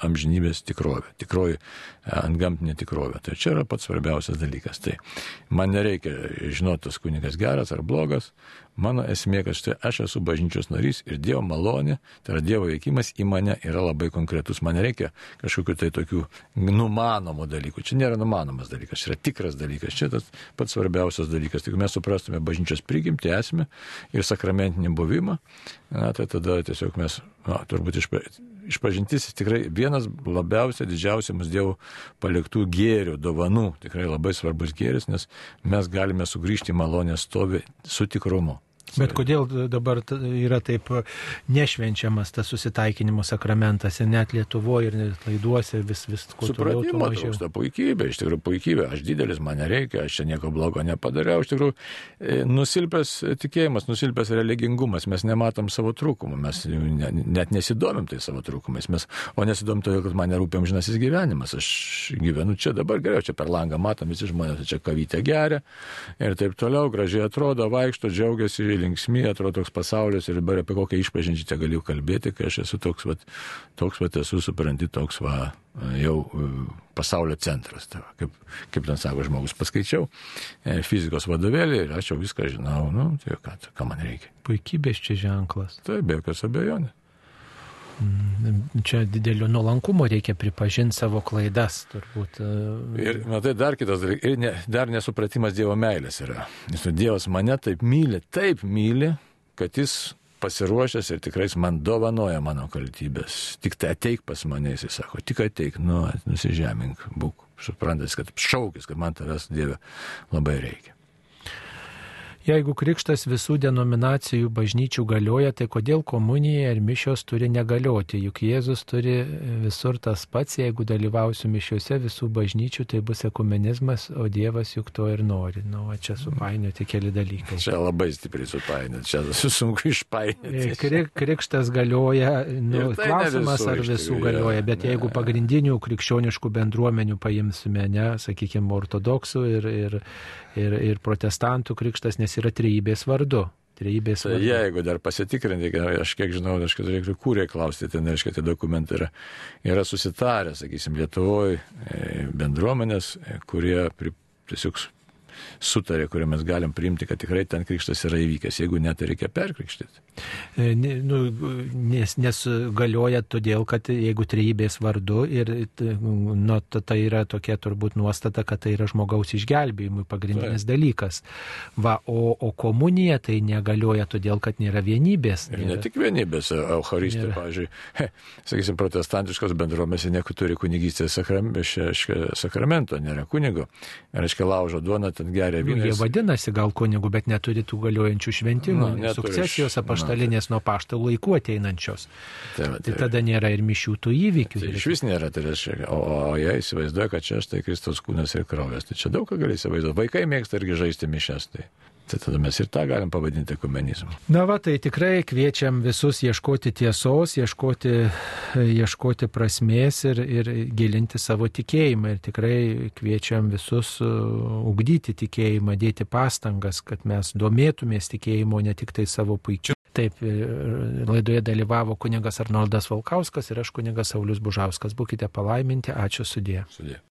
amžinybės tikrovė, tikroji antgamtinė tikrovė. Tai čia yra pats svarbiausias dalykas. Tai man nereikia žinoti, tas kunigas geras ar blogas, mano esmė, kad štai aš esu bažnyčios narys ir Dievo malonė, tai yra Dievo veikimas į mane yra labai konkretus. Man nereikia kažkokiu tai tokių numanomų dalykų. Čia nėra numanomas dalykas, čia yra tikras dalykas. Čia tas pats svarbiausias dalykas. Tik mes suprastume bažnyčios prigimtį, esmę ir sakramentinį buvimą, na, tai tada tiesiog mes, na, turbūt išpa, išpažintis tikrai vienas labiausiai didžiausiai mums Dievo paliktų gėrių, dovanų. Tikrai labai svarbus gėris, nes mes galime sugrįžti į malonę stovį su tikrumu. Bet kodėl dabar yra taip nešvenčiamas tas susitaikinimo sakramentas ir net Lietuvoje ir net laiduose vis, vis kuo toliau, Supratimo trūksta puikybė, iš tikrųjų puikybė, aš didelis, man nereikia, aš čia nieko blogo nepadariau, iš tikrųjų e, nusilpęs tikėjimas, nusilpęs religingumas, mes nematom savo trūkumų, mes ne, net nesidomim tai savo trūkumais, mes, o nesidomim todėl, kad man nerūpia amžinasis gyvenimas, aš gyvenu čia dabar geriau, čia per langą matom visi žmonės, čia kavytę geria ir taip toliau, gražiai atrodo, vaikšto, džiaugiasi, linksmi, atrodo toks pasaulis ir dabar apie kokią išpažinčią čia galiu kalbėti, kai aš esu toks, vat, toks, vat esu, supranti, toks va, jau e, pasaulio centras. Tai va, kaip, kaip ten sako žmogus, paskaičiau e, fizikos vadovėlį ir aš jau viską žinau, nu, tai ką, ką man reikia. Puikybės čia ženklas. Tai be jokios abejonės. Čia didelio nuolankumo reikia pripažinti savo klaidas, turbūt. e, Ir matai, dar kitas dalykas, ir ne, dar nesupratimas Dievo meilės yra. Nes Dievas mane taip myli, taip myli, kad jis pasiruošęs ir tikrai jis man dovanoja mano kaltybės. Tik tai ateik pas mane, jis sako, tik ateik, nu, nusižemink, būk. Suprantas, kad šaukis, kad man tavęs Dieve labai reikia. Jeigu krikštas visų denominacijų bažnyčių galioja, tai kodėl komunija ir mišios turi negalioti? Juk Jėzus turi visur tas pats, jeigu dalyvausiu mišiuose visų bažnyčių, tai bus ekumenizmas, o Dievas juk to ir nori. Nu, va, čia supainioti keli dalykai. Čia labai stipriai supainėti, čia sunku išpainėti. Kri- Krikštas galioja, nu, tai klausimas visur ar visų galioja, bet ne. jeigu pagrindinių krikščioniškų bendruomenių paimsime, ne, sakykime, ortodoksų ir, ir, ir, ir protestantų krikštas, nes yra trejybės vardu. Trejybės Tai vardu. jeigu dar pasitikrinti, aš kiek žinau, aš kad reikia kūrė klausti, ten reiškia, tie dokumentai yra, yra susitarę, sakysim, Lietuvoje bendruomenės, e, kurie pri, tiesiog sutarė, kurie mes galim priimti, kad tikrai ten krikštas yra įvykęs. Jeigu ne, tai reikia perkrikštyti. E, Nu, nes, nes galioja todėl, kad jeigu trejybės vardu ir nu, ta- tai yra tokia turbūt nuostata, kad tai yra žmogaus išgelbėjimui pagrindinis dalykas. Va, o, o komunija tai negalioja todėl, kad nėra vienybės. Ir ne Nėra. tik vienybės, Euharistija, Nėra. pavyzdžiui, sakysim, protestantiškos bendruomėse neturi kunigystės sakram, sakramento, nėra kunigo. Reiškia, laužo duoną, ten geria Nu, vyną. Jie vadinasi gal kunigų, bet neturi tų galiojančių šventimų, Nu, nu, sukcesijos š- apaštalinės nuo paštalų laikų ateinančios. Tai, va, Tai tada nėra ir mišių tų įvykių. Tai iš vis nėra, tai reiškia, o, o jie įsivaizduoja, kad čia štai Kristaus kūnas ir kraujas. Tai čia daug ką gali įsivaizduoti. Vaikai mėgsta irgi žaisti mišes. Tai, tai tada mes ir tą galim pavadinti ekumenizmu. Na va, tai tikrai kviečiam visus ieškoti tiesos, ieškoti, ieškoti prasmės ir, ir gilinti savo tikėjimą. Ir tikrai kviečiam visus uh, ugdyti tikėjimą, dėti pastangas, kad mes domėtumės tikėjimo ne tik tai savo puikiu. Taip, ir laidoje dalyvavo kunigas Arnoldas Valkauskas ir aš kunigas Saulis Bužauskas. Būkite palaiminti, ačiū sudė. Sudė.